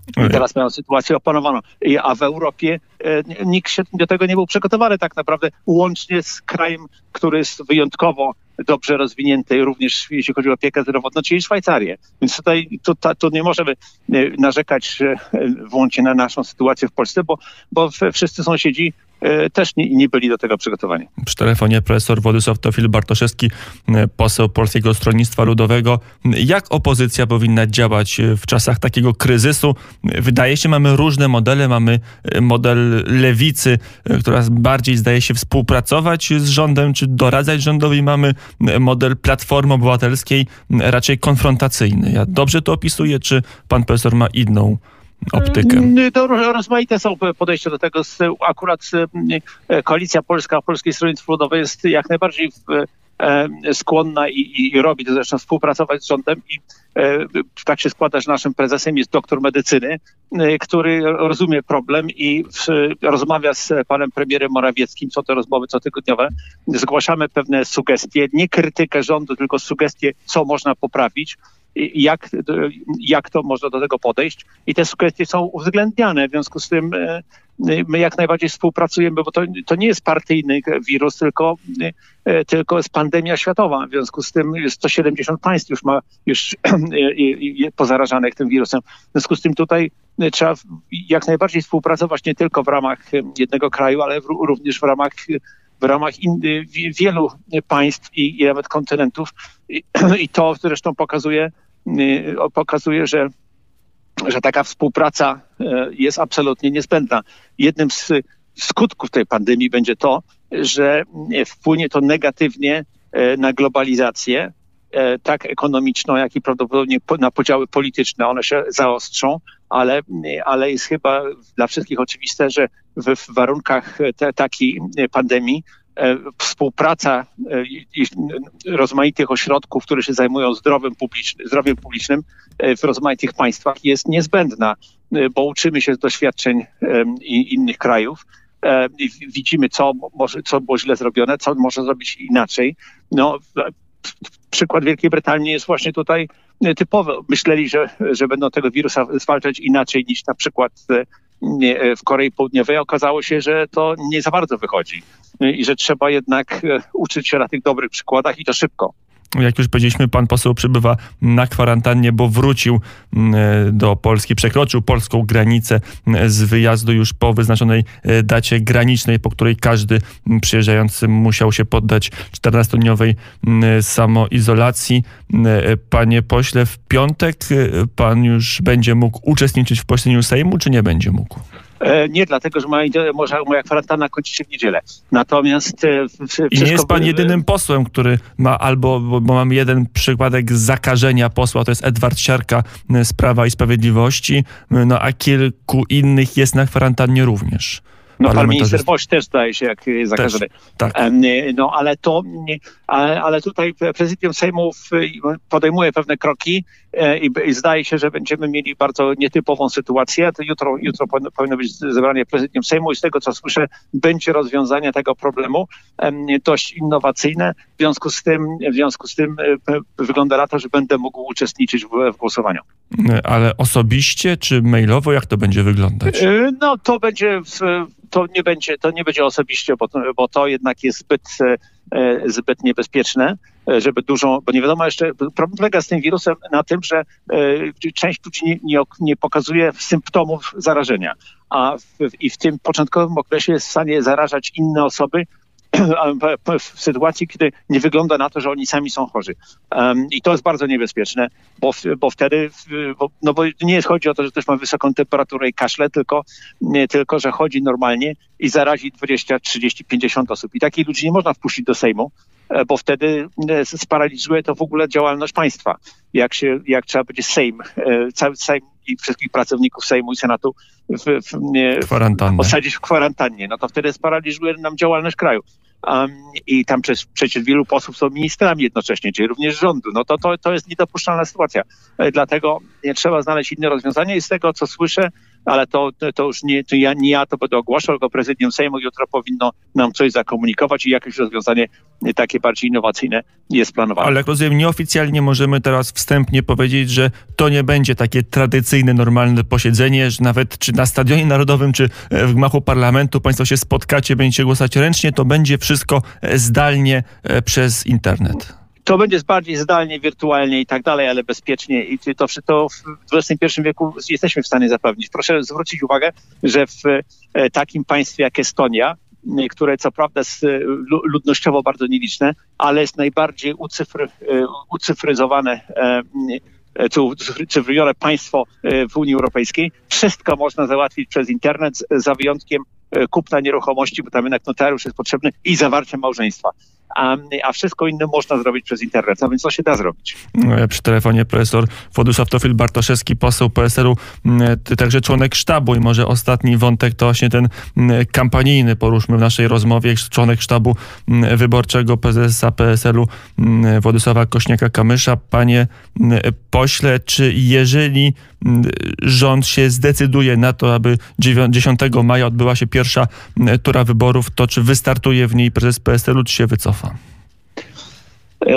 I teraz mają sytuację opanowaną. A w Europie e, nikt się do tego nie był przygotowany tak naprawdę, łącznie z krajem, który jest wyjątkowo dobrze rozwinięty, również jeśli chodzi o opiekę zdrowotną, czyli Szwajcarię. Więc tutaj tu, ta- tu nie możemy e, narzekać e, wyłącznie na naszą sytuację w Polsce, bo, bo wszyscy sąsiedzi e, też nie, nie byli do tego przygotowani. Przy telefonie profesor Władysław Tofil Bartoszewski, e, poseł Polskiego Stronnictwa Ludowego. Jak opozycja powinna działać w czasach takiego kryzysu? Wydaje się, mamy różne modele. Mamy model lewicy, która bardziej zdaje się współpracować z rządem, czy doradzać rządowi. Mamy model Platformy Obywatelskiej, raczej konfrontacyjny. Ja dobrze to opisuję, czy pan profesor ma inną optykę? To rozmaite są podejścia do tego. Akurat Koalicja Polska, Polskiej Stronnictwa Ludowej jest jak najbardziej skłonna i, i, robi to zresztą współpracować z rządem i tak się składa, że naszym prezesem jest doktor medycyny, który rozumie problem i rozmawia z panem premierem Morawieckim, są to rozmowy cotygodniowe. Zgłaszamy pewne sugestie, nie krytykę rządu, tylko sugestie, co można poprawić jak, jak to można do tego podejść. I te sugestie są uwzględniane. W związku z tym e, my jak najbardziej współpracujemy, bo to, to nie jest partyjny wirus, tylko, e, tylko jest pandemia światowa. W związku z tym 170 państw już ma już pozarażanych tym wirusem. W związku z tym tutaj trzeba jak najbardziej współpracować nie tylko w ramach jednego kraju, ale również w ramach w ramach in, wielu państw i, i nawet kontynentów. I, to zresztą pokazuje, Y, pokazuje, że, że taka współpraca y, jest absolutnie niezbędna. Jednym z skutków tej pandemii będzie to, że wpłynie to negatywnie y, na globalizację, tak ekonomiczną, jak i prawdopodobnie na podziały polityczne. One się zaostrzą, ale, ale jest chyba dla wszystkich oczywiste, że w, w warunkach te, takiej pandemii E, współpraca e, rozmaitych ośrodków, które się zajmują zdrowiem, publicznym, zdrowiem publicznym e, w rozmaitych państwach jest niezbędna, bo uczymy się z doświadczeń innych krajów. Widzimy, co, może, co było źle zrobione, co może zrobić inaczej. No, przykład Wielkiej Brytanii jest właśnie tutaj typowy. Myśleli, że, że będą tego wirusa zwalczać inaczej niż na przykład w Korei Południowej. Okazało się, że to nie za bardzo wychodzi i że trzeba jednak e, uczyć się na tych dobrych przykładach i to szybko. Jak już powiedzieliśmy, pan poseł przybywa na kwarantannie, bo wrócił mm, e, do Polski, przekroczył polską granicę mm, z wyjazdu już po wyznaczonej e, dacie granicznej, po której każdy mm, przyjeżdżający musiał się poddać 14-dniowej samoizolacji. Panie pośle, w piątek pan już będzie mógł uczestniczyć w posiedzeniu Sejmu, czy nie będzie mógł? E, nie dlatego, że moja, może moja kwarantanna kończy się w niedzielę. Natomiast... Wszystko... I nie jest pan jedynym posłem, który ma albo, bo mam jeden przypadek zakażenia posła, to jest Edward Siarka z Prawa i Sprawiedliwości, no a kilku innych jest na kwarantannie również. No pan minister Boś też zdaje się jak zakażony. Tak. No ale to, ale, ale tutaj prezydium Sejmu podejmuje pewne kroki e, i, i, zdaje się, że będziemy mieli bardzo nietypową sytuację. To jutro, jutro powinno, powinno być zebranie prezydium Sejmu i z tego co słyszę będzie rozwiązanie tego problemu dość innowacyjne. W związku z tym, w związku z tym e, wygląda na to, że będę mógł uczestniczyć w, w głosowaniu. Ale osobiście czy mailowo, jak to będzie wyglądać? E, no to będzie w, to nie będzie, to nie będzie osobiście, bo, bo to jednak jest zbyt, e, zbyt niebezpieczne, e, żeby dużą, bo nie wiadomo jeszcze, problem polega z tym wirusem na tym, że e, część ludzi nie, nie, nie pokazuje symptomów zarażenia, a w, i w tym początkowym okresie jest w stanie zarażać inne osoby, w sytuacji, kiedy nie wygląda na to, że oni sami są chorzy. Um, I to jest bardzo niebezpieczne, bo, bo wtedy, bo, no bo nie chodzi o to, że ktoś ma wysoką temperaturę i kaszle, tylko, nie, tylko że chodzi normalnie i zarazi 20, 30, 50 osób. I takich ludzi nie można wpuścić do Sejmu, bo wtedy e, sparaliżuje to w ogóle działalność państwa. Jak, się, jak trzeba będzie Sejm, e, cały Sejm i wszystkich pracowników Sejmu i Senatu w, w, nie, osadzić w kwarantannie, no to wtedy sparaliżuje nam działalność kraju. Um, I tam przecież, przecież wielu posłów są ministrami jednocześnie, czyli również rządu. No to, to, to jest niedopuszczalna sytuacja. Dlatego nie trzeba znaleźć inne rozwiązania i z tego, co słyszę, ale to, to już nie, to ja, nie ja to będę ogłaszał, tylko prezydium Sejmu jutro powinno nam coś zakomunikować i jakieś rozwiązanie takie bardziej innowacyjne jest planowane. Ale rozumiem, nieoficjalnie możemy teraz wstępnie powiedzieć, że to nie będzie takie tradycyjne, normalne posiedzenie, że nawet czy na Stadionie Narodowym, czy w gmachu parlamentu państwo się spotkacie, będziecie głosować ręcznie, to będzie wszystko zdalnie e, przez internet to będzie bardziej zdalnie, wirtualnie i tak dalej, ale bezpiecznie i to, to w XXI wieku jesteśmy w stanie zapewnić. Proszę zwrócić uwagę, że w e, takim państwie jak Estonia które co prawda jest ludnościowo bardzo nieliczne, ale jest najbardziej ucyfry, ucyfryzowane czy ucyfryzowane państwo w Unii Europejskiej. Wszystko można załatwić przez internet, za wyjątkiem kupna nieruchomości, bo tam jednak notariusz jest potrzebny i zawarcie małżeństwa a, a wszystko inne można zrobić przez internet, a więc się da zrobić. E, przy telefonie profesor Władysław Tofil Bartoszewski, poseł PSL-u, także członek sztabu i może ostatni wątek to właśnie ten kampanijny, poruszmy w naszej rozmowie, członek sztabu wyborczego prezesa PSL-u Władysława Kośniaka-Kamysza. Panie pośle, czy jeżeli rząd się zdecyduje na to, aby 10 maja odbyła się pierwsza tura wyborów, to czy wystartuje w niej prezes PSL-u, czy się wycofa? E,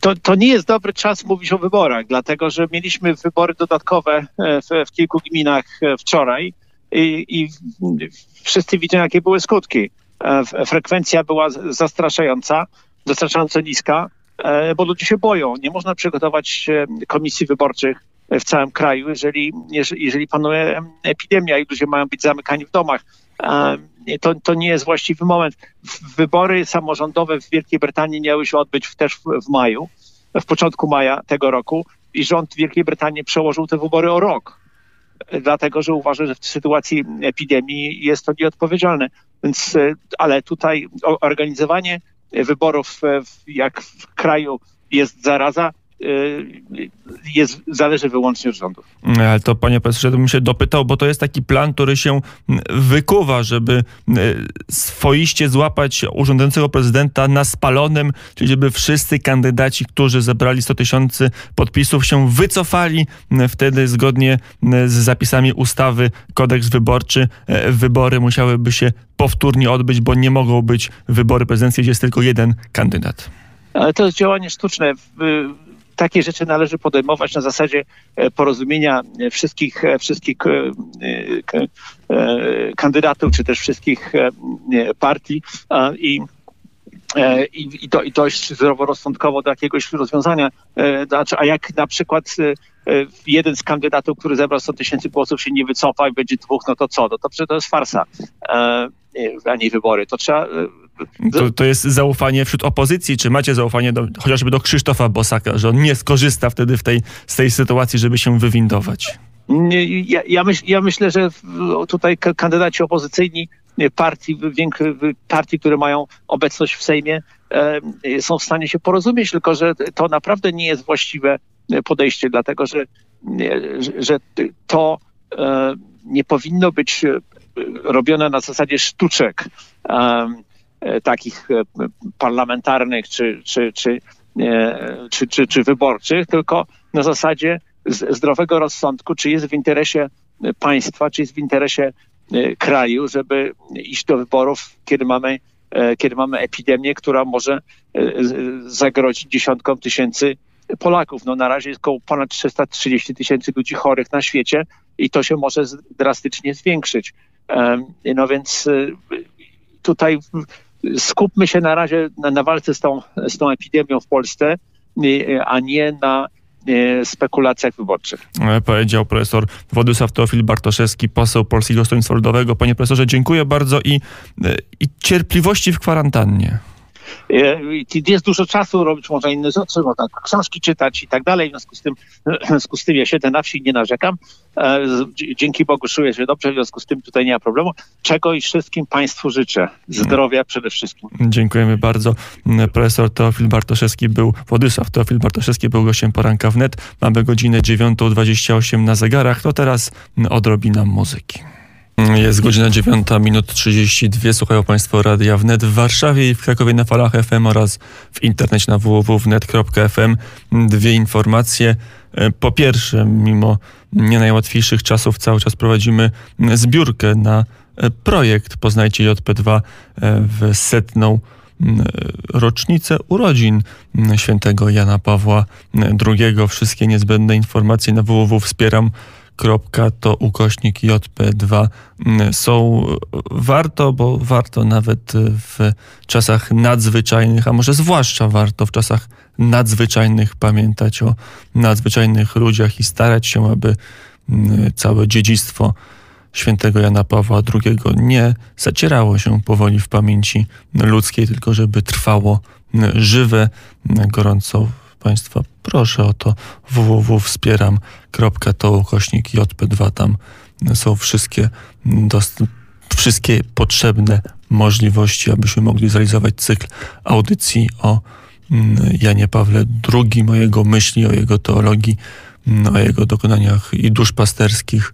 to, to nie jest dobry czas mówić o wyborach, dlatego że mieliśmy wybory dodatkowe e, w, w kilku gminach e, wczoraj i, i wszyscy widzą, jakie były skutki. Frekwencja była zastraszająca, zastraszająco niska, bo ludzie się boją. Nie można przygotować komisji wyborczych w całym kraju, jeżeli, jeżeli panuje epidemia i ludzie mają być zamykani w domach. To, to nie jest właściwy moment. Wybory samorządowe w Wielkiej Brytanii miały się odbyć też w, w maju, w początku maja tego roku i rząd Wielkiej Brytanii przełożył te wybory o rok, dlatego że uważa, że w sytuacji epidemii jest to nieodpowiedzialne. Więc, e, ale tutaj organizowanie wyborów, jak w kraju jest zaraza, jest, zależy wyłącznie od rządu. Ale to panie profesorze, bym się dopytał, bo to jest taki plan, który się wykuwa, żeby swoiście złapać urzędującego prezydenta na spalonym, czyli żeby wszyscy kandydaci, którzy zebrali 100 tysięcy podpisów się wycofali wtedy zgodnie z zapisami ustawy kodeks wyborczy. E, wybory musiałyby się powtórnie odbyć, bo nie mogą być wybory prezydenckie, gdzie jest tylko jeden kandydat. Ale to jest działanie sztuczne takie rzeczy należy podejmować na zasadzie e, porozumienia wszystkich, e, wszystkich e, kandydatów, czy też wszystkich partii i i, i, do, i dojść zdroworozsądkowo do jakiegoś rozwiązania. A jak na przykład jeden z kandydatów, który zebrał 100 tysięcy głosów się nie wycofa i będzie dwóch, no to co? No to, to jest farsa, a nie wybory. To trzeba to, to jest zaufanie wśród opozycji. Czy macie zaufanie do, chociażby do Krzysztofa Bosaka, że on nie skorzysta wtedy w tej, z tej sytuacji, żeby się wywindować? Ja, ja, myśl, ja myślę, że tutaj kandydaci opozycyjni partii, partii, które mają obecność w Sejmie, e, są w stanie się porozumieć, tylko że to naprawdę nie jest właściwe podejście, dlatego że, że to e, nie powinno być robione na zasadzie sztuczek. E, takich e, parlamentarnych czy, czy, czy, e, czy, czy, czy wyborczych, tylko na zasadzie zdrowego rozsądku, czy jest w interesie państwa, czy jest w interesie kraju, żeby iść do wyborów, kiedy mamy, kiedy mamy epidemię, która może zagrozić dziesiątkom tysięcy Polaków. No na razie jest około ponad 330 tysięcy ludzi chorych na świecie i to się może drastycznie zwiększyć. No więc tutaj skupmy się na razie na, na walce z tą, z tą epidemią w Polsce, a nie na spekulacjach wyborczych. E, powiedział profesor Władysław Teofil Bartoszewski, poseł Polskiego Stronnictwa Ludowego. Panie profesorze, dziękuję bardzo i, e, i cierpliwości w kwarantannie. E, jest dużo czasu robić może inne rzeczy, można książki czytać i tak dalej. W związku z tym, w związku z tym ja siedzę na wsi i nie narzekam. E, dzięki Bogu czuję się dobrze, w związku z tym tutaj nie ma problemu. Czego i wszystkim Państwu życzę. Zdrowia przede wszystkim. Dziękujemy bardzo. Profesor Teofil Bartoszewski był, Władysław Teofil Bartoszewski był gościem poranka wnet. Mamy godzinę 9.28 na zegarach. To teraz odrobina muzyki. Jest godzina 9, minut 32. Słuchają Państwo Radia Wnet w Warszawie i w Krakowie na falach FM oraz w internecie na www.wnet.fm. Dwie informacje. Po pierwsze, mimo nie najłatwiejszych czasów cały czas prowadzimy zbiórkę na projekt Poznajcie JP2 w setną rocznicę urodzin świętego Jana Pawła II. Wszystkie niezbędne informacje na www.wspieram.com to ukośnik JP2 mm, są warto, bo warto nawet w czasach nadzwyczajnych, a może zwłaszcza warto w czasach nadzwyczajnych pamiętać o nadzwyczajnych ludziach i starać się, aby mm, całe dziedzictwo świętego Jana Pawła II nie zacierało się powoli w pamięci ludzkiej, tylko żeby trwało żywe. Gorąco Państwa proszę o to www.wspieram.to ukośnik JP2. Tam są wszystkie, wszystkie potrzebne możliwości, abyśmy mogli zrealizować cykl audycji o Janie Pawle II, mojego myśli, o jego teologii, o jego dokonaniach i duszpasterskich,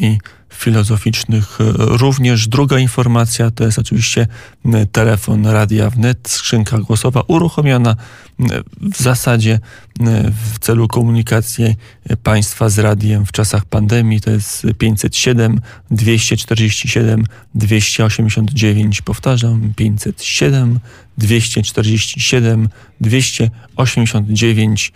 i filozoficznych. Również druga informacja to jest oczywiście telefon Radia Wnet, skrzynka głosowa uruchomiona w zasadzie w celu komunikacji państwa z radiem w czasach pandemii. To jest 507 247 289. Powtarzam, 507 247 289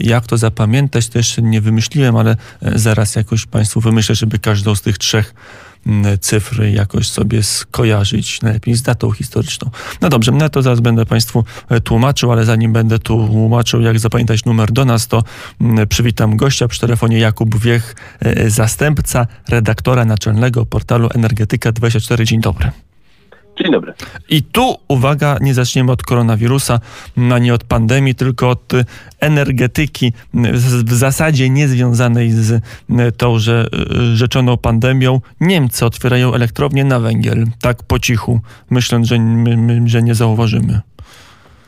jak to zapamiętać, to jeszcze nie wymyśliłem, ale e, zaraz jakoś Państwu wymyślę, żeby każdą z tych trzech cyfr jakoś sobie skojarzyć, najlepiej z datą historyczną. No dobrze, no to zaraz będę Państwu e, tłumaczył, ale zanim będę tłumaczył, jak zapamiętać numer do nas, to przywitam gościa przy telefonie Jakub Wiech, e, zastępca redaktora naczelnego portalu Energetyka24. Dzień dobry. Dzień dobry. I tu, uwaga, nie zaczniemy od koronawirusa, no nie od pandemii, tylko od energetyki, w zasadzie niezwiązanej z y, tą że, y, rzeczoną pandemią. Niemcy otwierają elektrownię na węgiel, tak po cichu, myśląc, że, my, że nie zauważymy.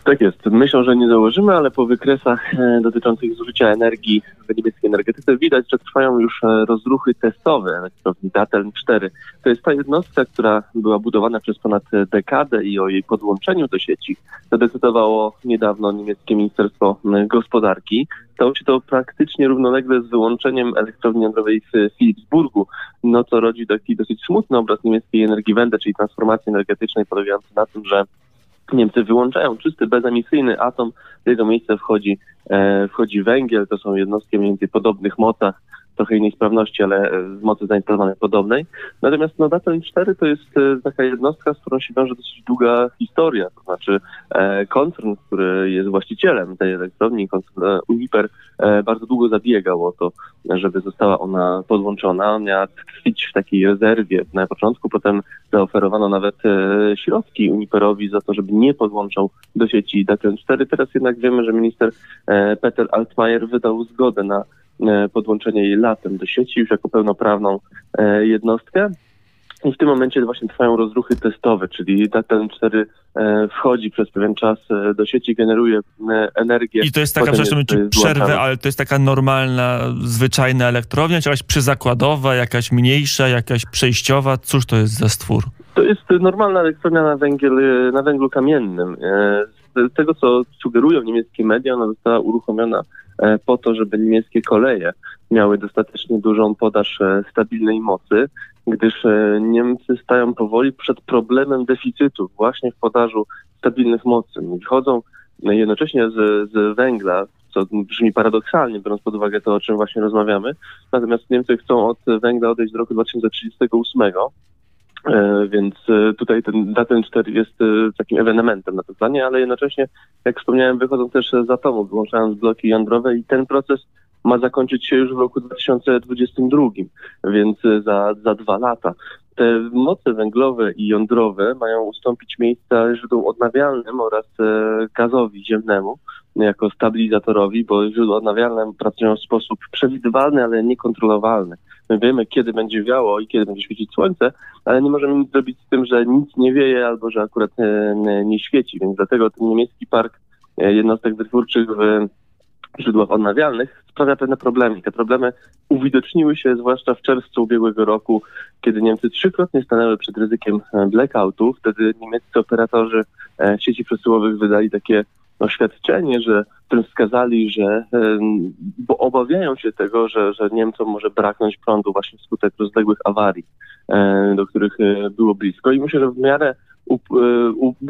Tak jest. Myślę, że nie założymy, ale po wykresach e, dotyczących zużycia energii w niemieckiej energetyce widać, że trwają już e, rozruchy testowe elektrowni Datteln 4. To jest ta jednostka, która była budowana przez ponad dekadę i o jej podłączeniu do sieci zadecydowało niedawno niemieckie Ministerstwo Gospodarki. Stało się to praktycznie równolegle z wyłączeniem elektrowni jądrowej w Philipsburgu, no co rodzi taki dosyć smutny obraz niemieckiej Energiewende, czyli transformacji energetycznej polegającej na tym, że Niemcy wyłączają czysty, bezemisyjny atom, w jego miejsce wchodzi, e, wchodzi węgiel, to są jednostki mniej więcej podobnych mocach, trochę innej sprawności, ale z mocy zainstalowanej podobnej. Natomiast no, Datteln 4 to jest e, taka jednostka, z którą się wiąże dosyć długa historia. To znaczy e, koncern, który jest właścicielem tej elektrowni, koncern e, Uniper, e, bardzo długo zabiegał o to, żeby została ona podłączona. Miała tkwić w takiej rezerwie na początku, potem zaoferowano nawet e, środki Uniperowi za to, żeby nie podłączał do sieci Datteln 4. Teraz jednak wiemy, że minister e, Peter Altmaier wydał zgodę na E, podłączenie jej latem do sieci już jako pełnoprawną e, jednostkę. I w tym momencie właśnie trwają rozruchy testowe, czyli ten 4 e, wchodzi przez pewien czas do sieci, generuje energię. I to jest taka, przepraszam, jest przerwę, ale to jest taka normalna, zwyczajna elektrownia, czy jakaś przyzakładowa, jakaś mniejsza, jakaś przejściowa? Cóż to jest za stwór? To jest normalna elektrownia na, węgiel, na węglu kamiennym. Z tego, co sugerują niemieckie media, ona została uruchomiona E, po to, żeby niemieckie koleje miały dostatecznie dużą podaż e, stabilnej mocy, gdyż e, Niemcy stają powoli przed problemem deficytu właśnie w podażu stabilnych mocy. Wychodzą jednocześnie z, z węgla, co brzmi paradoksalnie, biorąc pod uwagę to, o czym właśnie rozmawiamy. Natomiast Niemcy chcą od węgla odejść do roku 2038 E, więc e, tutaj ten Daten 4 jest e, takim ewenementem na tym planie, ale jednocześnie, jak wspomniałem, wychodzą też z atomu, wyłączając bloki jądrowe i ten proces ma zakończyć się już w roku 2022, więc za, za dwa lata. Te moce węglowe i jądrowe mają ustąpić miejsca źródłom odnawialnym oraz gazowi ziemnemu jako stabilizatorowi, bo źródła odnawialne pracują w sposób przewidywalny, ale niekontrolowalny. My wiemy, kiedy będzie wiało i kiedy będzie świecić słońce, ale nie możemy nic zrobić z tym, że nic nie wieje albo że akurat nie, nie świeci, więc dlatego ten niemiecki park e, jednostek wytwórczych w źródłach odnawialnych sprawia pewne problemy. Te problemy uwidoczniły się zwłaszcza w czerwcu ubiegłego roku, kiedy Niemcy trzykrotnie stanęły przed ryzykiem e, blackoutu. Wtedy niemieccy operatorzy e, sieci przesyłowych wydali takie oświadczenie, że, w którym wskazali, że bo obawiają się tego, że, że Niemcom może braknąć prądu właśnie wskutek rozległych awarii, e, do których e, było blisko. I myślę, że w miarę e,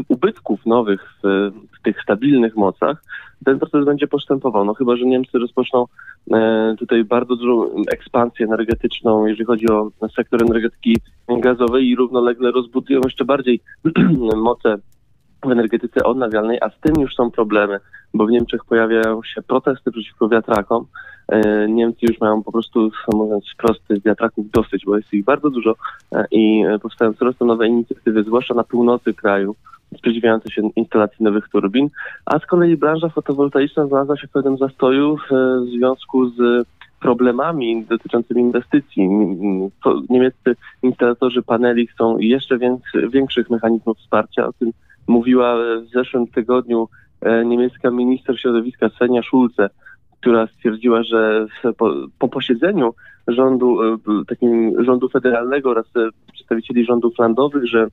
ubytków nowych w, w tych stabilnych mocach ten proces będzie postępował. No chyba, że Niemcy rozpoczną tutaj bardzo dużą ekspansję energetyczną, jeżeli chodzi o sektor energetyki gazowej i równolegle rozbudują jeszcze bardziej moce w energetyce odnawialnej, a z tym już są problemy, bo w Niemczech pojawiają się protesty przeciwko wiatrakom, E, Niemcy już mają po prostu, mówiąc wprost, wiatraków dosyć, bo jest ich bardzo dużo e, i e, powstają coraz to nowe inicjatywy, zwłaszcza na północy kraju, sprzeciwiające się instalacji nowych turbin, a z kolei branża fotowoltaiczna znalazła się w pewnym zastoju w w związku z problemami dotyczącymi inwestycji. Niemieccy instalatorzy paneli chcą jeszcze większy, większych mechanizmów wsparcia. O tym mówiła w zeszłym tygodniu e, niemiecka minister środowiska Senia Schulze, która stwierdziła, że po, po posiedzeniu rządu, e, takim rządu federalnego oraz e, przedstawicieli rządów landowych, że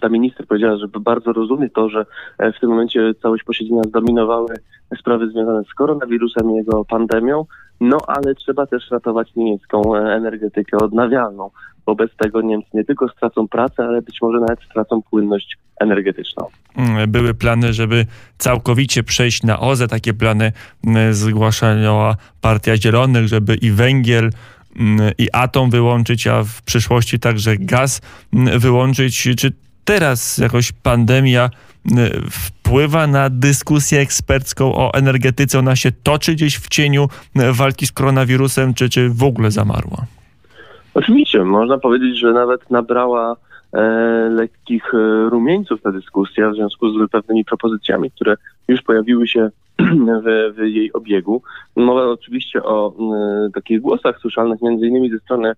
ta minister powiedziała, że bardzo rozumie to, że w tym momencie całość posiedzenia zdominowały sprawy związane z koronawirusem i jego pandemią, no ale trzeba też ratować niemiecką energetykę odnawialną. Bo bez tego Niemcy nie tylko stracą pracę, ale być może nawet stracą płynność energetyczną. Mm, Były plany, żeby całkowicie przejść na OZE. Takie plany mm, zgłaszała Partia Zielonych, żeby i węgiel, mm, i atom wyłączyć, a w przyszłości także gaz wyłączyć. Czy teraz jakoś pandemia wpływa na dyskusję ekspercką o energetyce? Ona się toczy gdzieś w cieniu walki z koronawirusem, czy, czy w ogóle zamarła? Oczywiście, można powiedzieć, że nawet nabrała e, lekkich e, rumieńców ta dyskusja w związku z pewnymi propozycjami, które już pojawiły się w, w jej obiegu. Mowa oczywiście o takich głosach słyszalnych między innymi ze strony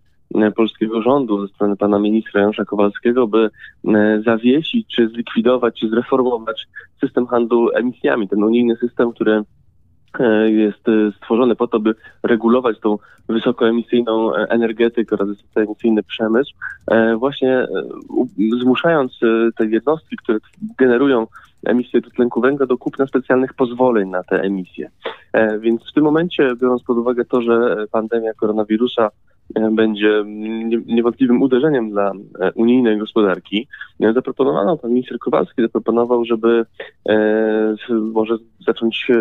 polskiego rządu, ze strony pana ministra Janusza Kowalskiego, by zawiesić, czy zlikwidować, czy zreformować system handlu emisjami. Ten unijny system, który jest e, stworzony po to, by regulować tą wysokoemisyjną e, energetykę oraz wysokoemisyjny przemysł, e, właśnie e, zmuszając e, te jednostki, które generują emisję dwutlenku węgla do kupna specjalnych pozwoleń na te emisje. E, Więc w tym momencie, biorąc pod uwagę to, że pandemia koronawirusa e, będzie nie- niewątpliwym uderzeniem dla e, unijnej gospodarki, e, zaproponowano, pan minister Kowalski zaproponował, żeby e, może zacząć e,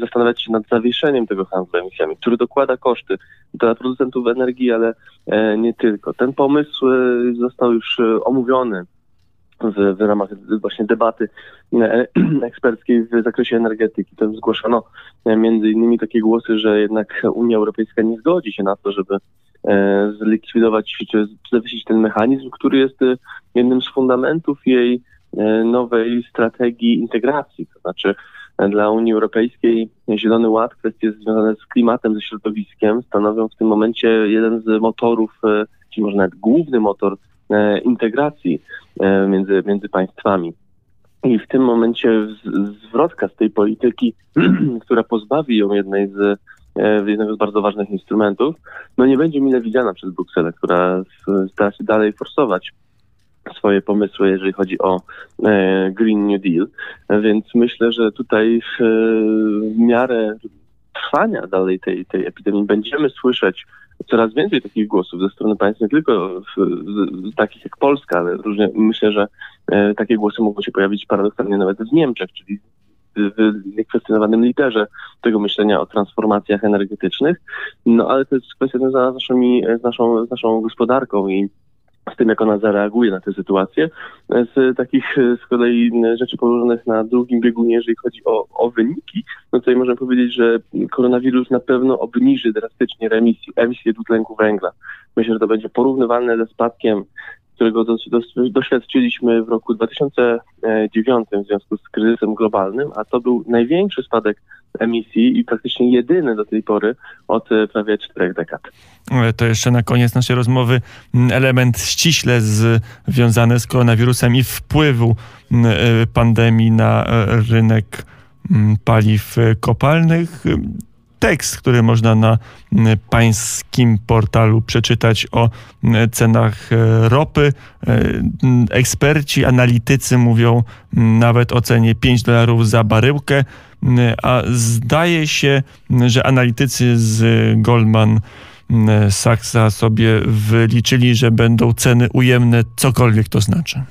zastanawiać się nad zawieszeniem tego handlu emisjami, który dokłada koszty dla producentów energii, ale e, nie tylko. Ten pomysł e, został już e, omówiony w, w ramach właśnie debaty e, eksperckiej w zakresie energetyki. To zgłoszono e, między innymi takie głosy, że jednak Unia Europejska nie zgodzi się na to, żeby e, zlikwidować czy zawiesić ten mechanizm, który jest e, jednym z fundamentów jej e, nowej strategii integracji. To znaczy e, dla Unii Europejskiej Zielony Ład, kwestie związane z klimatem, ze środowiskiem stanowią w tym momencie jeden z motorów, e, czy może nawet główny motor e, integracji e, między, między państwami. I w tym momencie zwrotka z tej polityki, która pozbawi ją jednej z, e, jednego z bardzo ważnych instrumentów, no nie będzie mile widziana przez Brukselę, która stara się dalej forsować swoje pomysły, jeżeli chodzi o e, Green New Deal. E, Więc myślę, że tutaj w, e, w miarę trwania dalej tej, tej epidemii będziemy słyszeć coraz więcej takich głosów ze strony państw, nie tylko w, z, takich jak Polska, ale różnie, myślę, że e, takie głosy mogą się pojawić paradoksalnie nawet w Niemczech, czyli w, w niekwestionowanym liderze tego myślenia o transformacjach energetycznych. No ale to jest kwestia związana z, naszymi, z, naszą, z naszą gospodarką i z tym, jak ona zareaguje na tę sytuację. Z takich z kolei rzeczy położonych na drugim biegunie, jeżeli chodzi o, o wyniki, no tutaj możemy powiedzieć, że koronawirus na pewno obniży drastycznie emisję, emisję dwutlenku węgla. Myślę, że to będzie porównywalne ze spadkiem, którego doświadczyliśmy w roku 2009 w związku z kryzysem globalnym, a to był największy spadek emisji i praktycznie jedyny do tej pory od e, prawie czterech dekad. E, To jeszcze na koniec naszej rozmowy element ściśle związany z koronawirusem i wpływu e, pandemii na rynek paliw kopalnych. Tekst, który można na m, pańskim portalu przeczytać o m, cenach e, ropy. E, m, Eksperci, analitycy mówią nawet o cenie 5 dolarów za baryłkę, a zdaje się, że analitycy z Goldman Sachsa sobie wyliczyli, że będą ceny ujemne, cokolwiek to znaczy.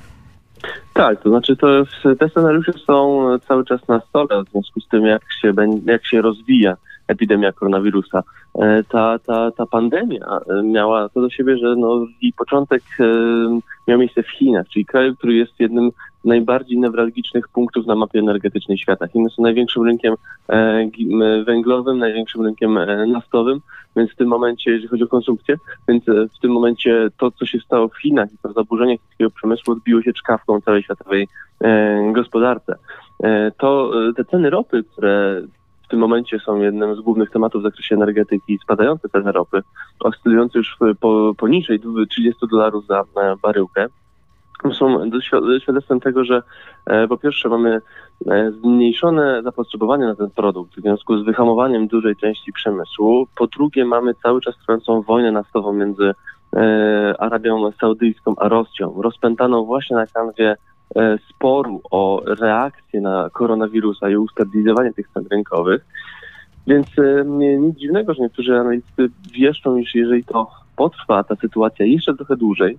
Tak, to znaczy to te scenariusze są cały czas na stole w związku z tym, jak się, jak się rozwija epidemia koronawirusa. E, Ta, ta, ta pandemia e, miała to do siebie, że no, jej początek e, miał miejsce w Chinach, czyli kraju, który jest jednym najbardziej newralgicznych punktów na mapie energetycznej świata. Chiny są największym rynkiem węglowym, największym rynkiem naftowym, więc w tym momencie, jeżeli chodzi o konsumpcję, więc w tym momencie to, co się stało w Chinach i to zaburzenie chińskiego przemysłu odbiło się czkawką całej światowej gospodarce. To te ceny ropy, które tym momencie są jednym z głównych tematów w zakresie energetyki, spadające ceny ropy, oscylujące już po, poniżej 30 dolarów za e, baryłkę, są świadectwem tego, że e, po pierwsze mamy e, zmniejszone zapotrzebowanie na ten produkt w związku z wyhamowaniem dużej części przemysłu. Po drugie mamy cały czas trwającą wojnę naftową między Arabią Saudyjską a Rosją, rozpętaną właśnie na kanwie sporu o reakcję na koronawirusa i ustabilizowanie tych cen rynkowych. Więc e, nie- nic dziwnego, że niektórzy analitycy wieszczą, iż jeżeli to potrwa ta sytuacja jeszcze trochę dłużej,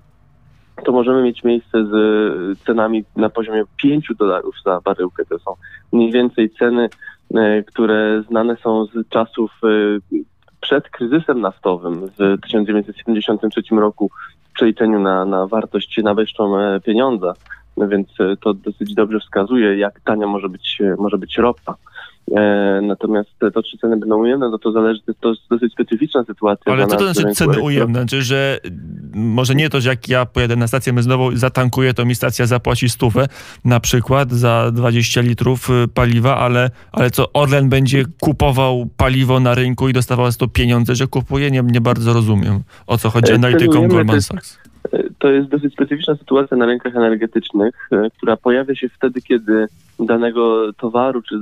to możemy mieć miejsce z e, cenami na poziomie 5 dolarów za baryłkę. To są mniej więcej ceny, e, które znane są z czasów e, przed kryzysem naftowym w 1973 roku w przeliczeniu na, na wartość nabyszczą e, pieniądza. No więc e, to dosyć dobrze wskazuje, jak tania może być, e, może być ropa. E, natomiast to, czy ceny będą ujemne, no to zależy, to jest, dosyć specyficzna sytuacja. Ale co to znaczy ceny ujemne? Znaczy, że może nie to, że jak ja pojadę na stację benzynową i zatankuję, to mi stacja zapłaci stówę na przykład za 20 litrów paliwa, ale, ale co, Orlen będzie kupował paliwo na rynku i dostawał za to pieniądze, że kupuje? Nie, nie bardzo rozumiem, o co chodzi E, analitykom Goldman Sachs. To jest dosyć specyficzna sytuacja na rynkach energetycznych, e, która pojawia się wtedy, kiedy danego towaru czy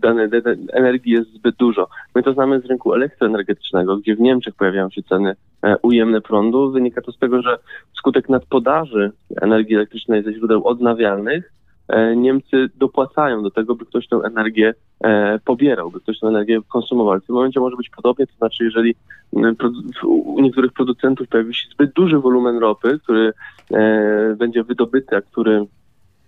danej energii jest zbyt dużo. My to znamy z rynku elektroenergetycznego, gdzie w Niemczech pojawiają się ceny e, ujemne prądu. Wynika to z tego, że wskutek nadpodaży energii elektrycznej ze źródeł odnawialnych Niemcy dopłacają do tego, by ktoś tę energię e, pobierał, by ktoś tę energię konsumował. W tym momencie może być podobnie, to znaczy jeżeli u niektórych producentów pojawi się zbyt duży wolumen ropy, który e, będzie wydobyty, a który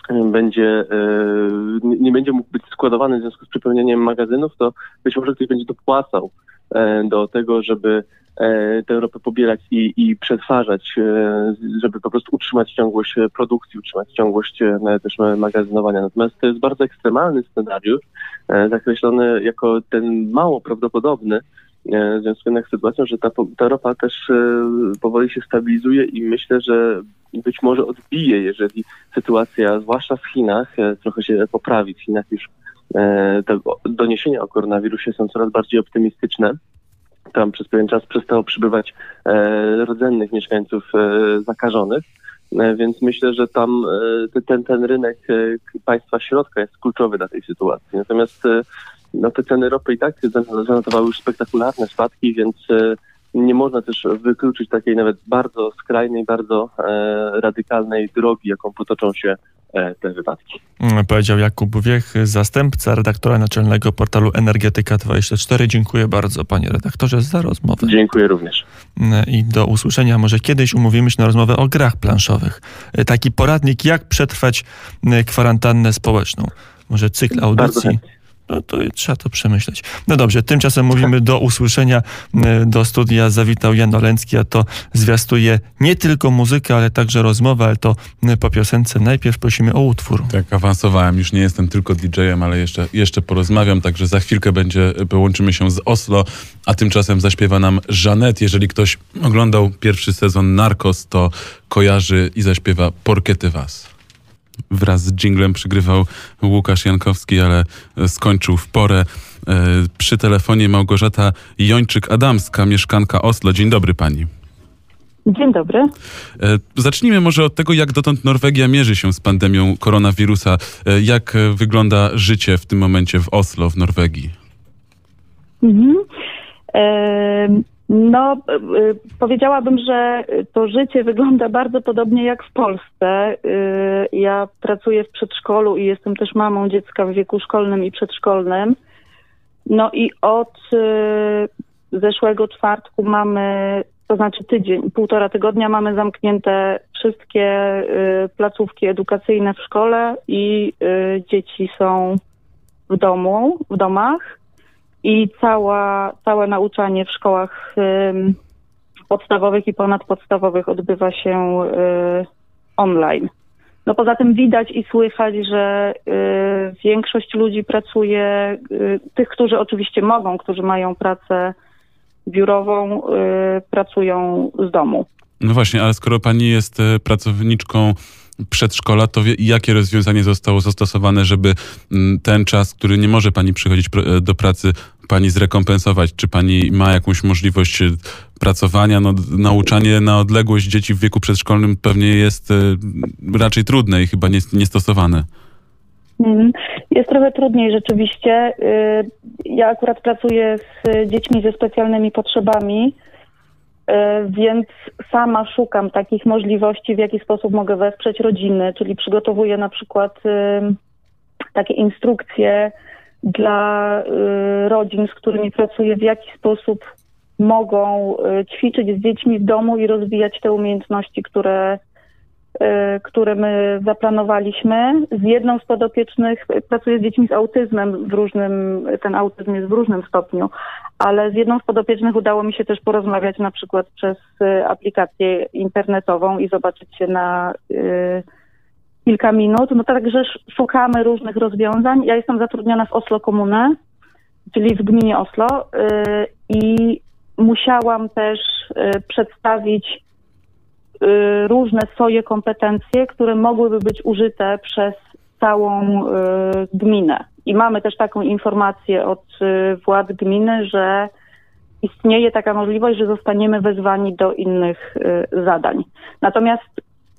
e, będzie, e, nie, będzie mógł być składowany w związku z przepełnieniem magazynów, to być może ktoś będzie dopłacał e, do tego, żeby e, tę ropę pobierać i, i przetwarzać, e, żeby po prostu utrzymać ciągłość e, produkcji, utrzymać ciągłość e, też e, magazynowania. Natomiast to jest bardzo ekstremalny scenariusz, e, zakreślony jako ten mało prawdopodobny, e, w związku z sytuacją, że ta, ta ropa też e, powoli się stabilizuje i myślę, że być może odbije, jeżeli sytuacja, zwłaszcza w Chinach, e, trochę się poprawi. W Chinach już e, te doniesienia o koronawirusie są coraz bardziej optymistyczne. Tam przez pewien czas przestało przybywać e, rdzennych mieszkańców e, zakażonych. E, Więc myślę, że tam te- ten, ten rynek państwa środka jest kluczowy dla tej sytuacji. Natomiast no, te ceny ropy i tak zan- zanotowały już spektakularne spadki, więc nie można też wykluczyć takiej nawet bardzo skrajnej, bardzo radykalnej drogi, jaką potoczą się te wypadki. Mm, Powiedział Jakub Wiech, zastępca redaktora naczelnego portalu Energetyka24. Dziękuję bardzo, panie redaktorze, za rozmowę. Dziękuję również. Mm, I do usłyszenia. Może kiedyś umówimy się na rozmowę o grach planszowych. Y, Taki poradnik, jak przetrwać y, kwarantannę społeczną. Może cykl audycji. No to trzeba to przemyśleć. No dobrze, tymczasem mówimy do usłyszenia. Do studia zawitał Jan Oleński, a to zwiastuje nie tylko muzykę, ale także rozmowę, ale to po piosence. Najpierw prosimy o utwór. Tak, awansowałem. Już nie jestem tylko DJ-em, ale jeszcze, jeszcze porozmawiam, także za chwilkę będzie, połączymy się z Oslo, a tymczasem zaśpiewa nam Żanet. Jeżeli ktoś oglądał pierwszy sezon Narcos, to kojarzy i zaśpiewa Porkety Was. Wraz z dżinglem przygrywał Łukasz Jankowski, ale skończył w porę. E, Przy telefonie Małgorzata Jończyk-Adamska, mieszkanka Oslo. Dzień dobry pani. Dzień dobry. E, Zacznijmy może od tego, jak dotąd Norwegia mierzy się z pandemią koronawirusa. E, Jak wygląda życie w tym momencie w Oslo, w Norwegii? Mhm. No, y, y, powiedziałabym, że to życie wygląda bardzo podobnie jak w Polsce. Y, Ja pracuję w przedszkolu i jestem też mamą dziecka w wieku szkolnym i przedszkolnym. No i od zeszłego czwartku mamy, to znaczy tydzień, półtora tygodnia mamy zamknięte wszystkie placówki edukacyjne w szkole i dzieci są w domu, w domach i cała, całe nauczanie w szkołach podstawowych i ponadpodstawowych odbywa się y, online. No poza tym widać i słychać, że y, większość ludzi pracuje, y, tych, którzy oczywiście mogą, którzy mają pracę biurową, pracują z domu. No właśnie, ale skoro pani jest pracowniczką przedszkola, to wie, jakie rozwiązanie zostało zastosowane, żeby mm, ten czas, który nie może pani przychodzić pr- e, do pracy, pani zrekompensować? Czy pani ma jakąś możliwość e, pracowania? No, nauczanie na odległość dzieci w wieku przedszkolnym pewnie jest e, raczej trudne i chyba nie- niestosowane. Mhm. Jest trochę trudniej rzeczywiście. Y, Ja akurat pracuję z dziećmi ze specjalnymi potrzebami, więc sama szukam takich możliwości, w jaki sposób mogę wesprzeć rodziny, czyli przygotowuję na przykład y, takie instrukcje dla y, rodzin, z którymi pracuję, w jaki sposób mogą y, ćwiczyć z dziećmi w domu i rozwijać te umiejętności, które które my zaplanowaliśmy. Z jedną z podopiecznych pracuję z dziećmi z autyzmem w różnym, ten autyzm jest w różnym stopniu, ale z jedną z podopiecznych udało mi się też porozmawiać na przykład przez y, aplikację internetową i zobaczyć się na y, kilka minut. No także sz- szukamy różnych rozwiązań. Ja jestem zatrudniona w Oslo Komune, czyli w gminie Oslo y, i musiałam też y, przedstawić y, różne swoje kompetencje, które mogłyby być użyte przez całą y, gminę. I mamy też taką informację od y, władz gminy, że istnieje taka możliwość, że zostaniemy wezwani do innych y, zadań. Natomiast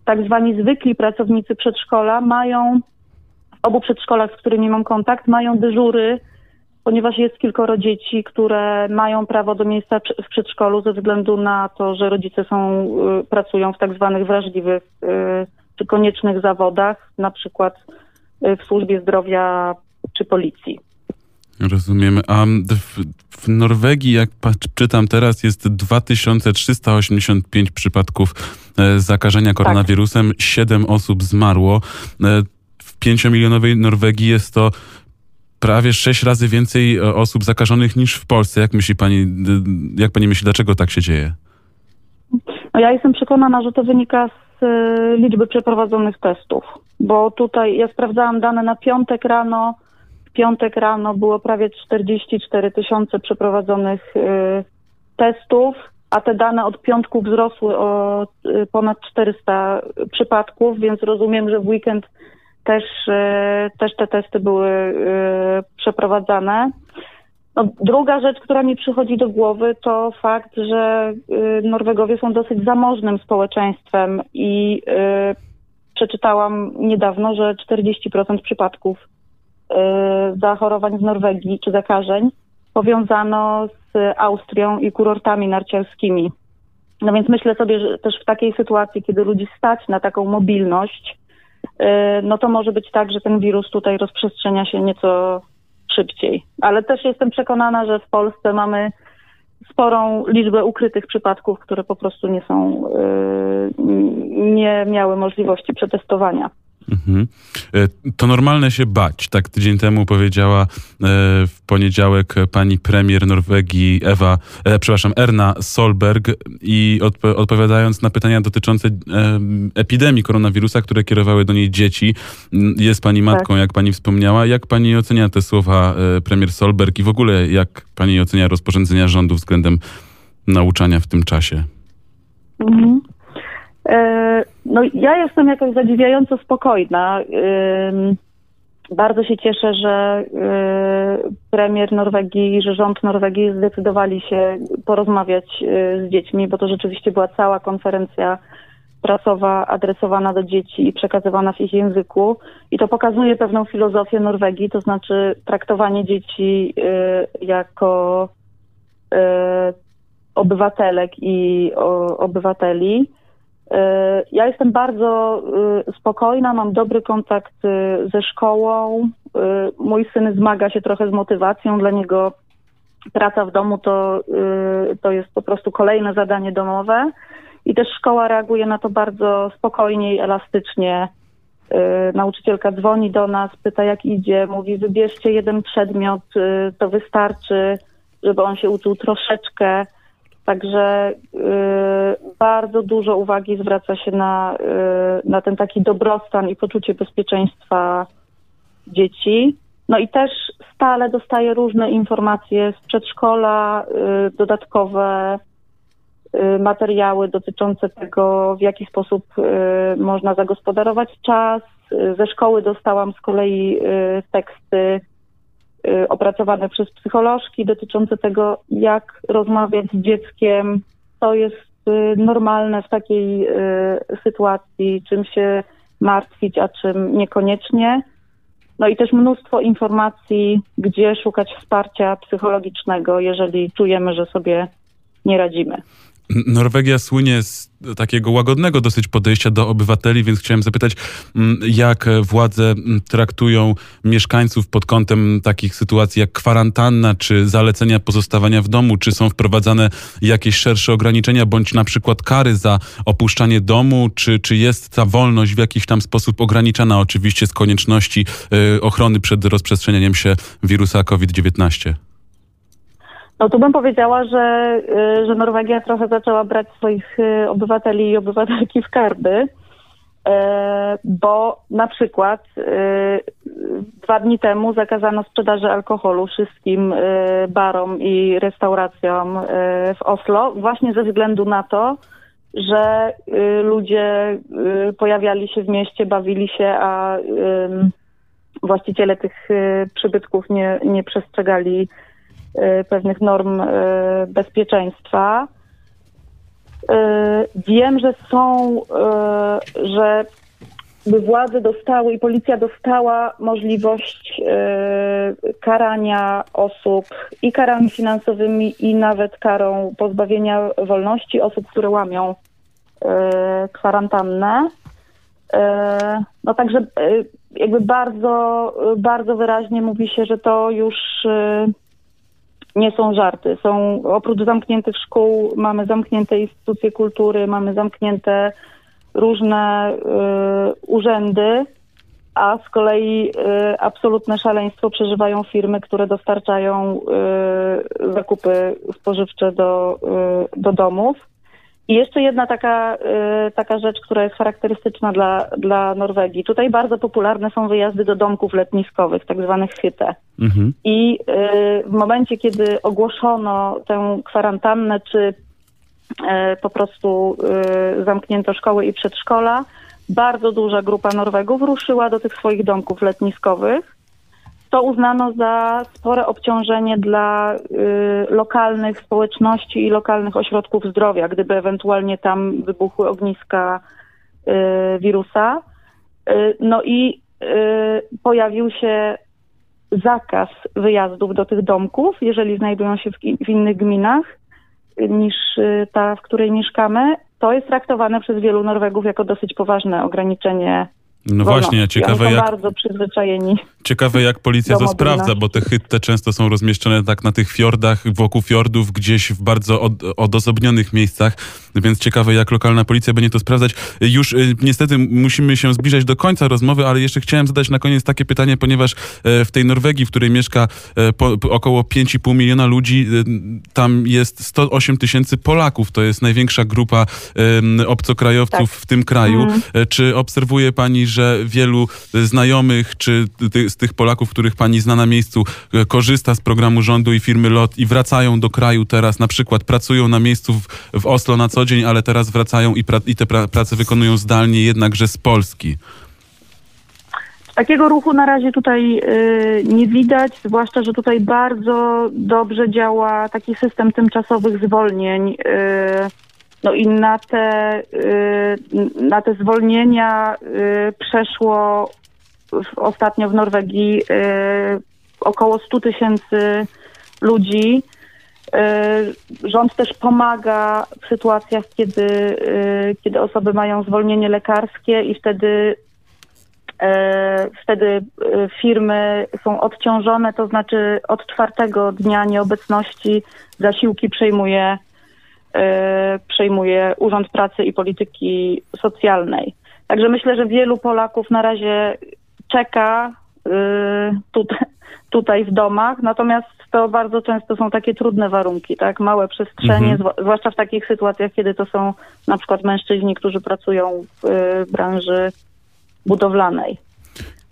tak zwani zwykli pracownicy przedszkola mają, w obu przedszkolach, z którymi mam kontakt, mają dyżury, ponieważ jest kilkoro dzieci, które mają prawo do miejsca w przedszkolu ze względu na to, że rodzice są, y, pracują w tak zwanych wrażliwych czy koniecznych zawodach, na przykład w służbie zdrowia czy policji. Rozumiem. A w, w Norwegii, jak czytam teraz, jest 2385 przypadków e, zakażenia koronawirusem. Siedem osób zmarło. E, w pięciomilionowej Norwegii jest to prawie sześć razy więcej e, osób zakażonych niż w Polsce. Jak myśli pani, jak pani myśli, dlaczego tak się dzieje? No ja jestem przekonana, że to wynika z liczby przeprowadzonych testów, bo tutaj ja sprawdzałam dane na piątek rano. Piątek rano było prawie 44 tysiące przeprowadzonych y, testów, a te dane od piątku wzrosły o y, ponad 400 przypadków, więc rozumiem, że w weekend też, y, też te testy były przeprowadzane. No, druga rzecz, która mi przychodzi do głowy, to fakt, że Norwegowie są dosyć zamożnym społeczeństwem i przeczytałam niedawno, że 40% przypadków zachorowań w Norwegii czy zakażeń powiązano z Austrią i kurortami narciarskimi. No więc myślę sobie, że też w takiej sytuacji, kiedy ludzi stać na taką mobilność, y, no to może być tak, że ten wirus tutaj rozprzestrzenia się nieco szybciej. Ale też jestem przekonana, że w Polsce mamy sporą liczbę ukrytych przypadków, które po prostu nie są, y, nie miały możliwości przetestowania. Mhm. E, To normalne się bać. Tak tydzień temu powiedziała e, w poniedziałek pani premier Norwegii Ewa, e, przepraszam, Erna Solberg i odp- odpowiadając na pytania dotyczące epidemii koronawirusa, które kierowały do niej dzieci, jest pani matką, jak pani wspomniała. Jak pani ocenia te słowa premier Solberg i w ogóle jak pani ocenia rozporządzenia rządu względem nauczania w tym czasie? Mhm. E, No ja jestem jakoś zadziwiająco spokojna. Bardzo się cieszę, że y, premier Norwegii że rząd Norwegii zdecydowali się porozmawiać y, z dziećmi, bo to rzeczywiście była cała konferencja prasowa adresowana do dzieci i przekazywana w ich języku. I to pokazuje pewną filozofię Norwegii, to znaczy traktowanie dzieci y, jako obywatelek i obywateli. Y, Ja jestem bardzo y, spokojna, mam dobry kontakt y, ze szkołą. Mój syn zmaga się trochę z motywacją, dla niego praca w domu to, to jest po prostu kolejne zadanie domowe. I też szkoła reaguje na to bardzo spokojnie i elastycznie. Nauczycielka dzwoni do nas, pyta jak idzie, mówi wybierzcie jeden przedmiot, to wystarczy, żeby on się uczył troszeczkę Także y, bardzo dużo uwagi zwraca się na, y, na ten taki dobrostan i poczucie bezpieczeństwa dzieci. No i też stale dostaję różne informacje z przedszkola, y, dodatkowe y, materiały dotyczące tego, w jaki sposób y, można zagospodarować czas. Y, Ze szkoły dostałam z kolei teksty opracowane przez psycholożki dotyczące tego, jak rozmawiać z dzieckiem, co jest y, normalne w takiej y, sytuacji, czym się martwić, a czym niekoniecznie. No i też mnóstwo informacji, gdzie szukać wsparcia psychologicznego, jeżeli czujemy, że sobie nie radzimy. Norwegia słynie z takiego łagodnego dosyć podejścia do obywateli, więc chciałem zapytać, mm, jak władze mm, traktują mieszkańców pod kątem takich sytuacji jak kwarantanna, czy zalecenia pozostawania w domu, czy są wprowadzane jakieś szersze ograniczenia, bądź na przykład kary za opuszczanie domu, czy, czy jest ta wolność w jakiś tam sposób ograniczana, oczywiście z konieczności y, ochrony przed rozprzestrzenianiem się wirusa COVID-19? No tu bym powiedziała, że, y, że Norwegia trochę zaczęła brać swoich y, obywateli i obywatelki w karby, y, bo na przykład dwa dni temu zakazano sprzedaży alkoholu wszystkim barom i restauracjom w Oslo, właśnie ze względu na to, że ludzie pojawiali się w mieście, bawili się, a właściciele tych przybytków nie, nie przestrzegali pewnych norm y, bezpieczeństwa. Y, Wiem, że są, y, że władze dostały i policja dostała możliwość y, karania osób i karami finansowymi, i nawet karą pozbawienia wolności osób, które łamią y, kwarantannę. No także jakby bardzo, bardzo wyraźnie mówi się, że to już nie są żarty. Są oprócz zamkniętych szkół, mamy zamknięte instytucje kultury, mamy zamknięte różne e, urzędy, a z kolei e, absolutne szaleństwo przeżywają firmy, które dostarczają e, zakupy spożywcze do, e, do domów. I jeszcze jedna taka, y, taka rzecz, która jest charakterystyczna dla, dla Norwegii. Tutaj bardzo popularne są wyjazdy do domków letniskowych, tak zwanych hyte. Mhm. I y, w momencie, kiedy ogłoszono tę kwarantannę, czy y, po prostu zamknięto szkoły i przedszkola, bardzo duża grupa Norwegów ruszyła do tych swoich domków letniskowych. To uznano za spore obciążenie dla y, lokalnych społeczności i lokalnych ośrodków zdrowia, gdyby ewentualnie tam wybuchły ogniska y, wirusa. Y, no i y, pojawił się zakaz wyjazdów do tych domków, jeżeli znajdują się w, w innych gminach y, niż y, ta, w której mieszkamy. To jest traktowane przez wielu Norwegów jako dosyć poważne ograniczenie No właśnie, ciekawe jak, bardzo przyzwyczajeni. ciekawe jak policja to sprawdza, bo te hytte często są rozmieszczone tak na tych fiordach, wokół fiordów, gdzieś w bardzo od, odosobnionych miejscach, więc ciekawe jak lokalna policja będzie to sprawdzać. Już y, niestety musimy się zbliżać do końca rozmowy, ale jeszcze chciałem zadać na koniec takie pytanie, ponieważ e, w tej Norwegii, w której mieszka e, po, około 5,5 miliona ludzi, y, tam jest 108 tysięcy Polaków. To jest największa grupa obcokrajowców w tym kraju. Mhm. E, Czy obserwuje pani, że wielu znajomych, czy ty, z tych Polaków, których pani zna na miejscu, korzysta z programu rządu i firmy LOT i wracają do kraju teraz, na przykład pracują na miejscu w, w Oslo na co dzień, ale teraz wracają i, pra, i te pra, prace wykonują zdalnie, jednakże z Polski? Takiego ruchu na razie tutaj y, nie widać, zwłaszcza, że tutaj bardzo dobrze działa taki system tymczasowych zwolnień. Y, no i na te, y, na te zwolnienia y, przeszło w, ostatnio w Norwegii y, około 100 tysięcy ludzi. Y, Rząd też pomaga w sytuacjach, kiedy, y, kiedy osoby mają zwolnienie lekarskie i wtedy E, Wtedy firmy są odciążone, to znaczy od czwartego dnia nieobecności zasiłki przejmuje, przejmuje Urząd Pracy i Polityki Socjalnej. Także myślę, że wielu Polaków na razie czeka tutaj, tutaj w domach, natomiast to bardzo często są takie trudne warunki, tak? Małe przestrzenie, Mhm. zwłaszcza w takich sytuacjach, kiedy to są na przykład mężczyźni, którzy pracują w y, branży budowlanej.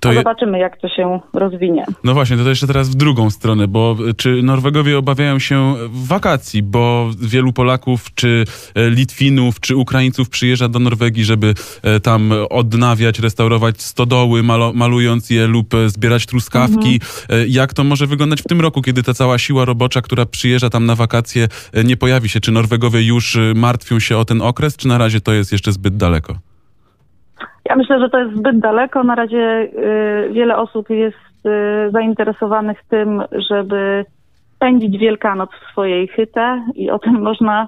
To je- zobaczymy, jak to się rozwinie. No właśnie, to jeszcze teraz w drugą stronę, bo e, czy Norwegowie obawiają się wakacji, bo wielu Polaków, czy e, Litwinów, czy Ukraińców przyjeżdża do Norwegii, żeby e, tam odnawiać, restaurować stodoły, malo, malując je lub e, zbierać truskawki. E, Jak to może wyglądać w tym roku, kiedy ta cała siła robocza, która przyjeżdża tam na wakacje, nie pojawi się? Czy Norwegowie już martwią się o ten okres, czy na razie to jest jeszcze zbyt daleko? Ja myślę, że to jest zbyt daleko. Na razie y, wiele osób jest y, zainteresowanych tym, żeby spędzić Wielkanoc w swojej chyte i o tym można,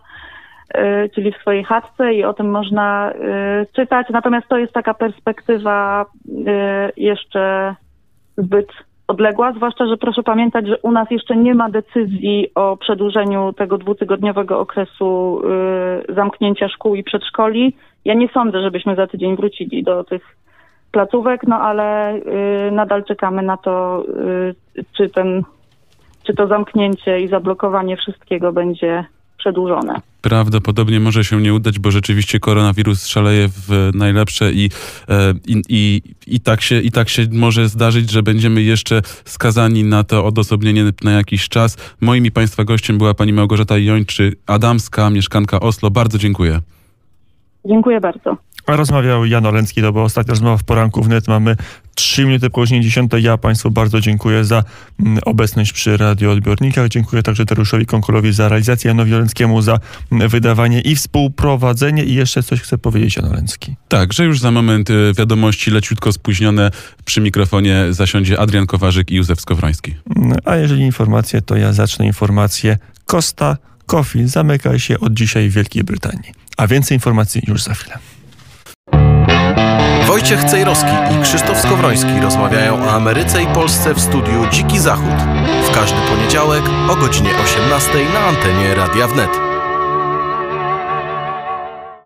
y, czyli w swojej chatce i o tym można czytać. Natomiast to jest taka perspektywa jeszcze zbyt odległa, zwłaszcza, że proszę pamiętać, że u nas jeszcze nie ma decyzji o przedłużeniu tego dwutygodniowego okresu zamknięcia szkół i przedszkoli. Ja nie sądzę, żebyśmy za tydzień wrócili do tych placówek, no ale y, nadal czekamy na to, y, czy ten, czy to zamknięcie i zablokowanie wszystkiego będzie przedłużone. Prawdopodobnie może się nie udać, bo rzeczywiście koronawirus szaleje w najlepsze i, e, i, i, i, tak się, i tak się może zdarzyć, że będziemy jeszcze skazani na to odosobnienie na jakiś czas. Moim i Państwa gościem była pani Małgorzata Jończy-Adamska, mieszkanka Oslo. Bardzo dziękuję. Dziękuję bardzo. A Rozmawiał Jan Olencki, to była ostatnia rozmowa w poranku wnet. Mamy trzy minuty po godzinie 10. Ja Państwu bardzo dziękuję za mm, obecność przy radioodbiornikach. Dziękuję także Dariuszowi Konkolowi za realizację, Janowi Olenckiemu za mm, wydawanie i współprowadzenie. I jeszcze coś chcę powiedzieć, Jan Olencki. Tak, że już za moment y, wiadomości leciutko spóźnione przy mikrofonie zasiądzie Adrian Kowarzyk i Józef Skowroński. Mm, A jeżeli informacje, to ja zacznę informację. Costa Coffee zamyka się od dzisiaj w Wielkiej Brytanii. A więcej informacji już za chwilę. Wojciech Cejrowski i Krzysztof Skowroński rozmawiają o Ameryce i Polsce w studiu Dziki Zachód. W każdy poniedziałek o godzinie 18 na antenie Radia Wnet.